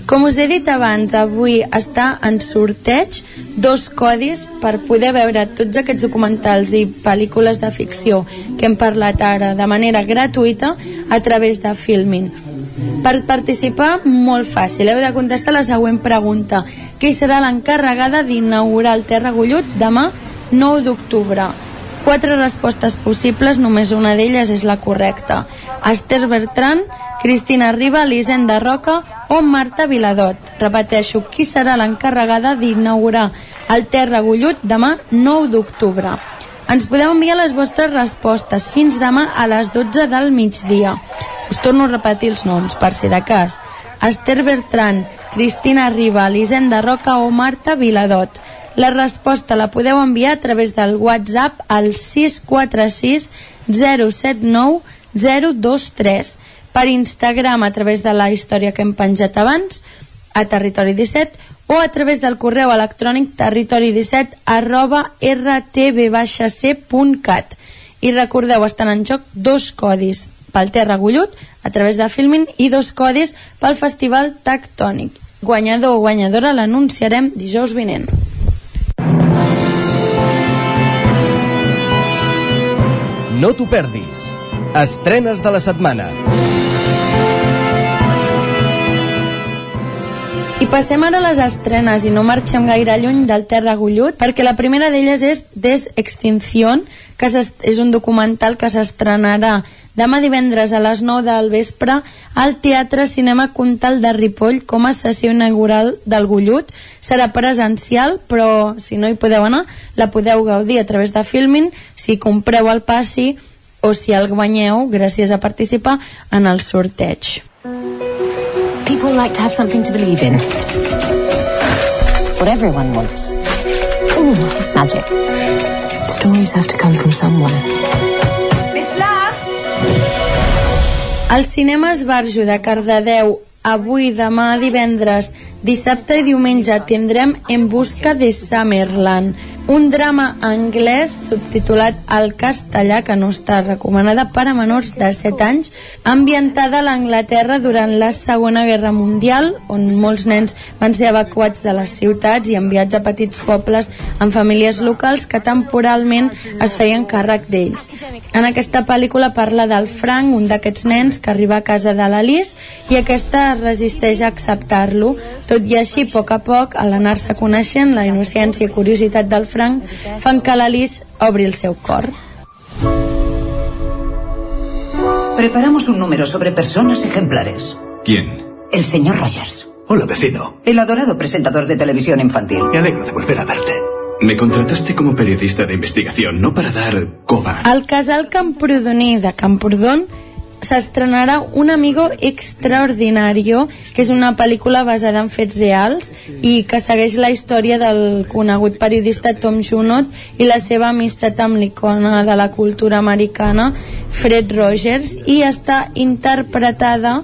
Com us he dit abans, avui està en sorteig dos codis per poder veure tots aquests documentals i pel·lícules de ficció que hem parlat ara de manera gratuïta a través de Filmin. Per participar, molt fàcil. Heu de contestar la següent pregunta. Qui serà l'encarregada d'inaugurar el Terra Gullut demà 9 d'octubre? Quatre respostes possibles, només una d'elles és la correcta. Esther Bertran, Cristina Riba, Elisenda Roca o Marta Viladot. Repeteixo, qui serà l'encarregada d'inaugurar el Terra Gullut demà 9 d'octubre. Ens podeu enviar les vostres respostes fins demà a les 12 del migdia. Us torno a repetir els noms, per si de cas. Esther Bertran, Cristina Riba, Elisenda Roca o Marta Viladot. La resposta la podeu enviar a través del WhatsApp al 646 079 023 per Instagram a través de la història que hem penjat abans a Territori 17 o a través del correu electrònic territori17 arroba rtb-c.cat i recordeu, estan en joc dos codis pel Terra Gullut a través de Filmin i dos codis pel Festival Tectònic. Guanyador o guanyadora l'anunciarem dijous vinent. No t'ho perdis. Estrenes de la setmana. I passem ara a les estrenes i no marxem gaire lluny del Terra Gullut perquè la primera d'elles és Des Extinción que és un documental que s'estrenarà demà divendres a les 9 del vespre al Teatre Cinema Comtal de Ripoll com a sessió inaugural del Gullut. Serà presencial, però si no hi podeu anar, la podeu gaudir a través de Filmin si compreu el passi o si el guanyeu gràcies a participar en el sorteig. People like to have something to believe in. It's what everyone wants. Ooh, magic. Stories have to come from somewhere. Al cinema Esbarjo de Cardedeu, avui, demà, divendres, dissabte i diumenge tindrem En busca de Summerland, un drama anglès subtitulat al castellà que no està recomanada per a menors de 7 anys ambientada a l'Anglaterra durant la Segona Guerra Mundial on molts nens van ser evacuats de les ciutats i enviats a petits pobles amb famílies locals que temporalment es feien càrrec d'ells. En aquesta pel·lícula parla del Frank un d'aquests nens que arriba a casa de l'Alice i aquesta resisteix a acceptar-lo. Tot i així, a poc a poc, a l'anar-se coneixent la innocència i curiositat del Frank fan que l'Alice obri el seu cor. Preparamos un número sobre personas ejemplares. ¿Quién? El señor Rogers. Hola, vecino. El adorado presentador de televisión infantil. Me alegro de volver a verte. Me contrataste como periodista de investigación, no para dar coba. Al casal Camprodoní de Camprodon s'estrenarà Un amigo extraordinario, que és una pel·lícula basada en fets reals i que segueix la història del conegut periodista Tom Junot i la seva amistat amb l'icona de la cultura americana, Fred Rogers, i està interpretada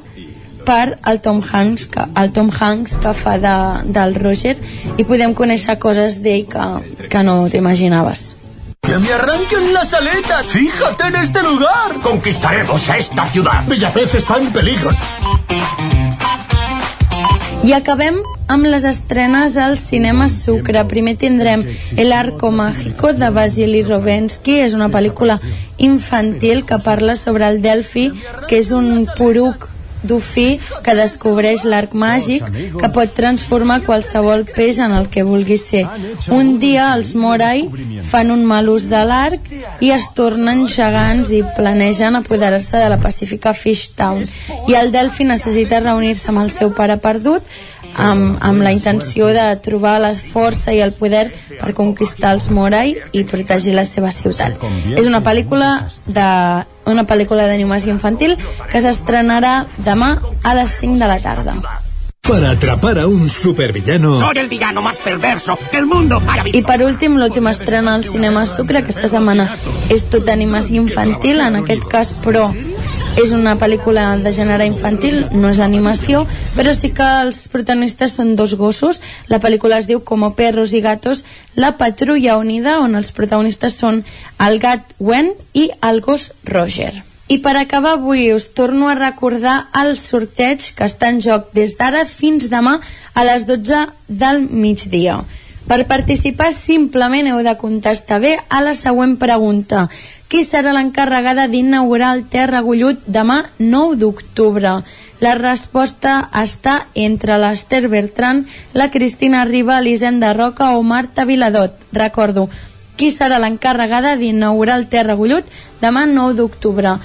per el Tom Hanks que, el Tom Hanks que fa de, del Roger i podem conèixer coses d'ell que, que no t'imaginaves. ¡Que me arranquen las aletas! ¡Fíjate en este lugar! Conquistaremos a esta ciudad. Bellapez está en peligro. I acabem amb les estrenes al cinema Sucre. Primer tindrem El arco mágico de Vasily Rovensky. És una pel·lícula infantil que parla sobre el Delphi, que és un poruc dofí que descobreix l'arc màgic que pot transformar qualsevol peix en el que vulgui ser. Un dia els Morai fan un mal ús de l'arc i es tornen gegants i planegen apoderar-se de la Pacífica Fish Town. I el Delphi necessita reunir-se amb el seu pare perdut amb, amb la intenció de trobar la força i el poder per conquistar els Morai i protegir la seva ciutat. És una pel·lícula de una pel·lícula d'animació infantil que s'estrenarà demà a les 5 de la tarda. Para atrapar a un supervillano. Soy el villano más perverso que el mundo haya visto. I per últim, l'última estrena al cinema Sucre aquesta setmana és tot animació infantil, en aquest cas, però és una pel·lícula de gènere infantil, no és animació, però sí que els protagonistes són dos gossos. La pel·lícula es diu Como perros y gatos, la patrulla unida, on els protagonistes són el gat Wen i el gos Roger. I per acabar avui us torno a recordar el sorteig que està en joc des d'ara fins demà a les 12 del migdia. Per participar simplement heu de contestar bé a la següent pregunta. Qui serà l'encarregada d'inaugurar el Terra Gullut demà 9 d'octubre? La resposta està entre l'Ester Bertran, la Cristina Riba, l'Hisenda Roca o Marta Viladot. Recordo, qui serà l'encarregada d'inaugurar el Terra Gullut demà 9 d'octubre?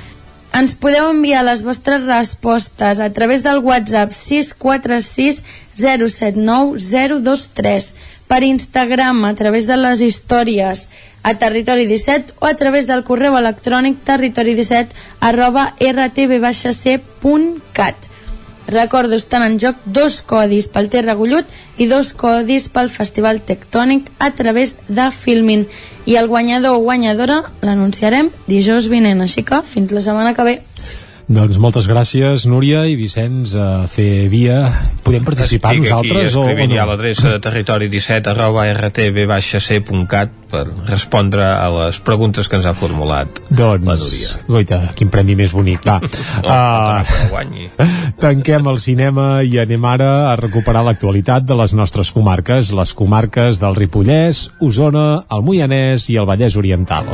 Ens podeu enviar les vostres respostes a través del WhatsApp 646 079 023 per Instagram a través de les històries a Territori 17 o a través del correu electrònic territori17 arroba rtb-c.cat Recordo, estan en joc dos codis pel Terra Gullut i dos codis pel Festival Tectònic a través de Filmin. I el guanyador o guanyadora l'anunciarem dijous vinent, així que fins la setmana que ve. Doncs moltes gràcies, Núria i Vicenç, a fer via. Podem participar Estic nosaltres aquí o, o escrivint no? ja a l'adreça de territori 17 arroba rtb-c.cat per respondre a les preguntes que ens ha formulat doncs, la Núria. Goita, quin premi més bonic. Va, Oh, que guanyi. tanquem el cinema i anem ara a recuperar l'actualitat de les nostres comarques, les comarques del Ripollès, Osona, el Moianès i el Vallès Oriental.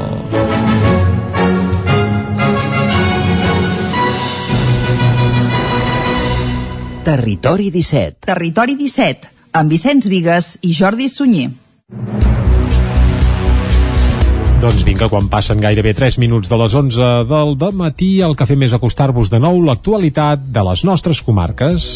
Territori 17. Territori 17, amb Vicenç Vigues i Jordi Sunyer. Doncs vinga, quan passen gairebé 3 minuts de les 11 del matí, el que fem és acostar-vos de nou l'actualitat de les nostres comarques.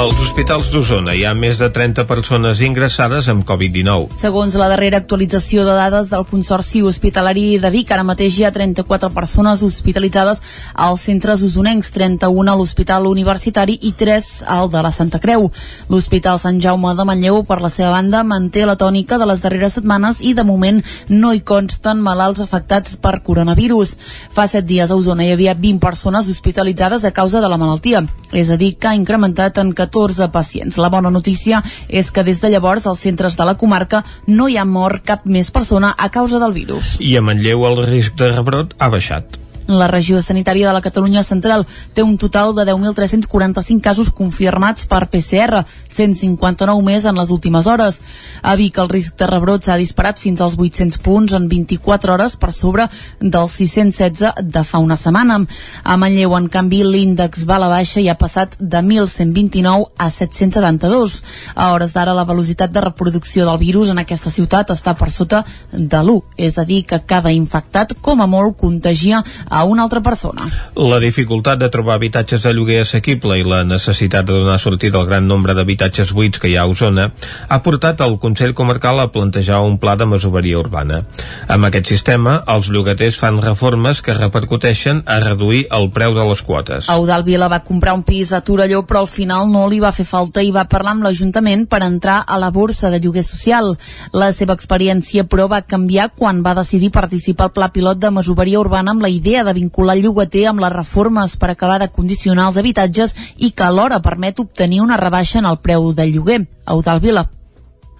Als hospitals d'Osona hi ha més de 30 persones ingressades amb Covid-19. Segons la darrera actualització de dades del Consorci Hospitalari de Vic, ara mateix hi ha 34 persones hospitalitzades als centres usonencs, 31 a l'Hospital Universitari i 3 al de la Santa Creu. L'Hospital Sant Jaume de Manlleu, per la seva banda, manté la tònica de les darreres setmanes i de moment no hi consten malalts afectats per coronavirus. Fa 7 dies a Osona hi havia 20 persones hospitalitzades a causa de la malaltia, és a dir, que ha incrementat en 14 pacients. La bona notícia és que des de llavors als centres de la comarca no hi ha mort cap més persona a causa del virus. I a Manlleu el risc de rebrot ha baixat. La regió sanitària de la Catalunya Central té un total de 10.345 casos confirmats per PCR, 159 més en les últimes hores. A Vic el risc de rebrot s'ha disparat fins als 800 punts en 24 hores per sobre dels 616 de fa una setmana. A Manlleu, en canvi, l'índex va a la baixa i ha passat de 1.129 a 772. A hores d'ara, la velocitat de reproducció del virus en aquesta ciutat està per sota de l'1, és a dir, que cada infectat, com a molt, contagia a una altra persona. La dificultat de trobar habitatges de lloguer assequible i la necessitat de donar sortida al gran nombre d'habitatges buits que hi ha a Osona ha portat el Consell Comarcal a plantejar un pla de masoveria urbana. Amb aquest sistema, els llogaters fan reformes que repercuteixen a reduir el preu de les quotes. Eudal Vila va comprar un pis a Torelló però al final no li va fer falta i va parlar amb l'Ajuntament per entrar a la borsa de lloguer social. La seva experiència però va canviar quan va decidir participar al pla pilot de masoveria urbana amb la idea de vincular el llogater amb les reformes per acabar de condicionar els habitatges i que alhora permet obtenir una rebaixa en el preu del lloguer. Eudal Vila.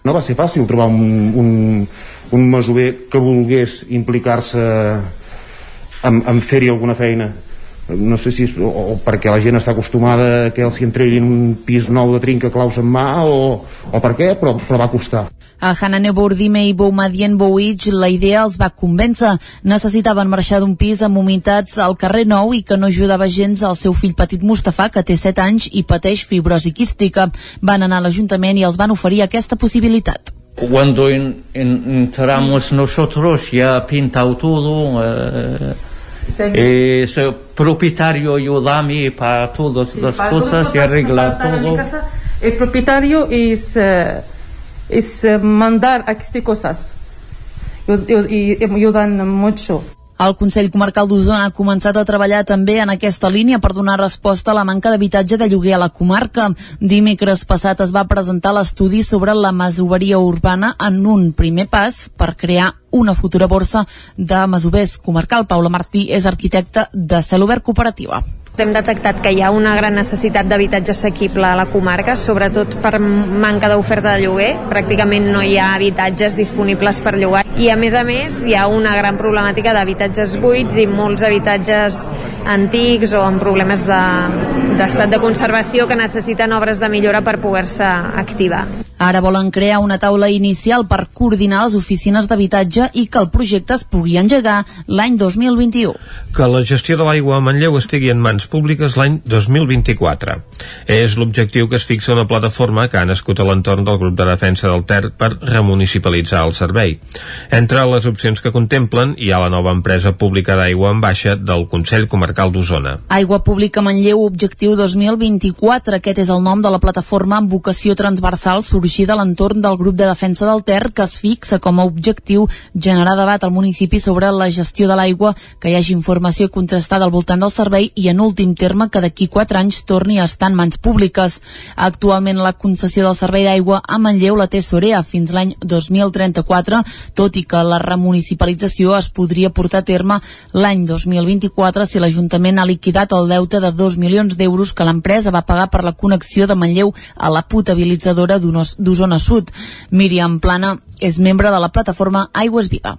No va ser fàcil trobar un, un, un masover que volgués implicar-se en, en fer-hi alguna feina no sé si és o, o perquè la gent està acostumada que els hi entreguin un pis nou de trinca claus en mà o, o per què, però, però va costar A Hanane Bordime i Boumadien Bouig la idea els va convèncer. Necessitaven marxar d'un pis amb humitats al carrer Nou i que no ajudava gens al seu fill petit Mustafa, que té 7 anys i pateix fibrosi quística. Van anar a l'Ajuntament i els van oferir aquesta possibilitat. Cuando en, en, entramos nosotros ya pintado todo, eh, eh, soy propietario ayúdame para todas las cosas y arreglar todo. El propietario es, eh, es eh, mandar aquí cosas y, y, y ayudan mucho. El Consell Comarcal d'Osona ha començat a treballar també en aquesta línia per donar resposta a la manca d'habitatge de lloguer a la comarca. Dimecres passat es va presentar l'estudi sobre la masoveria urbana en un primer pas per crear una futura borsa de masovers comarcal. Paula Martí és arquitecta de Cel Obert Cooperativa. Hem detectat que hi ha una gran necessitat d'habitatge assequible a la comarca, sobretot per manca d'oferta de lloguer. Pràcticament no hi ha habitatges disponibles per llogar. I a més a més hi ha una gran problemàtica d'habitatges buits i molts habitatges antics o amb problemes d'estat de, de conservació que necessiten obres de millora per poder-se activar. Ara volen crear una taula inicial per coordinar les oficines d'habitatge i que el projecte es pugui engegar l'any 2021. Que la gestió de l'aigua a Manlleu estigui en mans públiques l'any 2024. És l'objectiu que es fixa una plataforma que ha nascut a l'entorn del grup de defensa del Ter per remunicipalitzar el servei. Entre les opcions que contemplen hi ha la nova empresa pública d'aigua en baixa del Consell Comarcal d'Osona. Aigua Pública Manlleu, objectiu 2024. Aquest és el nom de la plataforma amb vocació transversal sorgida sorgida a l'entorn del grup de defensa del Ter que es fixa com a objectiu generar debat al municipi sobre la gestió de l'aigua, que hi hagi informació contrastada al voltant del servei i en últim terme que d'aquí 4 anys torni a estar en mans públiques. Actualment la concessió del servei d'aigua a Manlleu la té Sorea fins l'any 2034, tot i que la remunicipalització es podria portar a terme l'any 2024 si l'Ajuntament ha liquidat el deute de 2 milions d'euros que l'empresa va pagar per la connexió de Manlleu a la potabilitzadora d'Osona Sud. Míriam Plana és membre de la plataforma Aigües Viva.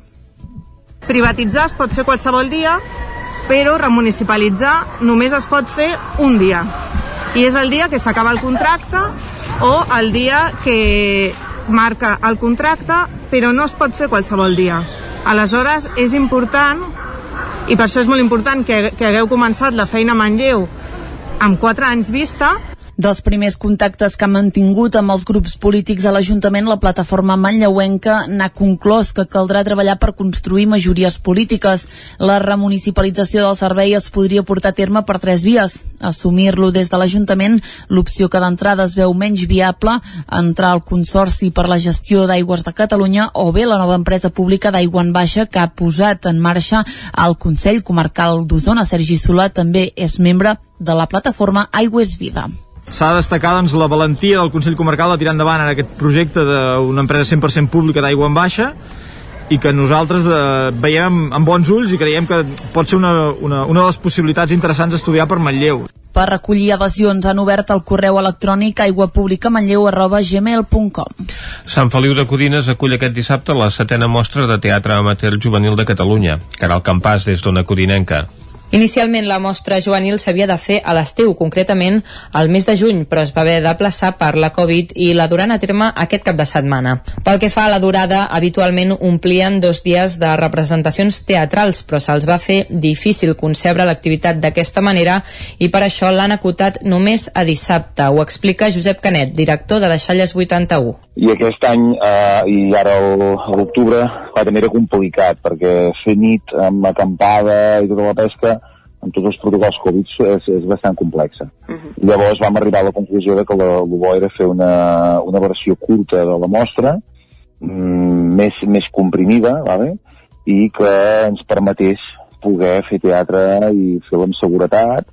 Privatitzar es pot fer qualsevol dia, però remunicipalitzar només es pot fer un dia. I és el dia que s'acaba el contracte o el dia que marca el contracte, però no es pot fer qualsevol dia. Aleshores, és important, i per això és molt important que, que hagueu començat la feina a Manlleu amb 4 anys vista, dels primers contactes que ha mantingut amb els grups polítics a l'Ajuntament, la plataforma manlleuenca n'ha conclòs que caldrà treballar per construir majories polítiques. La remunicipalització del servei es podria portar a terme per tres vies. Assumir-lo des de l'Ajuntament, l'opció que d'entrada es veu menys viable, entrar al Consorci per la gestió d'aigües de Catalunya o bé la nova empresa pública d'aigua en baixa que ha posat en marxa el Consell Comarcal d'Osona. Sergi Solà també és membre de la plataforma Aigües Vida. S'ha de destacar doncs, la valentia del Consell Comarcal de tirar endavant en aquest projecte d'una empresa 100% pública d'aigua en baixa i que nosaltres de, veiem amb, amb bons ulls i creiem que pot ser una, una, una de les possibilitats interessants d'estudiar per Manlleu. Per recollir adhesions han obert el correu electrònic aiguapublicamanlleu.gmail.com Sant Feliu de Codines acull aquest dissabte la setena mostra de teatre amateur juvenil de Catalunya. Caral Campàs, des d'Ona Codinenca. Inicialment la mostra juvenil s'havia de fer a l'estiu, concretament al mes de juny, però es va haver de plaçar per la Covid i la duran a terme aquest cap de setmana. Pel que fa a la durada, habitualment omplien dos dies de representacions teatrals, però se'ls va fer difícil concebre l'activitat d'aquesta manera i per això l'han acotat només a dissabte. Ho explica Josep Canet, director de Deixalles 81. I aquest any, eh, i ara a l'octubre, va també era complicat, perquè fer nit amb acampada i tota la pesca amb tots els protocols Covid és, és bastant complexa. Uh -huh. Llavors vam arribar a la conclusió de que el bo era fer una, una versió curta de la mostra, mm, més, més comprimida, vale? i que ens permetés poder fer teatre i fer-ho amb seguretat,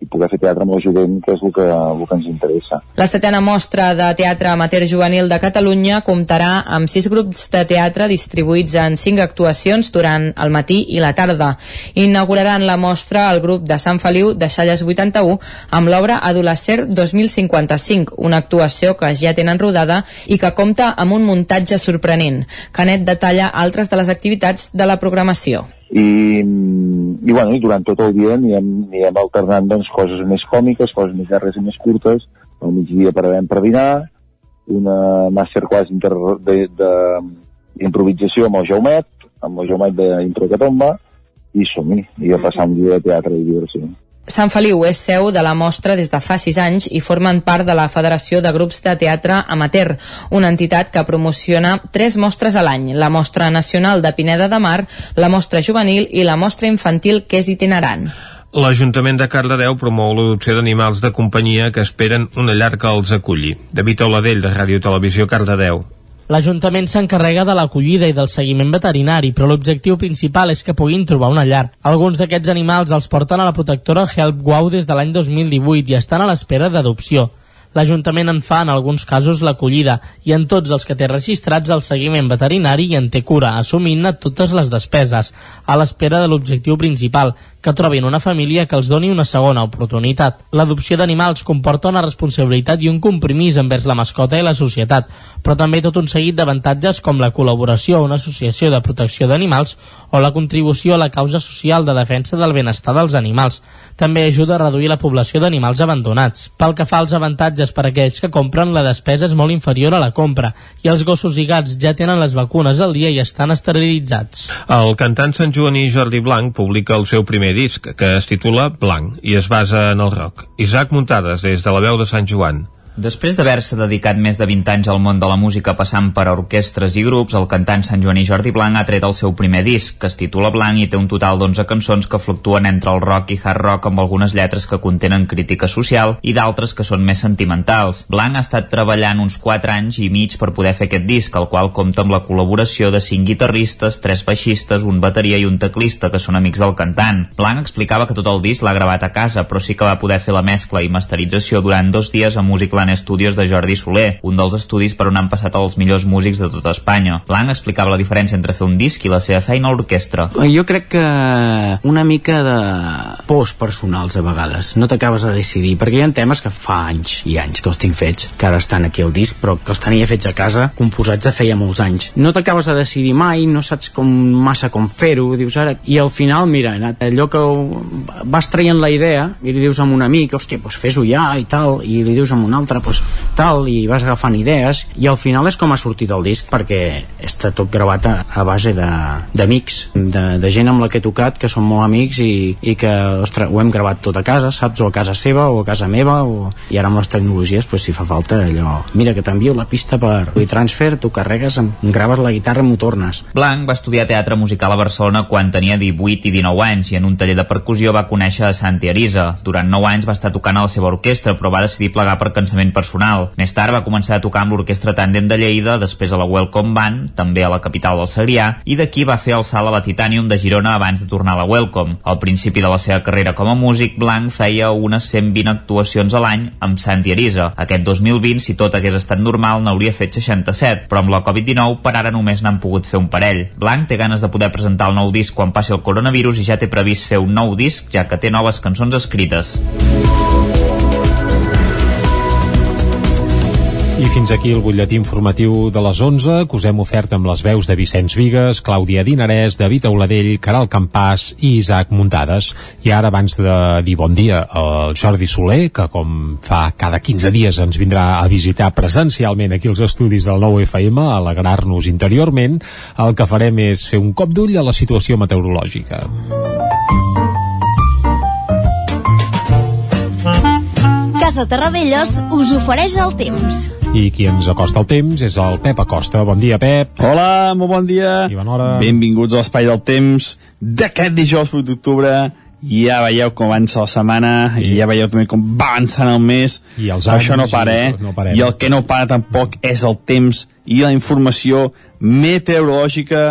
i poder fer teatre amb la jovent, que és el que, el que ens interessa. La setena mostra de teatre amateur juvenil de Catalunya comptarà amb sis grups de teatre distribuïts en cinc actuacions durant el matí i la tarda. Inauguraran la mostra el grup de Sant Feliu de Xalles 81 amb l'obra Adolescer 2055, una actuació que ja tenen rodada i que compta amb un muntatge sorprenent. Canet detalla altres de les activitats de la programació i, i, bueno, i durant tot el dia anirem, anirem alternant doncs, coses més còmiques, coses més llargues i més curtes, al migdia pararem per dinar, una masterclass d'improvisació amb el Jaumet, amb el Jaumet d'Introcatomba, i som-hi, i a passar un dia de teatre i diversió. Sant Feliu és seu de la mostra des de fa sis anys i formen part de la Federació de Grups de Teatre Amateur, una entitat que promociona tres mostres a l'any, la Mostra Nacional de Pineda de Mar, la Mostra Juvenil i la Mostra Infantil que és itinerant. L'Ajuntament de Cardedeu promou l'adopció d'animals de companyia que esperen una llar que els aculli. David Oladell, de Ràdio Televisió Cardedeu. L'Ajuntament s'encarrega de l'acollida i del seguiment veterinari, però l'objectiu principal és que puguin trobar una llar. Alguns d'aquests animals els porten a la protectora Help Wow des de l'any 2018 i estan a l'espera d'adopció. L'Ajuntament en fa en alguns casos l'acollida i en tots els que té registrats el seguiment veterinari i en té cura, assumint-ne totes les despeses, a l'espera de l'objectiu principal, que trobin una família que els doni una segona oportunitat. L'adopció d'animals comporta una responsabilitat i un compromís envers la mascota i la societat, però també tot un seguit d'avantatges com la col·laboració a una associació de protecció d'animals o la contribució a la causa social de defensa del benestar dels animals. També ajuda a reduir la població d'animals abandonats. Pel que fa als avantatges per a aquells que compren, la despesa és molt inferior a la compra i els gossos i gats ja tenen les vacunes al dia i estan esterilitzats. El cantant Sant Joaní Jordi Blanc publica el seu primer disc, que es titula Blanc, i es basa en el rock. Isaac Muntades, des de la veu de Sant Joan. Després d'haver-se dedicat més de 20 anys al món de la música passant per orquestres i grups, el cantant Sant Joaní Jordi Blanc ha tret el seu primer disc, que es titula Blanc i té un total d'11 cançons que fluctuen entre el rock i hard rock amb algunes lletres que contenen crítica social i d'altres que són més sentimentals. Blanc ha estat treballant uns 4 anys i mig per poder fer aquest disc, el qual compta amb la col·laboració de 5 guitarristes, 3 baixistes, un bateria i un teclista que són amics del cantant. Blanc explicava que tot el disc l'ha gravat a casa, però sí que va poder fer la mescla i masterització durant dos dies a Musicland Studios de Jordi Soler, un dels estudis per on han passat els millors músics de tota Espanya. Blanc explicava la diferència entre fer un disc i la seva feina a l'orquestra. Jo crec que una mica de pors personals a vegades. No t'acabes de decidir, perquè hi ha temes que fa anys i anys que els tinc fets, que ara estan aquí al disc, però que els tenia fets a casa, composats de feia molts anys. No t'acabes de decidir mai, no saps com massa com fer-ho, dius ara... I al final, mira, allò que vas traient la idea i li dius a un amic, hòstia, doncs fes-ho ja i tal, i li dius a un altre, doncs tal, i vas agafant idees, i al final és com ha sortit el disc, perquè està tot gravat a, a base d'amics, de, de, de gent amb la que he tocat, que són molt amics i, i que, ostres, ho hem gravat tot a casa, saps? O a casa seva, o a casa meva, o... i ara amb les tecnologies, doncs, si fa falta allò... Mira, que t'envio la pista per WeTransfer, tu carregues, em graves la guitarra m'ho tornes. Blanc va estudiar teatre musical a Barcelona quan tenia 18 i 19 anys i en un taller de percussió va conèixer a Santi Arisa. Durant 9 anys va estar tocant a la seva orquestra, però va decidir plegar per cansament personal. Més tard va començar a tocar amb l'orquestra Tàndem de Lleida, després a la Welcome Band, també a la capital del Segrià, i d'aquí va fer el salt a la Titanium de Girona abans de tornar a la Welcome. Al principi de la seva carrera com a músic, Blanc feia unes 120 actuacions a l'any amb Santi Arisa. Aquest 2020, si tot hagués estat normal, n'hauria fet 67, però amb la Covid-19 per ara només n'han pogut fer un parell. Blanc té ganes de poder presentar el nou disc quan passi el coronavirus i ja té previst fer un nou disc, ja que té noves cançons escrites. I fins aquí el butlletí informatiu de les 11, que us hem ofert amb les veus de Vicenç Vigues, Clàudia Dinarès, David Auladell, Caral Campàs i Isaac Muntades. I ara, abans de dir bon dia al Jordi Soler, que com fa cada 15 dies ens vindrà a visitar presencialment aquí als estudis del nou FM, a alegrar-nos interiorment, el que farem és fer un cop d'ull a la situació meteorològica. Casa Terradellos us ofereix el temps. I qui ens acosta el temps és el Pep Acosta. Bon dia, Pep. Hola, molt bon dia. I bona hora. Benvinguts a l'Espai del Temps d'aquest dijous 8 d'octubre. Ja veieu com avança la setmana i ja veieu també com va avançant el mes. I els Això no anys para, i eh? no parem. I el que no para tampoc és el temps i la informació meteorològica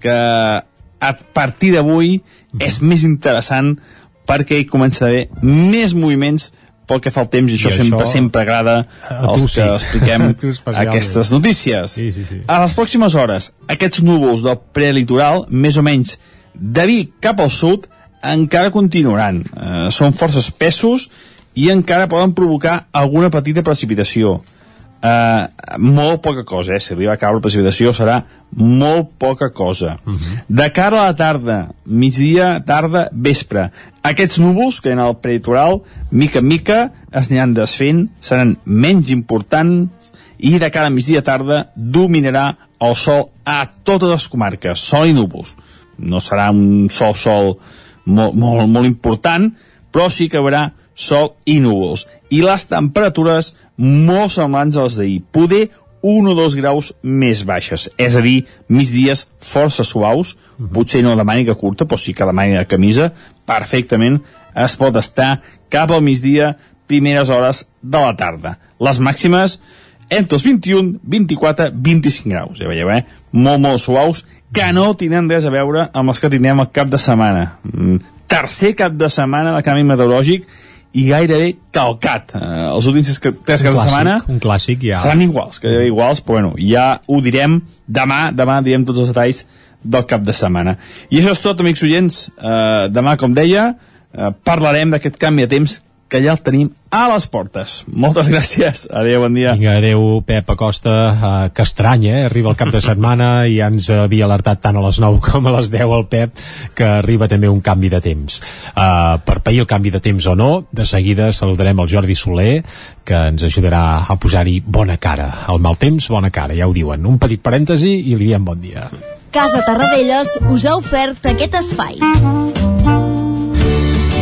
que a partir d'avui és més interessant perquè hi comença a haver més moviments pel que fa al temps i això, I sempre, això sempre agrada a tu als sí. que expliquem tu especialment. aquestes notícies. Sí, sí, sí. A les pròximes hores, aquests núvols del prelitoral, més o menys de Vic cap al sud, encara continuaran. Eh, són força espessos i encara poden provocar alguna petita precipitació. Eh, molt poca cosa, eh? Si arriba a caure precipitació serà molt poca cosa. Uh -huh. De cara a la tarda, migdia, tarda, vespre, aquests núvols que hi ha al prelitoral, mica en mica, es aniran desfent, seran menys importants i de cara a migdia tarda dominarà el sol a totes les comarques, sol i núvols. No serà un sol-sol molt, molt, molt important, però sí que hi haurà sol i núvols. I les temperatures molt semblants a les d'ahir. Poder 1 o 2 graus més baixes, és a dir, migdies força suaus, potser no de màniga curta, però sí que de màniga de camisa, perfectament es pot estar cap al migdia, primeres hores de la tarda. Les màximes entre els 21, 24, 25 graus, ja veieu, eh? Molt, molt suaus, que no tenen res a veure amb els que tindrem el cap de setmana. Mm, tercer cap de setmana de canvi meteorològic i gairebé calcat. Eh, els últims tres, caps de setmana Un clàssic, ja. seran iguals, que iguals, però bueno, ja ho direm demà, demà direm tots els detalls del cap de setmana. I això és tot, amics oients. Uh, demà, com deia, uh, parlarem d'aquest canvi de temps que ja el tenim a les portes. Moltes gràcies. Adéu, bon dia. Vinga, adéu, Pep Acosta. Uh, que estrany, eh? Arriba el cap de setmana i ja ens havia alertat tant a les 9 com a les 10 el Pep que arriba també un canvi de temps. Uh, per pair el canvi de temps o no, de seguida saludarem el Jordi Soler, que ens ajudarà a posar-hi bona cara. Al mal temps, bona cara, ja ho diuen. Un petit parèntesi i li diem bon dia. Casa Tarradellas us ha ofert aquest espai.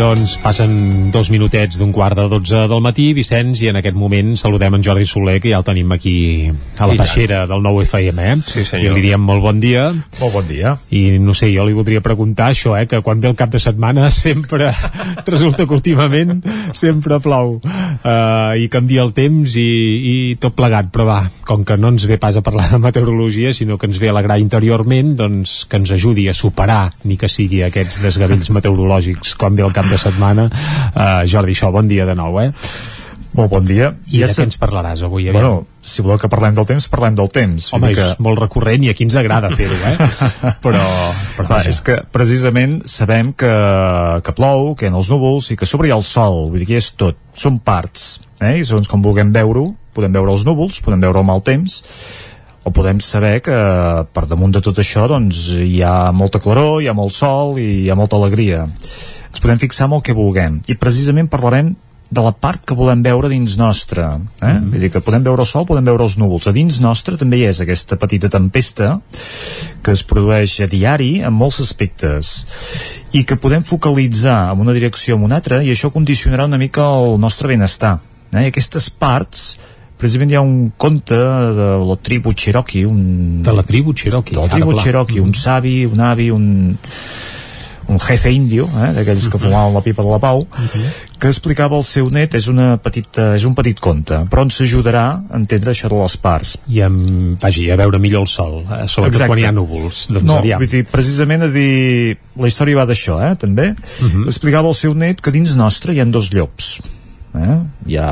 Doncs passen dos minutets d'un quart de dotze del matí, Vicenç, i en aquest moment saludem en Jordi Soler, que ja el tenim aquí a la I tant. peixera del nou FM, eh? Sí, senyor. I li diem molt bon dia. Molt bon dia. I no sé, jo li voldria preguntar això, eh? Que quan ve el cap de setmana sempre resulta que últimament sempre plou uh, i canvia el temps i, i tot plegat, però va, com que no ens ve pas a parlar de meteorologia, sinó que ens ve a alegrar interiorment, doncs que ens ajudi a superar, ni que sigui aquests desgavells meteorològics quan ve el cap de setmana. Uh, Jordi, això, bon dia de nou, eh? Molt bon dia. I Ja de què ens parlaràs avui? aviam? Bueno, si voleu que parlem del temps, parlem del temps. Home, dir és molt recurrent i aquí ens agrada fer-ho, eh? però, però Va, és que precisament sabem que, que plou, que hi ha els núvols i que sobre hi ha el sol, vull dir que és tot, són parts, eh? i segons com vulguem veure-ho, podem veure els núvols, podem veure el mal temps, o podem saber que per damunt de tot això doncs, hi ha molta claror, hi ha molt sol i hi ha molta alegria. Ens podem fixar amb el que vulguem. I precisament parlarem de la part que volem veure dins nostre. Eh? Mm. Vull dir que podem veure el sol, podem veure els núvols. A dins nostre també hi és aquesta petita tempesta que es produeix a diari en molts aspectes i que podem focalitzar en una direcció o en una altra i això condicionarà una mica el nostre benestar. Eh? I aquestes parts precisament hi ha un conte de la tribu Cherokee un... De la tribu Cherokee, de la tribu. Cherokee, un savi, un avi un, un jefe indio, eh, d'aquells que fumaven la pipa de la pau, que explicava al seu net, és, una petita, és un petit conte, però ens ajudarà a entendre això de les parts. I amb, vagi, a veure millor el sol, eh? sobretot Exacte. quan hi ha núvols. Doncs no, aviam. vull dir, precisament a dir... La història va d'això, eh, també. Uh -huh. Explicava al seu net que dins nostre hi han dos llops. Eh? Hi ha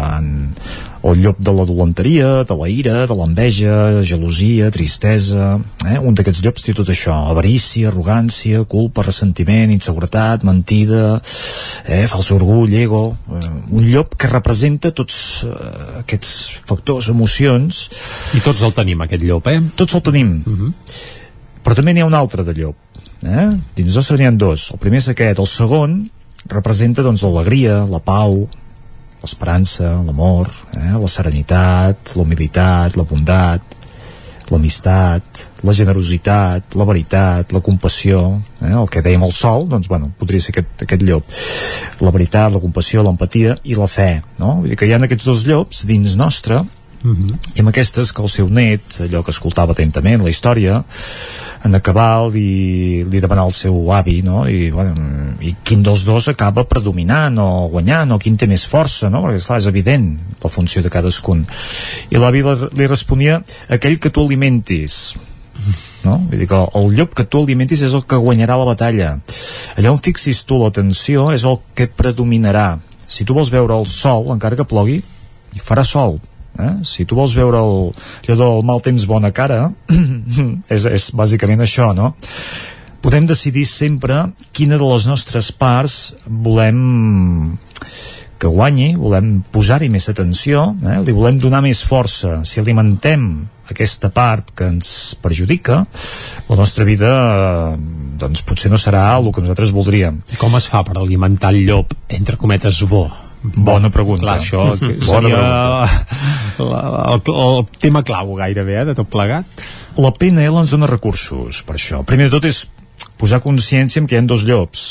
el llop de la dolenteria, de la ira, de l'enveja, gelosia, tristesa... Eh? Un d'aquests llops té tot això. Avarícia, arrogància, culpa, ressentiment, inseguretat, mentida, eh? fals orgull, ego... Eh? Un llop que representa tots eh, aquests factors, emocions... I tots el tenim, aquest llop, eh? Tots el tenim. Uh -huh. Però també n'hi ha un altre de llop. Eh? Dins nostre n'hi ha dos. El primer és aquest. El segon representa doncs l'alegria, la pau, l'esperança, l'amor, eh? la serenitat, la humilitat, la bondat, l'amistat, la generositat, la veritat, la compassió, eh? el que dèiem el sol, doncs, bueno, podria ser aquest, aquest llop. La veritat, la compassió, l'empatia i la fe, no? Vull dir que hi ha aquests dos llops dins nostre Uh -huh. i amb aquestes que el seu net, allò que escoltava atentament la història, en acabar li, li demanà al seu avi no? I, bueno, i quin dels dos acaba predominant o guanyant o quin té més força no? perquè esclar, és evident la funció de cadascun i l'avi li, responia aquell que tu alimentis no? Vull dir que el llop que tu alimentis és el que guanyarà la batalla allà on fixis tu l'atenció és el que predominarà si tu vols veure el sol encara que plogui farà sol eh? si tu vols veure el, allò del mal temps bona cara és, és bàsicament això no? podem decidir sempre quina de les nostres parts volem que guanyi, volem posar-hi més atenció, eh? li volem donar més força. Si alimentem aquesta part que ens perjudica, la nostra vida doncs potser no serà el que nosaltres voldríem. Com es fa per alimentar el llop, entre cometes, bo? Bona pregunta. Clar, això Bona seria pregunta. la, el, el tema clau gairebé, eh, de tot plegat. La PNL ens dona recursos per això. Primer de tot és posar consciència en que hi ha dos llops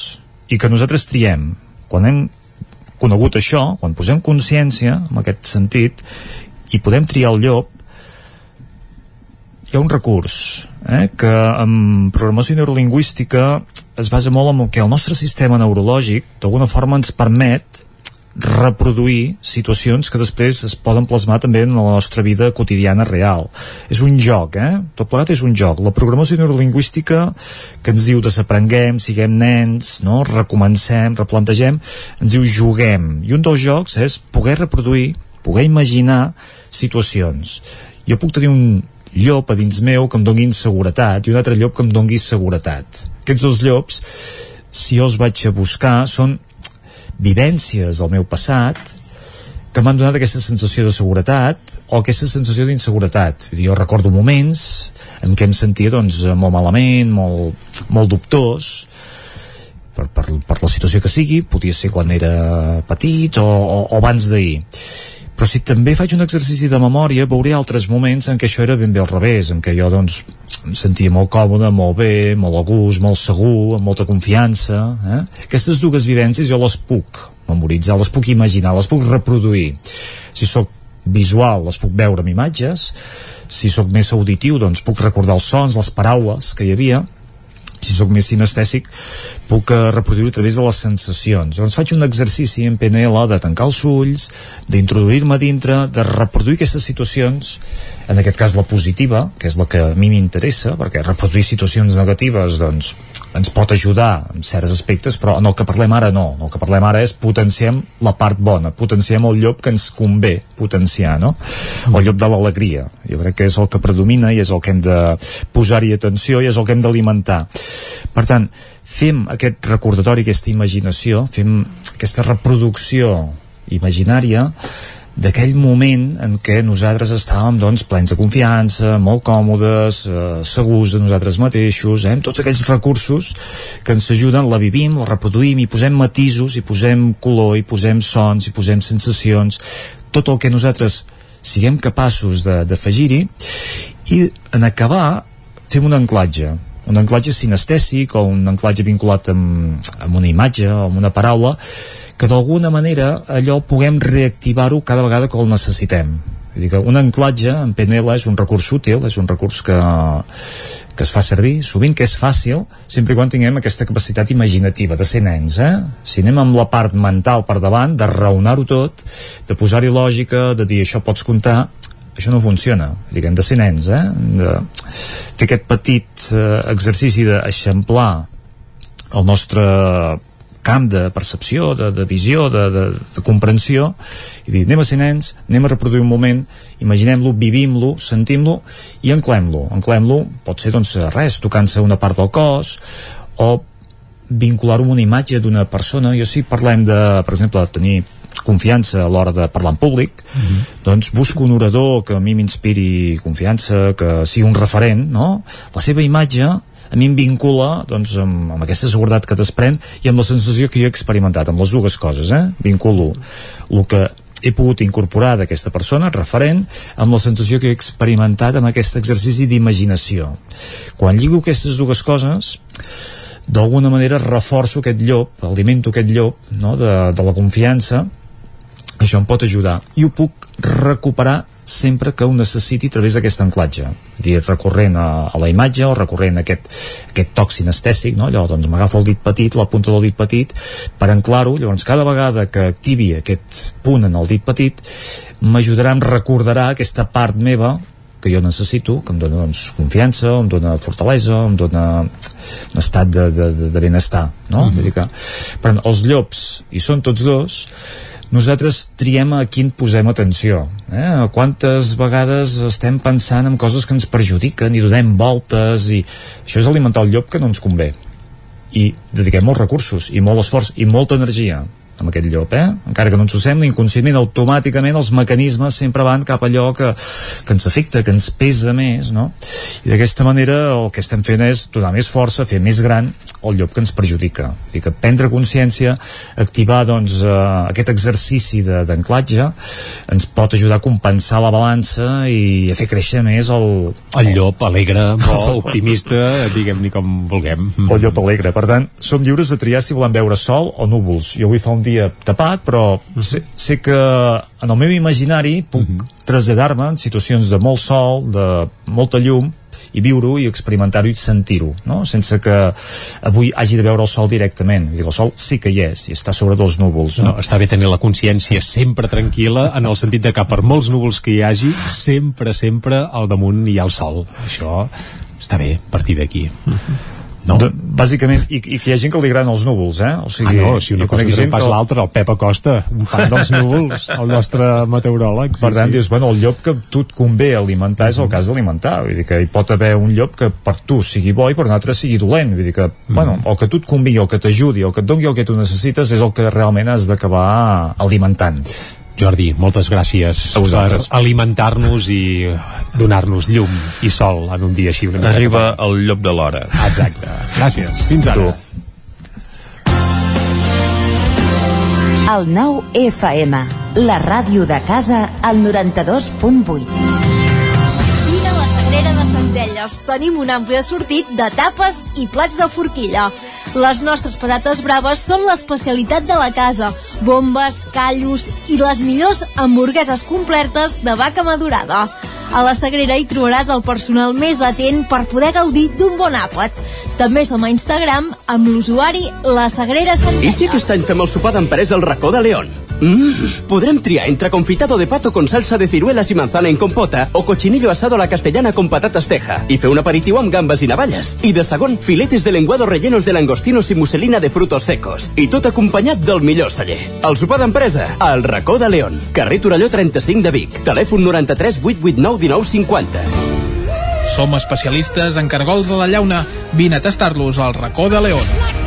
i que nosaltres triem. Quan hem conegut això, quan posem consciència en aquest sentit i podem triar el llop, hi ha un recurs eh, que en programació neurolingüística es basa molt en el que el nostre sistema neurològic d'alguna forma ens permet reproduir situacions que després es poden plasmar també en la nostra vida quotidiana real. És un joc, eh? Tot plegat és un joc. La programació neurolingüística que ens diu desaprenguem, siguem nens, no? recomencem, replantegem, ens diu juguem. I un dels jocs és poder reproduir, poder imaginar situacions. Jo puc tenir un llop a dins meu que em doni inseguretat i un altre llop que em doni seguretat. Aquests dos llops, si jo els vaig a buscar, són vivències del meu passat que m'han donat aquesta sensació de seguretat o aquesta sensació d'inseguretat. Jo recordo moments en què em sentia doncs, molt malament, molt, molt dubtós, per, per, per la situació que sigui, podia ser quan era petit o, o, o abans d'ahir però si també faig un exercici de memòria veuré altres moments en què això era ben bé al revés en què jo doncs em sentia molt còmode, molt bé, molt a gust, molt segur amb molta confiança eh? aquestes dues vivències jo les puc memoritzar, les puc imaginar, les puc reproduir. Si sóc visual les puc veure amb imatges. Si sóc més auditiu doncs puc recordar els sons, les paraules que hi havia si sóc més sinestèsic puc uh, reproduir a través de les sensacions. Doncs faig un exercici en PNL de tancar els ulls, d'introduir-me dintre de reproduir aquestes situacions en aquest cas la positiva que és la que a mi m'interessa perquè reproduir situacions negatives doncs ens pot ajudar en certs aspectes però en el que parlem ara no, en el que parlem ara és potenciem la part bona, potenciem el llop que ens convé potenciar no? el llop de l'alegria. Jo crec que és el que predomina i és el que hem de posar-hi atenció i és el que hem d'alimentar. Per tant, fem aquest recordatori, aquesta imaginació, fem aquesta reproducció imaginària d'aquell moment en què nosaltres estàvem doncs, plens de confiança, molt còmodes, eh, segurs de nosaltres mateixos, eh, amb tots aquells recursos que ens ajuden, la vivim, la reproduïm, i posem matisos, i posem color, i posem sons, i posem sensacions, tot el que nosaltres siguem capaços d'afegir-hi, i en acabar fem un anclatge, un anclatge sinestèsic o un anclatge vinculat amb, amb una imatge o amb una paraula que d'alguna manera allò puguem reactivar-ho cada vegada que el necessitem Vull dir que un anclatge en PNL és un recurs útil, és un recurs que, que es fa servir, sovint que és fàcil, sempre quan tinguem aquesta capacitat imaginativa de ser nens, eh? Si anem amb la part mental per davant, de raonar-ho tot, de posar-hi lògica, de dir això pots comptar, això no funciona diguem, de ser nens eh? de fer aquest petit eh, exercici d'eixamplar el nostre camp de percepció, de, de visió, de, de, de comprensió, i dir, anem a ser nens, anem a reproduir un moment, imaginem-lo, vivim-lo, sentim-lo i anclem-lo. Anclem-lo pot ser, doncs, res, tocant-se una part del cos, o vincular-ho amb una imatge d'una persona. Jo sí parlem de, per exemple, tenir confiança a l'hora de parlar en públic, mm -hmm. doncs busco un orador que a mi m'inspiri confiança, que sigui un referent, no? La seva imatge a mi em vincula doncs, amb, amb aquesta seguretat que desprèn i amb la sensació que jo he experimentat, amb les dues coses, eh? Vinculo el que he pogut incorporar d'aquesta persona, referent, amb la sensació que he experimentat amb aquest exercici d'imaginació. Quan lligo aquestes dues coses, d'alguna manera reforço aquest llop, alimento aquest llop no? de, de la confiança això em pot ajudar i ho puc recuperar sempre que ho necessiti a través d'aquest anclatge dir, recorrent a, a la imatge o recorrent a aquest, aquest toc sinestèsic no? allò, doncs m'agafo el dit petit, la punta del dit petit per anclar-ho, llavors cada vegada que activi aquest punt en el dit petit m'ajudarà, em recordarà aquesta part meva que jo necessito, que em dona doncs, confiança, em dona fortalesa, em dona un estat de, de, de benestar, no? Mm -hmm. Vull dir que, però els llops, i són tots dos, nosaltres triem a quin posem atenció. Eh? Quantes vegades estem pensant en coses que ens perjudiquen i donem voltes i això és alimentar el llop que no ens convé. I dediquem molts recursos i molt esforç i molta energia amb aquest llop, eh? encara que no ens ho sembli inconscientment, automàticament els mecanismes sempre van cap allò que, que ens afecta que ens pesa més no? i d'aquesta manera el que estem fent és donar més força, fer més gran el llop que ens perjudica dir que prendre consciència, activar doncs, eh, aquest exercici d'anclatge ens pot ajudar a compensar la balança i a fer créixer més el... El llop alegre, bo, optimista diguem-ni com vulguem el llop alegre, per tant, som lliures de triar si volem veure sol o núvols jo vull fa un dia tapat, però mhm. sé, sé que en el meu imaginari puc mhm. traslladar-me en situacions de molt sol, de molta llum, i viure-ho i experimentar-ho i sentir-ho no? sense que avui hagi de veure el sol directament Vull dir, el sol sí que hi és i està sobre dos núvols no? no està bé tenir la consciència sempre tranquil·la en el sentit de que per molts núvols que hi hagi sempre, sempre al damunt hi ha el sol això està bé, a partir d'aquí no? De, bàsicament, i, i que hi ha gent que li agraden els núvols, eh? O sigui, ah, no, si una cosa és pas que... l'altra, el Pep Acosta, un fan dels núvols, el nostre meteoròleg. Sí, per tant, sí. dius, bueno, el llop que tu et convé alimentar és el cas d'alimentar, vull dir que hi pot haver un llop que per tu sigui bo i per un altre sigui dolent, vull dir que, mm. bueno, el que tu et convingui, el que t'ajudi, el que et doni el que tu necessites és el que realment has d'acabar alimentant. Jordi, moltes gràcies per alimentar-nos i donar-nos llum i sol en un dia així una Arriba el llop de l'hora. Exacte. Gràcies. Fins ara. El nou FM, la ràdio de casa, al 92.8. Centelles tenim un ampli assortit de tapes i plats de forquilla. Les nostres patates braves són l'especialitat de la casa. Bombes, callos i les millors hamburgueses completes de vaca madurada. A la Sagrera hi trobaràs el personal més atent per poder gaudir d'un bon àpat. També som a Instagram amb l'usuari La Sagrera Centelles. I si aquest any fem el sopar d'empresa al racó de León? Mmm, podrem triar entre confitado de pato con salsa de ciruelas y manzana en compota o cochinillo asado a la castellana con patatas teja i fer un aperitiu amb gambes i navalles. I de segon, filetes de lenguado rellenos de langostinos i musselina de frutos secos. I tot acompanyat del millor celler. El sopar d'empresa, al racó de León. Carrer Torelló 35 de Vic. Telèfon 93 889 1950. Som especialistes en cargols de la llauna. Vine a tastar-los al racó de León.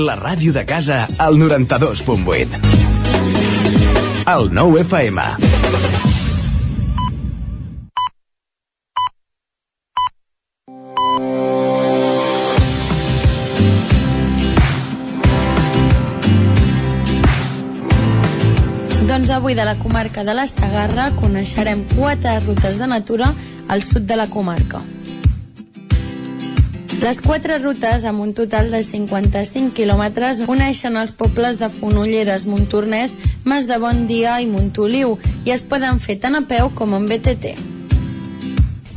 La ràdio de casa al 92.8. El 9 FM. Doncs avui de la comarca de la Sagarra coneixerem quatre rutes de natura al sud de la comarca. Les quatre rutes, amb un total de 55 quilòmetres, uneixen els pobles de Fonolleres, Montornès, Mas de Bon Dia i Montoliu i es poden fer tant a peu com en BTT.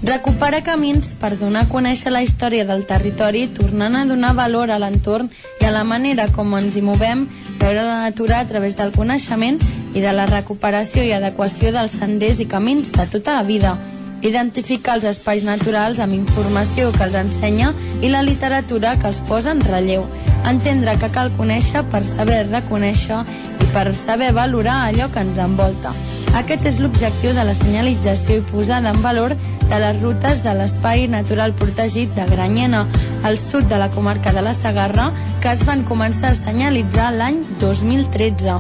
Recupera camins per donar a conèixer la història del territori, tornant a donar valor a l'entorn i a la manera com ens hi movem, veure la natura a través del coneixement i de la recuperació i adequació dels senders i camins de tota la vida, identificar els espais naturals amb informació que els ensenya i la literatura que els posa en relleu, entendre que cal conèixer per saber reconèixer i per saber valorar allò que ens envolta. Aquest és l'objectiu de la senyalització i posada en valor de les rutes de l'Espai Natural Protegit de Granyena, al sud de la comarca de la Sagarra, que es van començar a senyalitzar l'any 2013.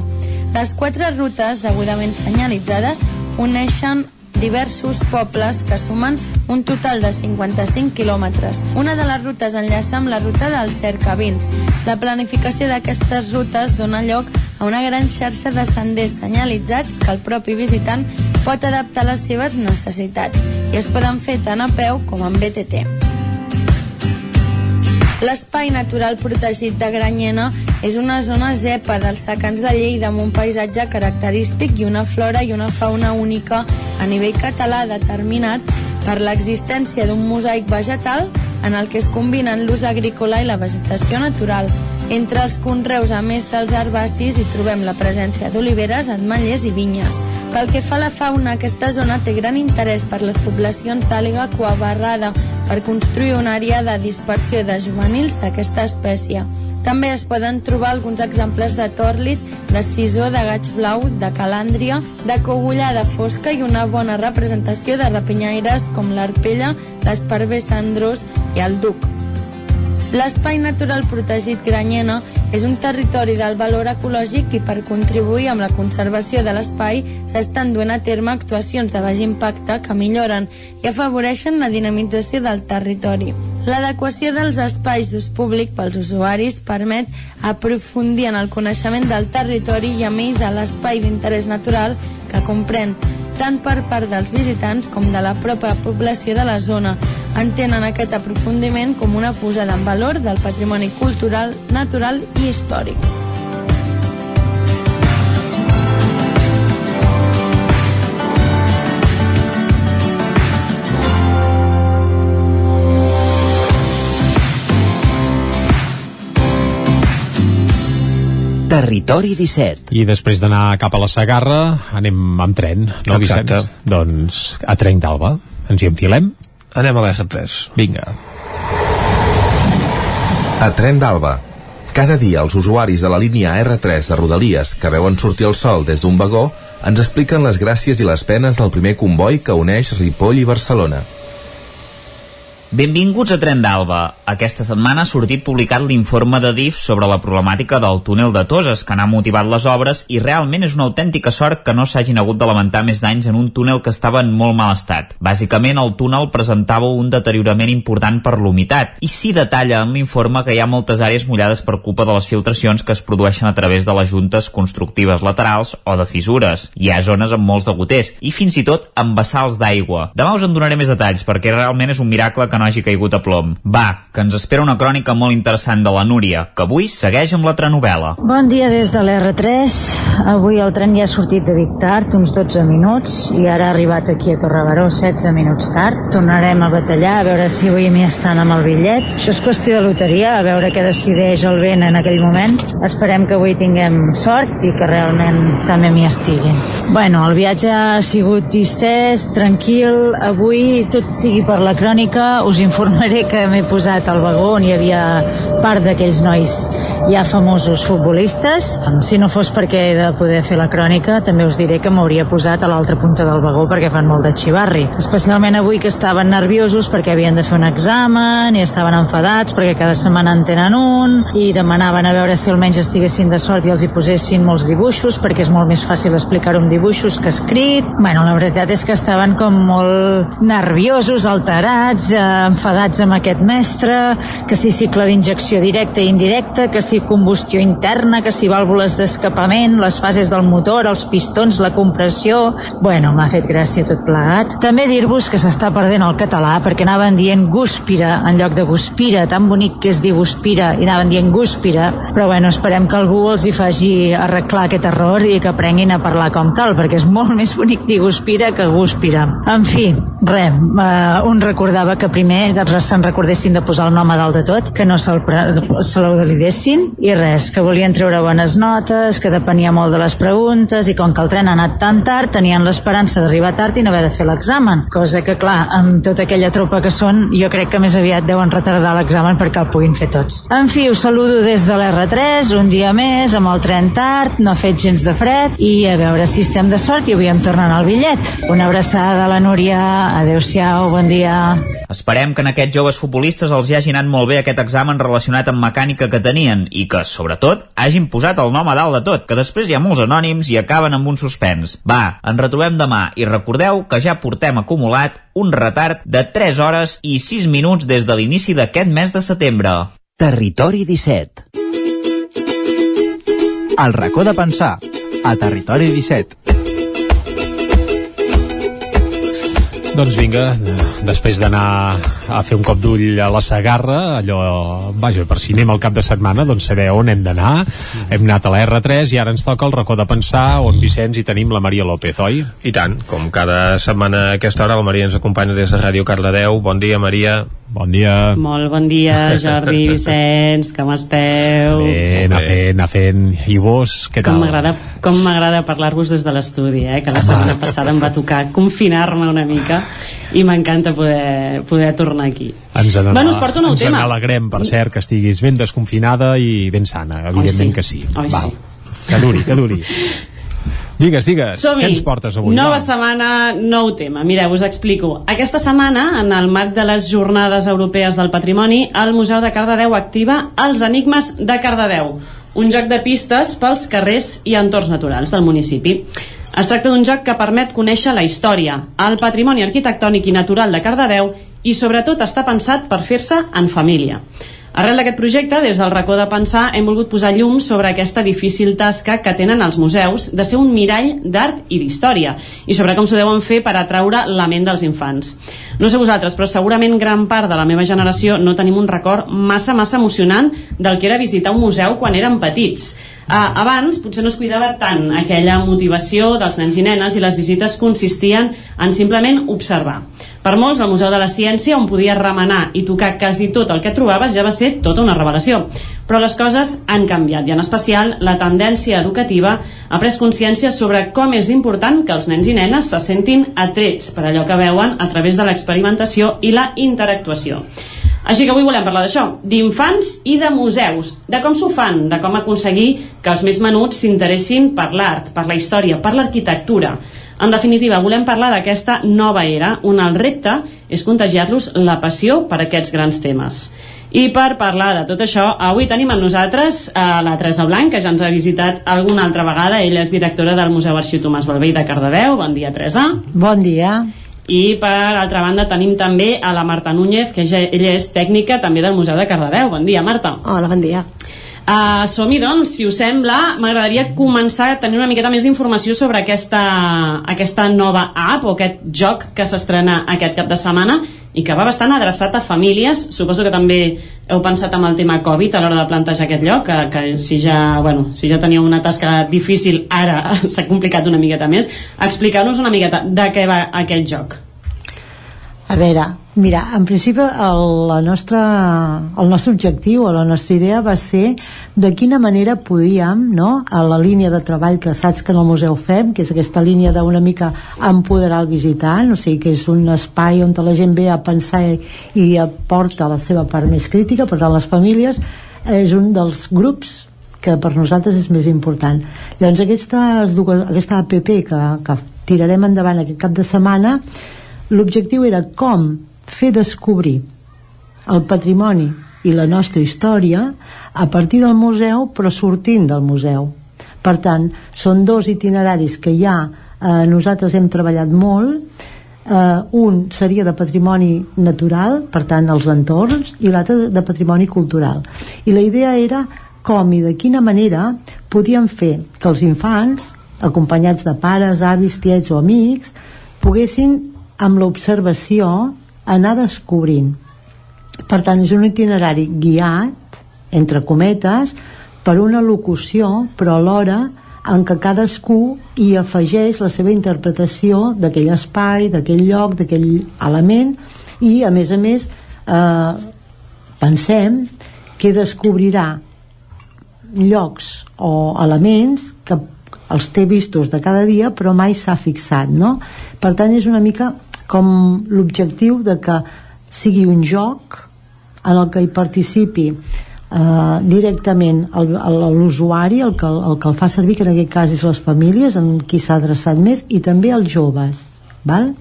Les quatre rutes degudament senyalitzades uneixen diversos pobles que sumen un total de 55 quilòmetres. Una de les rutes enllaça amb la ruta del Cercavins. La planificació d'aquestes rutes dona lloc a una gran xarxa de senders senyalitzats que el propi visitant pot adaptar a les seves necessitats i es poden fer tant a peu com en BTT. L'espai natural protegit de Granyena és una zona zepa dels secans de Lleida amb un paisatge característic i una flora i una fauna única a nivell català determinat per l'existència d'un mosaic vegetal en el que es combinen l'ús agrícola i la vegetació natural. Entre els conreus, a més dels herbacis, hi trobem la presència d'oliveres, ametllers i vinyes. Pel que fa a la fauna, aquesta zona té gran interès per les poblacions d'àliga coabarrada per construir una àrea de dispersió de juvenils d'aquesta espècie. També es poden trobar alguns exemples de tòrlit, de sisó, de gaig blau, de calàndria, de cogullada fosca i una bona representació de rapinyaires com l'arpella, l'esparver cendrós i el duc. L'espai natural protegit Granyena és un territori del valor ecològic i per contribuir amb la conservació de l'espai s'estan duent a terme actuacions de baix impacte que milloren i afavoreixen la dinamització del territori. L'adequació dels espais d'ús públic pels usuaris permet aprofundir en el coneixement del territori i a mi de l'espai d'interès natural que comprèn tant per part dels visitants com de la pròpia població de la zona. Entenen aquest aprofundiment com una posada en valor del patrimoni cultural, natural i històric. Territori 17. I després d'anar cap a la Sagarra, anem amb tren, no, Exacte. Vicenç? Doncs a Trenc d'Alba. Ens hi enfilem? Anem a l'R3. Vinga. A Tren d'Alba. Cada dia els usuaris de la línia R3 de Rodalies que veuen sortir el sol des d'un vagó ens expliquen les gràcies i les penes del primer comboi que uneix Ripoll i Barcelona. Benvinguts a Tren d'Alba. Aquesta setmana ha sortit publicat l'informe de DIF sobre la problemàtica del túnel de Toses, que n'ha motivat les obres i realment és una autèntica sort que no s'hagin hagut de lamentar més danys en un túnel que estava en molt mal estat. Bàsicament, el túnel presentava un deteriorament important per l'humitat i s'hi detalla en l'informe que hi ha moltes àrees mullades per culpa de les filtracions que es produeixen a través de les juntes constructives laterals o de fissures. Hi ha zones amb molts de goters i fins i tot amb vessals d'aigua. Demà us en donaré més detalls perquè realment és un miracle que no hagi caigut a plom. Va, que ens espera una crònica molt interessant de la Núria, que avui segueix amb la trenovela. Bon dia des de l'R3. Avui el tren ja ha sortit de Vic tard, uns 12 minuts, i ara ha arribat aquí a Torrebaró 16 minuts tard. Tornarem a batallar, a veure si avui m'hi estan amb el bitllet. Això és qüestió de loteria, a veure què decideix el vent en aquell moment. Esperem que avui tinguem sort i que realment també m'hi estiguin. Bueno, el viatge ha sigut distès, tranquil. Avui, tot sigui per la crònica, us informaré que m'he posat al vagó on hi havia part d'aquells nois ja famosos futbolistes. Si no fos perquè he de poder fer la crònica, també us diré que m'hauria posat a l'altra punta del vagó perquè fan molt de xivarri. Especialment avui que estaven nerviosos perquè havien de fer un examen i estaven enfadats perquè cada setmana en tenen un i demanaven a veure si almenys estiguessin de sort i els hi posessin molts dibuixos perquè és molt més fàcil explicar-ho amb dibuixos que escrit. Bueno, la veritat és que estaven com molt nerviosos, alterats, eh, enfadats amb aquest mestre, que si cicle d'injecció directa i indirecta, que si combustió interna, que si vàlvules d'escapament, les fases del motor, els pistons, la compressió... Bueno, m'ha fet gràcia tot plegat. També dir-vos que s'està perdent el català perquè anaven dient gúspira en lloc de guspira, tan bonic que es diu guspira i anaven dient gúspira, però bueno, esperem que algú els hi faci arreglar aquest error i que aprenguin a parlar com cal, perquè és molt més bonic dir guspira que gúspira. En fi, res, uh, un recordava que primer se'n recordessin de posar el nom a dalt de tot, que no se l'oblidessin, i res, que volien treure bones notes, que depenia molt de les preguntes, i com que el tren ha anat tan tard, tenien l'esperança d'arribar tard i no haver de fer l'examen. Cosa que, clar, amb tota aquella tropa que són, jo crec que més aviat deuen retardar l'examen perquè el puguin fer tots. En fi, us saludo des de l'R3, un dia més, amb el tren tard, no ha fet gens de fred, i a veure si estem de sort i avui em tornen el bitllet. Una abraçada a la Núria, adeu-siau, bon dia. Esperem que en aquests joves futbolistes els hi hagi anat molt bé aquest examen relacionat amb mecànica que tenien i que, sobretot, hagin posat el nom a dalt de tot, que després hi ha molts anònims i acaben amb un suspens. Va, ens retrobem demà i recordeu que ja portem acumulat un retard de 3 hores i 6 minuts des de l'inici d'aquest mes de setembre. Territori 17. El racó de pensar, a Territori 17. Doncs vinga, després d'anar a fer un cop d'ull a la Sagarra, allò, vaja, per si anem al cap de setmana, doncs saber on hem d'anar. Hem anat a la R3 i ara ens toca el racó de pensar on Vicenç hi tenim la Maria López, oi? I tant, com cada setmana a aquesta hora la Maria ens acompanya des de Ràdio Cardedeu. Bon dia, Maria. Bon dia. Molt bon dia, Jordi, Vicenç, com esteu? Bé, anar fent, anar fent. I vos, què Com tal? m'agrada com m'agrada parlar-vos des de l'estudi, eh? que la setmana passada em va tocar confinar-me una mica i m'encanta poder, poder tornar aquí. Ens, en, Bueno, us porto un ens tema. n'alegrem, per cert, que estiguis ben desconfinada i ben sana, evidentment sí. que sí. Oi, Val. sí. Que duri, que duri. Digues, digues, què ens portes avui? Nova va? setmana, nou tema. Mireu, us explico. Aquesta setmana, en el marc de les Jornades Europees del Patrimoni, el Museu de Cardedeu activa els Enigmes de Cardedeu, un joc de pistes pels carrers i entorns naturals del municipi. Es tracta d'un joc que permet conèixer la història, el patrimoni arquitectònic i natural de Cardedeu i sobretot està pensat per fer-se en família. Arrel d'aquest projecte, des del racó de pensar, hem volgut posar llum sobre aquesta difícil tasca que tenen els museus de ser un mirall d'art i d'història i sobre com s'ho deuen fer per atraure la ment dels infants. No sé vosaltres, però segurament gran part de la meva generació no tenim un record massa, massa emocionant del que era visitar un museu quan érem petits. Uh, abans potser no es cuidava tant aquella motivació dels nens i nenes i les visites consistien en simplement observar. Per molts, el Museu de la Ciència, on podies remenar i tocar quasi tot el que trobaves, ja va ser tota una revelació. Però les coses han canviat, i en especial la tendència educativa ha pres consciència sobre com és important que els nens i nenes se sentin atrets per allò que veuen a través de l'experimentació i la interactuació. Així que avui volem parlar d'això, d'infants i de museus, de com s'ho fan, de com aconseguir que els més menuts s'interessin per l'art, per la història, per l'arquitectura. En definitiva, volem parlar d'aquesta nova era, on el repte és contagiar-los la passió per aquests grans temes. I per parlar de tot això, avui tenim amb nosaltres a la Teresa Blanc, que ja ens ha visitat alguna altra vegada. Ella és directora del Museu Arxiu Tomàs Balvell de Cardedeu. Bon dia, Teresa. Bon dia. I per altra banda tenim també a la Marta Núñez, que ja, ella és tècnica també del Museu de Cardedeu. Bon dia, Marta. Hola, bon dia. Uh, Som-hi, doncs, si us sembla, m'agradaria començar a tenir una miqueta més d'informació sobre aquesta, aquesta nova app o aquest joc que s'estrena aquest cap de setmana i que va bastant adreçat a famílies. Suposo que també heu pensat en el tema Covid a l'hora de plantejar aquest lloc, que, que si, ja, bueno, si ja teníeu una tasca difícil, ara s'ha complicat una miqueta més. Expliqueu-nos una miqueta de què va aquest joc. A veure, mira, en principi el, la nostra, el nostre objectiu o la nostra idea va ser de quina manera podíem, no?, a la línia de treball que saps que en el museu fem, que és aquesta línia d'una mica empoderar el visitant, o sigui que és un espai on la gent ve a pensar i, aporta la seva part més crítica, per tant les famílies és un dels grups que per nosaltres és més important. Llavors aquestes dues, aquesta app que, que tirarem endavant aquest cap de setmana l'objectiu era com fer descobrir el patrimoni i la nostra història a partir del museu però sortint del museu. Per tant, són dos itineraris que ja eh, nosaltres hem treballat molt. Eh, un seria de patrimoni natural per tant els entorns i l'altre de patrimoni cultural. I la idea era com i de quina manera podíem fer que els infants acompanyats de pares, avis, tiets o amics poguessin amb l'observació anar descobrint per tant és un itinerari guiat entre cometes per una locució però alhora en què cadascú hi afegeix la seva interpretació d'aquell espai, d'aquell lloc, d'aquell element i a més a més eh, pensem que descobrirà llocs o elements que els té vistos de cada dia però mai s'ha fixat no? per tant és una mica com l'objectiu de que sigui un joc en el que hi participi eh, directament l'usuari el, que, el que el fa servir que en aquest cas és les famílies en qui s'ha adreçat més i també els joves val?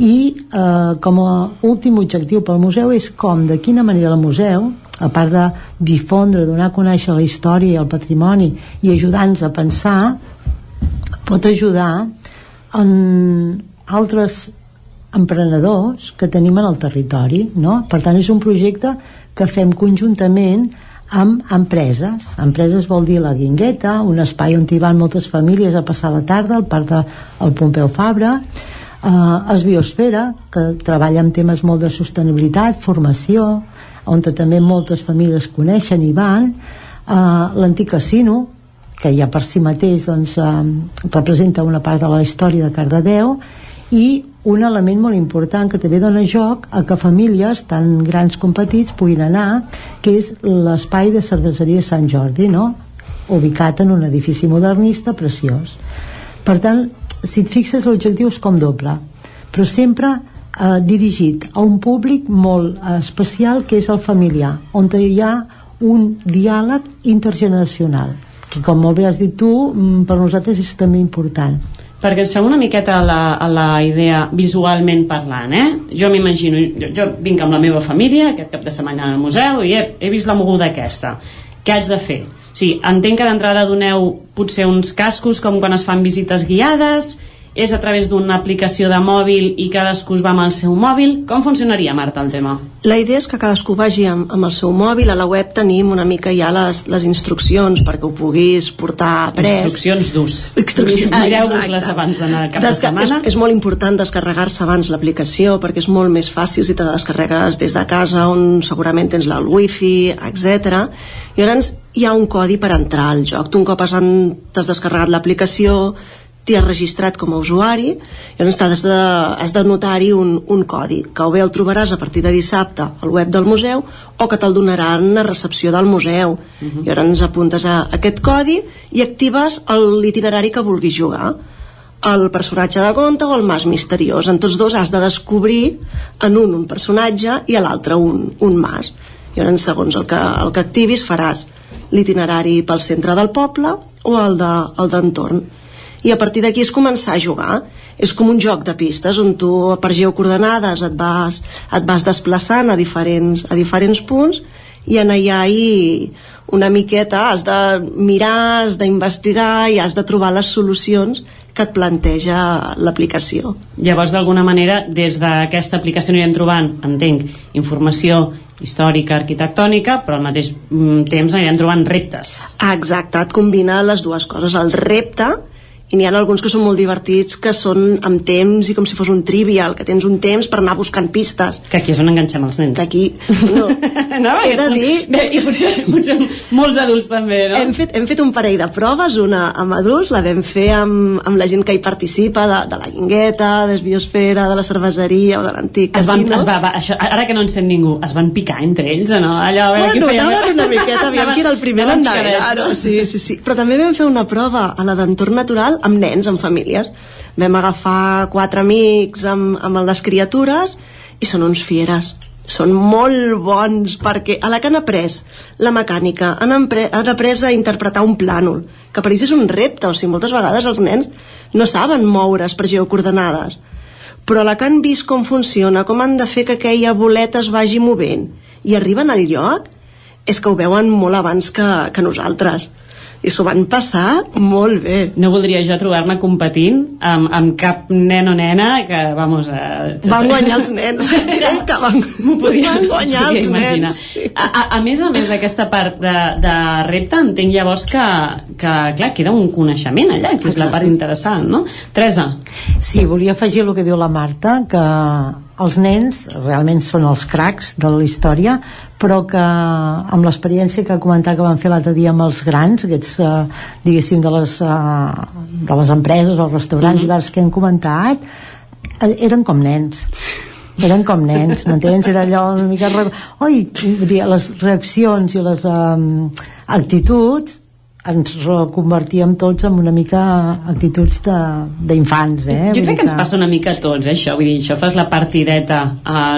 i eh, com a últim objectiu pel museu és com, de quina manera el museu a part de difondre, donar a conèixer la història i el patrimoni i ajudar-nos a pensar pot ajudar en altres emprenedors que tenim en el territori no? per tant és un projecte que fem conjuntament amb empreses empreses vol dir la Guingueta un espai on hi van moltes famílies a passar la tarda al parc del Pompeu Fabra eh, es Biosfera, que treballa amb temes molt de sostenibilitat, formació, on també moltes famílies coneixen i van, eh, l'antic casino, que ja per si mateix doncs, eh, representa una part de la història de Cardedeu, i un element molt important que també dona joc a que famílies tan grans com petits puguin anar que és l'espai de cerveseria Sant Jordi no? ubicat en un edifici modernista preciós per tant, si et fixes l'objectiu és com doble però sempre eh, dirigit a un públic molt eh, especial que és el familiar on hi ha un diàleg intergeneracional que com molt bé has dit tu mm, per nosaltres és també important perquè ens fem una miqueta a la, a la idea visualment parlant, eh? Jo m'imagino, jo, jo vinc amb la meva família aquest cap de setmana al museu i he, he vist la moguda aquesta. Què haig de fer? Sí, entenc que d'entrada doneu potser uns cascos com quan es fan visites guiades, és a través d'una aplicació de mòbil i cadascú es va amb el seu mòbil? Com funcionaria, Marta, el tema? La idea és que cadascú vagi amb, amb el seu mòbil. A la web tenim una mica ja les, les instruccions perquè ho puguis portar pres. Instruccions d'ús. Instruccions, Mireu-vos-les abans d'anar cap de setmana. És, és molt important descarregar-se abans l'aplicació perquè és molt més fàcil si te la descarregues des de casa on segurament tens el wifi, etc. I llavors hi ha un codi per entrar al joc. Tu un cop has, has descarregat l'aplicació t'hi has registrat com a usuari i llavors has de, has de notar-hi un, un codi que o bé el trobaràs a partir de dissabte al web del museu o que te'l donaran a recepció del museu. Uh -huh. i llavors apuntes a aquest codi i actives l'itinerari que vulguis jugar el personatge de conte o el mas misteriós. En tots dos has de descobrir en un un personatge i a l'altre un, un mas. I llavors segons el que, el que activis faràs l'itinerari pel centre del poble o el d'entorn de, el i a partir d'aquí és començar a jugar és com un joc de pistes on tu per geocoordenades et vas, et vas desplaçant a diferents, a diferents punts i en allà hi una miqueta has de mirar, has d'investigar i has de trobar les solucions que et planteja l'aplicació. Llavors, d'alguna manera, des d'aquesta aplicació anirem trobant, entenc, informació històrica, arquitectònica, però al mateix mm, temps anirem trobant reptes. Exacte, et combina les dues coses. El repte, i n'hi ha alguns que són molt divertits que són amb temps i com si fos un trivial que tens un temps per anar buscant pistes que aquí és on enganxem els nens que aquí no, no he de dir bé, i potser, potser molts adults també no? hem, fet, hem fet un parell de proves una amb adults, la vam fer amb, amb la gent que hi participa de, de la Guingueta de Biosfera, de la cerveseria o de l'antic es van, es va, va, això, ara que no en sent ningú es van picar entre ells o no? Allò, a veure, bueno, anaven una miqueta aviam qui era el primer en no? sí, sí, sí. però també vam fer una prova a la d'entorn natural amb nens, amb famílies. Vam agafar quatre amics amb, amb les criatures i són uns fieres. Són molt bons perquè a la que han après la mecànica han, empre, han après a interpretar un plànol que per ells és un repte o sigui, moltes vegades els nens no saben moure's per geocoordenades però a la que han vist com funciona com han de fer que aquella boleta es vagi movent i arriben al lloc és que ho veuen molt abans que, que nosaltres i s'ho van passar molt bé. No voldria jo trobar-me competint amb, amb cap nen o nena que, vamos... Eh, van guanyar els nens. Mira, que van, podia, van guanyar els imaginar. nens. A, a, a més a més d'aquesta part de, de repte, entenc llavors que, que, clar, queda un coneixement allà, que és la part interessant, no? Teresa. Sí, volia afegir el que diu la Marta, que els nens realment són els cracs de la història però que amb l'experiència que ha comentat que van fer l'altre dia amb els grans aquests, eh, diguéssim, de les, eh, de les empreses o restaurants mm -hmm. que hem comentat eh, eren com nens eren com nens, m'entens? Era allò una mica... Oi, les reaccions i les um, actituds ens reconvertíem tots en una mica actituds d'infants eh? jo crec que ens passa una mica a tots eh, això, vull dir, això fas la partideta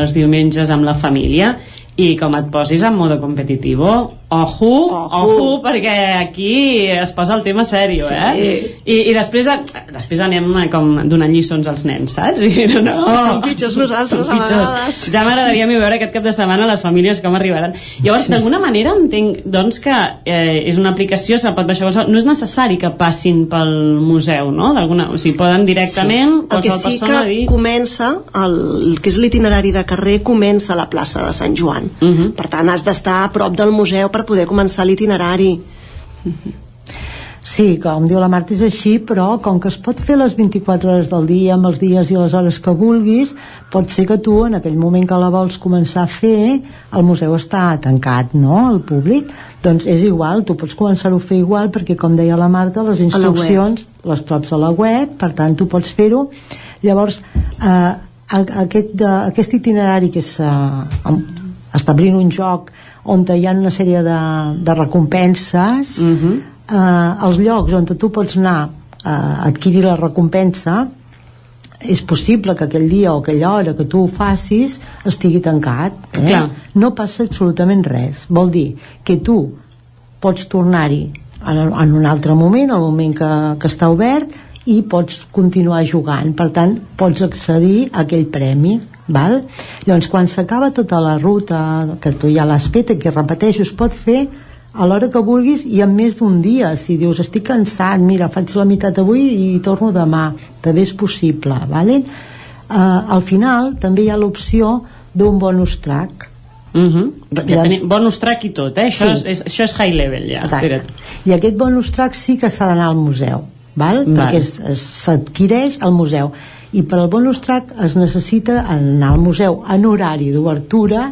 els diumenges amb la família i com et posis en modo competitivo ojo, ojo, ojo perquè aquí es posa el tema sèrio sí. eh? I, i després, després anem com donant lliçons als nens saps? I, no, no, oh, som pitjors nosaltres som pitjors. ja m'agradaria veure aquest cap de setmana les famílies com arribaran llavors sí. d'alguna manera entenc doncs que eh, és una aplicació, se pot baixar qualsevol no és necessari que passin pel museu no? o sigui, poden directament sí. el que sí que dir... comença el, el que és l'itinerari de carrer comença a la plaça de Sant Joan uh mhm. -huh. per tant has d'estar a prop del museu per poder començar l'itinerari. Sí, com diu la Marta és així, però com que es pot fer les 24 hores del dia amb els dies i les hores que vulguis, pot ser que tu en aquell moment que la vols començar a fer, el museu està tancat, no?, al públic. Doncs és igual, tu pots començar-ho a fer igual perquè, com deia la Marta, les instruccions les trobes a la web, per tant tu pots fer-ho. Llavors, eh, aquest, de, aquest itinerari que és eh, establint un joc on hi ha una sèrie de, de recompenses, uh -huh eh, els llocs on tu pots anar a adquirir la recompensa és possible que aquell dia o aquella hora que tu ho facis estigui tancat eh? Clar. no passa absolutament res. Vol dir que tu pots tornar-hi en, en un altre moment el moment que, que està obert i pots continuar jugant. Per tant pots accedir a aquell premi val? llavors quan s'acaba tota la ruta que tu ja l'has fet i que repeteixo es pot fer a l'hora que vulguis i en més d'un dia si dius estic cansat, mira, faig la meitat avui i torno demà també és possible vale? uh, al final també hi ha l'opció d'un bonus track Uh -huh. ja tenim bonus track i tot, eh? Això, sí. és, això és high level ja. I aquest bonus track sí que s'ha d'anar al museu, val? val. perquè s'adquireix al museu. I per al bonus track es necessita anar al museu en horari d'obertura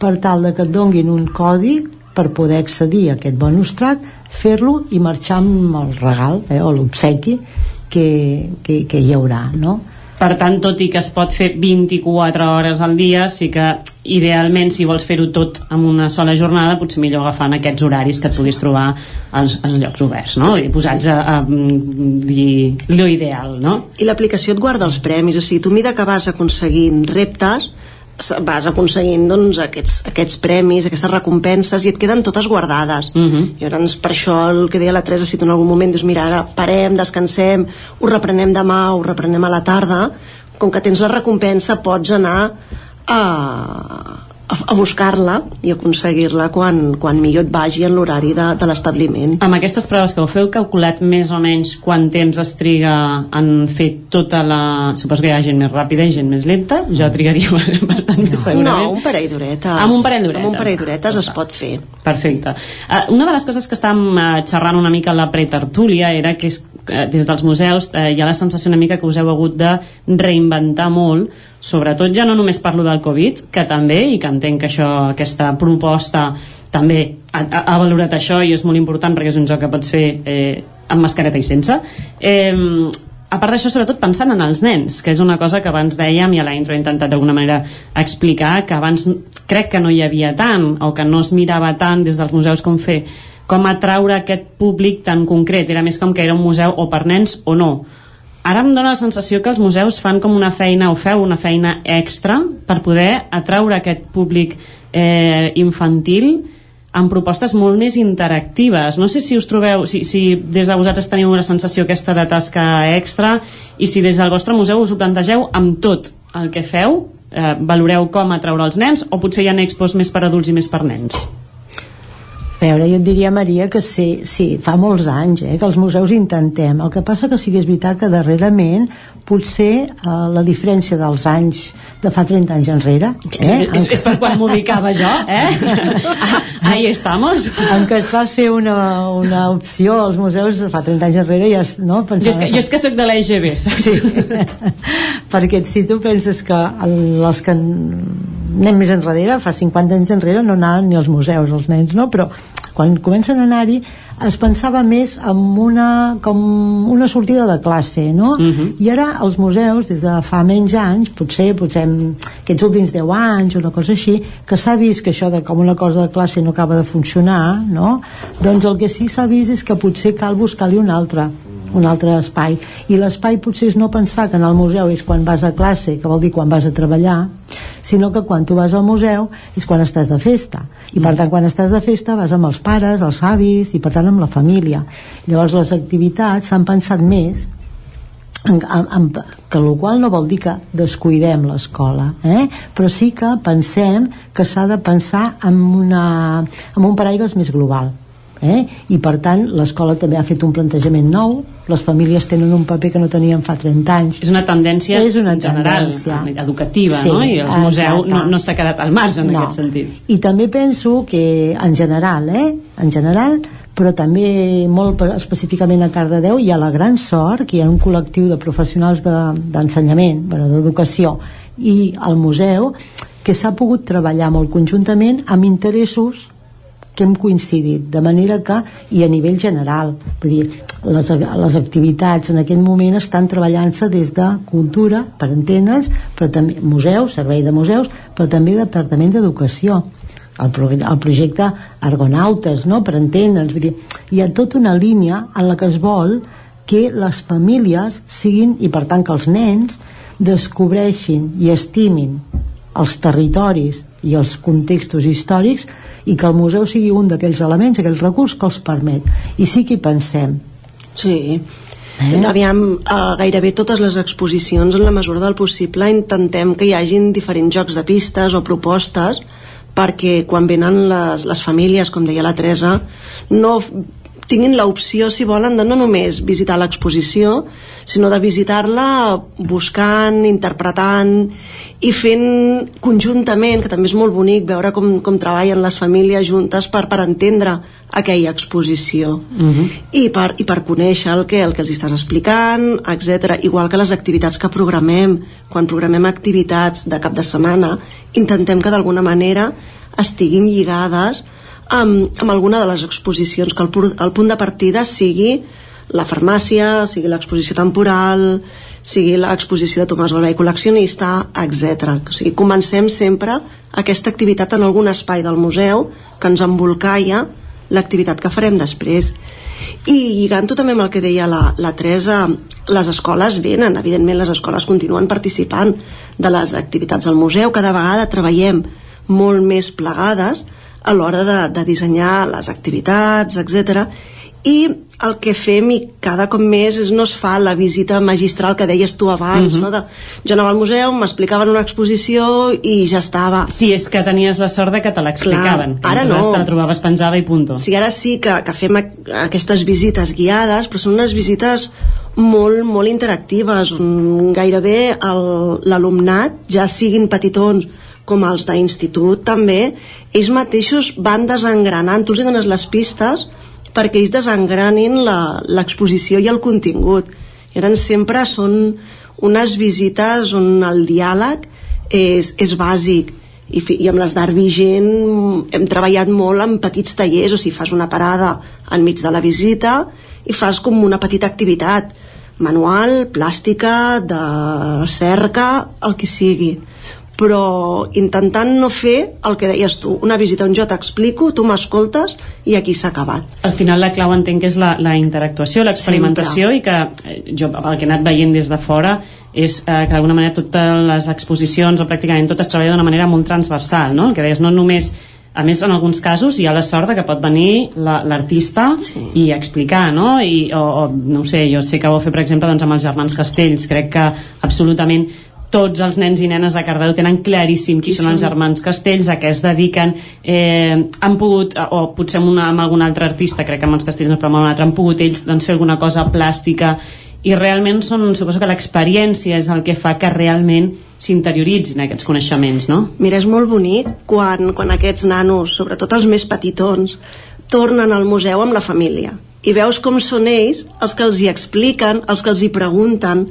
per tal de que et donguin un codi per poder accedir a aquest bonus track fer-lo i marxar amb el regal eh, o l'obsequi que, que, que hi haurà no? Per tant, tot i que es pot fer 24 hores al dia, sí que idealment, si vols fer-ho tot en una sola jornada, potser millor agafant aquests horaris que et puguis trobar als, als llocs oberts, no? I posats a, a, a dir lo ideal, no? I l'aplicació et guarda els premis, o sigui, tu mida que vas aconseguint reptes, vas aconseguint doncs, aquests, aquests premis, aquestes recompenses i et queden totes guardades uh -huh. i llavors per això el que deia la Teresa si tu en algun moment dius mira ara parem, descansem ho reprenem demà, ho reprenem a la tarda com que tens la recompensa pots anar a, a, a buscar-la i aconseguir-la quan, quan millor et vagi en l'horari de, de l'establiment. Amb aquestes proves que ho feu calculat més o menys quant temps es triga en fer tota la... Suposo que hi ha gent més ràpida i gent més lenta, jo trigaria bastant més segurament. No, un parell d'horetes. Amb un parell d'horetes. Amb un parell d'horetes es pot fer. Perfecte. Uh, una de les coses que estàvem uh, xerrant una mica a la pretertúlia era que és, uh, des dels museus uh, hi ha la sensació una mica que us heu hagut de reinventar molt sobretot ja no només parlo del Covid, que també, i que entenc que això, aquesta proposta també ha, ha valorat això i és molt important perquè és un joc que pots fer eh, amb mascareta i sense. Eh, a part d'això, sobretot pensant en els nens, que és una cosa que abans dèiem i a la intro he intentat d'alguna manera explicar, que abans crec que no hi havia tant, o que no es mirava tant des dels museus com fer, com atraure aquest públic tan concret. Era més com que era un museu o per nens o no ara em dóna la sensació que els museus fan com una feina o feu una feina extra per poder atraure aquest públic eh, infantil amb propostes molt més interactives. No sé si us trobeu, si, si des de vosaltres teniu una sensació aquesta de tasca extra i si des del vostre museu us ho plantegeu amb tot el que feu, eh, valoreu com atraure els nens o potser hi ha expos més per adults i més per nens? A veure, jo et diria, Maria, que sí, sí, fa molts anys eh, que els museus intentem. El que passa que sí que és veritat que darrerament potser eh, la diferència dels anys de fa 30 anys enrere eh? és, és per quan m'ubicava jo eh? ah, ahí estamos en què es va fer una, una opció als museus fa 30 anys enrere ja, no? Pensava, jo, és que, jo és que soc de l'EGB sí. perquè si tu penses que els que anem més enrere, fa 50 anys enrere no anaven ni als museus els nens, no? però quan comencen a anar-hi es pensava més en una, com una sortida de classe, no? Uh -huh. I ara els museus, des de fa menys anys, potser, potser aquests últims 10 anys, una cosa així, que s'ha vist que això de com una cosa de classe no acaba de funcionar, no? Doncs el que sí s'ha vist és que potser cal buscar-li un altre un altre espai i l'espai potser és no pensar que en el museu és quan vas a classe, que vol dir quan vas a treballar sinó que quan tu vas al museu és quan estàs de festa i per mm. tant quan estàs de festa vas amb els pares, els avis i per tant amb la família llavors les activitats s'han pensat més en, en, en, que el qual no vol dir que descuidem l'escola eh? però sí que pensem que s'ha de pensar en, una, en un paraigües més global eh? i per tant l'escola també ha fet un plantejament nou les famílies tenen un paper que no tenien fa 30 anys és una tendència és una general tendència. educativa sí, no? i el museu no, no s'ha quedat al marge en no. aquest sentit i també penso que en general eh? en general però també molt pe- específicament a Cardedeu hi ha la gran sort que hi ha un col·lectiu de professionals de- d'ensenyament, de, bueno, d'educació i el museu que s'ha pogut treballar molt conjuntament amb interessos que hem coincidit, de manera que i a nivell general, vull dir les, les activitats en aquell moment estan treballant-se des de cultura per entendre'ns, però també museus, servei de museus, però també departament d'educació el, pro, el projecte Argonautes, no? per entendre'ns, vull dir, hi ha tota una línia en la que es vol que les famílies siguin, i per tant que els nens descobreixin i estimin els territoris i els contextos històrics i que el museu sigui un d'aquells elements, aquells recursos que els permet. I sí que hi pensem. Sí. Eh? Aviam, uh, gairebé totes les exposicions, en la mesura del possible, intentem que hi hagin diferents jocs de pistes o propostes perquè quan venen les, les famílies, com deia la Teresa, no tinguin l'opció, si volen, de no només visitar l'exposició, sinó de visitar-la buscant, interpretant i fent conjuntament, que també és molt bonic veure com, com treballen les famílies juntes per, per entendre aquella exposició Uh -huh. i per, i per conèixer el que, el que els estàs explicant, etc. Igual que les activitats que programem. Quan programem activitats de cap de setmana, intentem que d'alguna manera estiguin lligades amb, amb alguna de les exposicions, que el, el punt de partida sigui la farmàcia, sigui l'exposició temporal, sigui l'exposició de Tomàs Balvei col·leccionista, etc. O sigui, comencem sempre aquesta activitat en algun espai del museu que ens embolcalla l'activitat que farem després. I lligant-ho també amb el que deia la, la Teresa, les escoles venen, evidentment les escoles continuen participant de les activitats al museu, cada vegada treballem molt més plegades a l'hora de, de dissenyar les activitats, etc. I el que fem i cada cop més és no es fa la visita magistral que deies tu abans, Mhm. no? de, jo anava al museu, m'explicaven una exposició i ja estava. Si és que tenies la sort de que te l'explicaven. Ara no. Te la trobaves penjada i punto. Sigui, ara sí que, que fem aquestes visites guiades, però són unes visites molt, molt interactives, on gairebé l'alumnat, ja siguin petitons com els d'institut també, ells mateixos van desengranant, tu els dones les pistes perquè ells desengranin l'exposició i el contingut. Ara sempre són unes visites on el diàleg és, és bàsic i, fi, i amb les d'art vigent hem treballat molt en petits tallers o sigui, fas una parada enmig de la visita i fas com una petita activitat manual, plàstica, de cerca, el que sigui però intentant no fer el que deies tu, una visita on jo t'explico, tu m'escoltes i aquí s'ha acabat. Al final la clau entenc que és la, la interactuació, l'experimentació i que eh, jo el que he anat veient des de fora és eh, que d'alguna manera totes les exposicions o pràcticament tot es treballa d'una manera molt transversal, no? El que deies, no només a més en alguns casos hi ha la sort que pot venir la- l'artista sí. i explicar no? I, o, o no sé, jo sé que ho fet per exemple doncs, amb els germans Castells crec que absolutament tots els nens i nenes de Cardedeu tenen claríssim qui, Qui són els són? germans Castells, a què es dediquen eh, han pogut, o potser amb, una, amb algun altre artista, crec que amb els Castells no, però amb un altre, han pogut ells doncs, fer alguna cosa plàstica i realment són, suposo que l'experiència és el que fa que realment s'interioritzin aquests coneixements, no? Mira, és molt bonic quan, quan aquests nanos, sobretot els més petitons, tornen al museu amb la família i veus com són ells els que els hi expliquen, els que els hi pregunten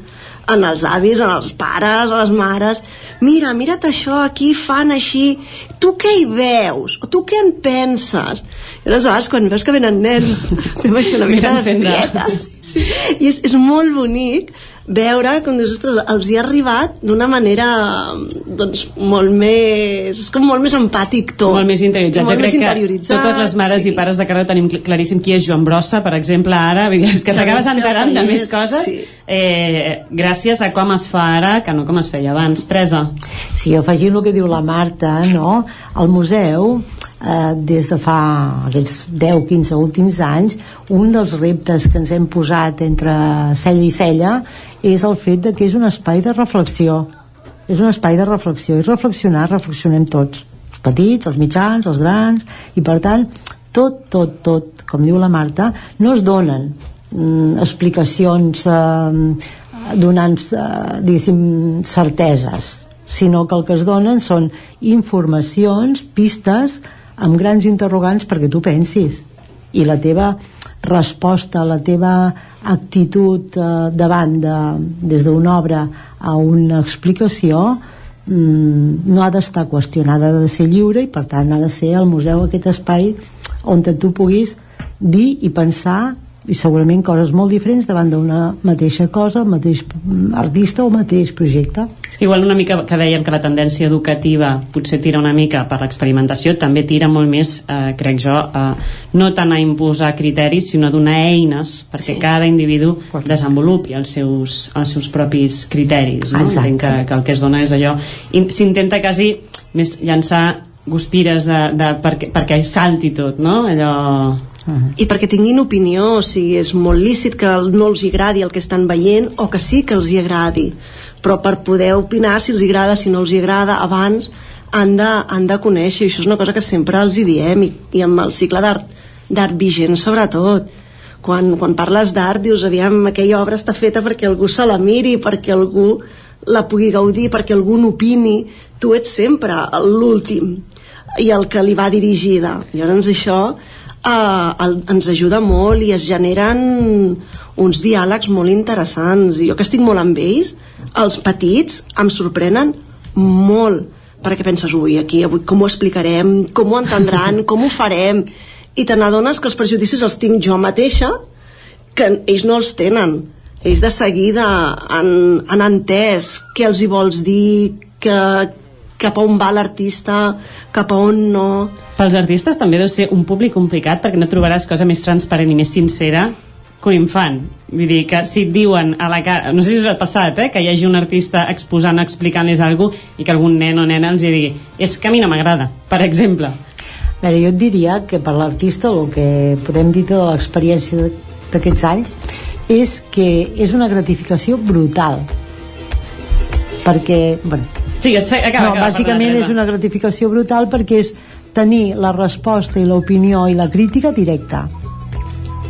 en els avis, en els pares, a les mares mira, mira't això, aquí fan així tu què hi veus? o tu què en penses? i llavors, a vegades, quan veus que venen nens fem això una mica d'espietes sí. i és, és molt bonic veure com dius, ostres, els hi ha arribat d'una manera doncs molt més és com molt més empàtic tot molt més interioritzat. molt jo crec que totes les mares sí. i pares de Cardeu tenim cl- claríssim qui és Joan Brossa, per exemple, ara, és que t'acabes enterant de més coses sí. eh, gràcies a com es fa ara que no com es feia abans. Teresa. Sí, afegint el que diu la Marta, no? El museu, eh, des de fa aquests 10-15 últims anys, un dels reptes que ens hem posat entre cella i cella és el fet de que és un espai de reflexió. És un espai de reflexió. I reflexionar, reflexionem tots. Els petits, els mitjans, els grans, i per tant, tot, tot, tot, com diu la Marta, no es donen mm, explicacions eh, donant, eh, diguéssim, certeses, sinó que el que es donen són informacions, pistes, amb grans interrogants perquè tu pensis. i la teva resposta, la teva actitud eh, davant de, des d'una obra a una explicació mm, no ha d'estar qüestionada, ha de ser lliure i per tant ha de ser el museu aquest espai on tu puguis dir i pensar i segurament coses molt diferents davant d'una mateixa cosa, mateix artista o mateix projecte. És que igual una mica que dèiem que la tendència educativa potser tira una mica per l'experimentació, també tira molt més, eh, crec jo, eh, no tant a imposar criteris, sinó a donar eines perquè sí. cada individu desenvolupi els seus, els seus propis criteris. No? Entenc que, que el que es dona és allò... S'intenta quasi més llançar guspires de, de, perquè, perquè salti tot, no? Allò i perquè tinguin opinió, o sigui, és molt lícit que no els agradi el que estan veient o que sí que els hi agradi. Però per poder opinar si els agrada, si no els agrada abans han de, han de conèixer. I això és una cosa que sempre els hi diem i, i amb el cicle d'art vigent sobretot. Quan, quan parles d'art dius aviam aquella obra està feta perquè algú se la miri perquè algú la pugui gaudir perquè algú n'opini. Tu ets sempre l'últim i el que li va dirigida. Llavors això eh, el, ens ajuda molt i es generen uns diàlegs molt interessants. I jo que estic molt amb ells els petits em sorprenen molt perquè penses, ui, aquí avui com ho explicarem, com ho entendran, com ho farem? I te n'adones que els prejudicis els tinc jo mateixa que ells no els tenen. Ells de seguida han, han entès què els hi vols dir que, cap a on va l'artista, cap a on no pels artistes també deu ser un públic complicat perquè no trobaràs cosa més transparent i més sincera que un infant. Vull dir que si et diuen a la cara... No sé si us ha passat, eh? Que hi hagi un artista exposant, explicant-les alguna i que algun nen o nena els digui és que a mi no m'agrada, per exemple. A veure, jo et diria que per l'artista el que podem dir de l'experiència d'aquests anys és que és una gratificació brutal perquè bueno, sí, acaba, no, acaba, bàsicament és una gratificació brutal perquè és tenir la resposta i l'opinió i la crítica directa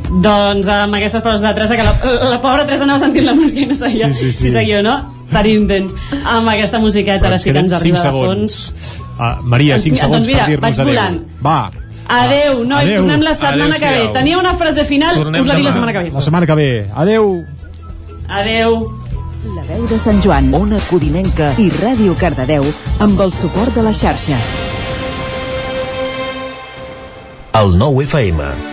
doncs amb aquestes paraules de Teresa que la, la pobra Teresa anava sentint la música i no sabia sí, sí, sí. si seguia o no tan intens amb aquesta musiqueta ara sí que ens arriba de fons uh, Maria, 5 doncs, segons doncs mira, per dir-nos adeu va Adeu, nois, adeu. tornem la setmana adeu, que ve. Tenia una frase final, tornem us la dic la setmana que ve. La setmana que ve. Adeu. Adeu. La veu de Sant Joan, Ona Codinenca i Ràdio Cardedeu amb el suport de la xarxa el 9 FM.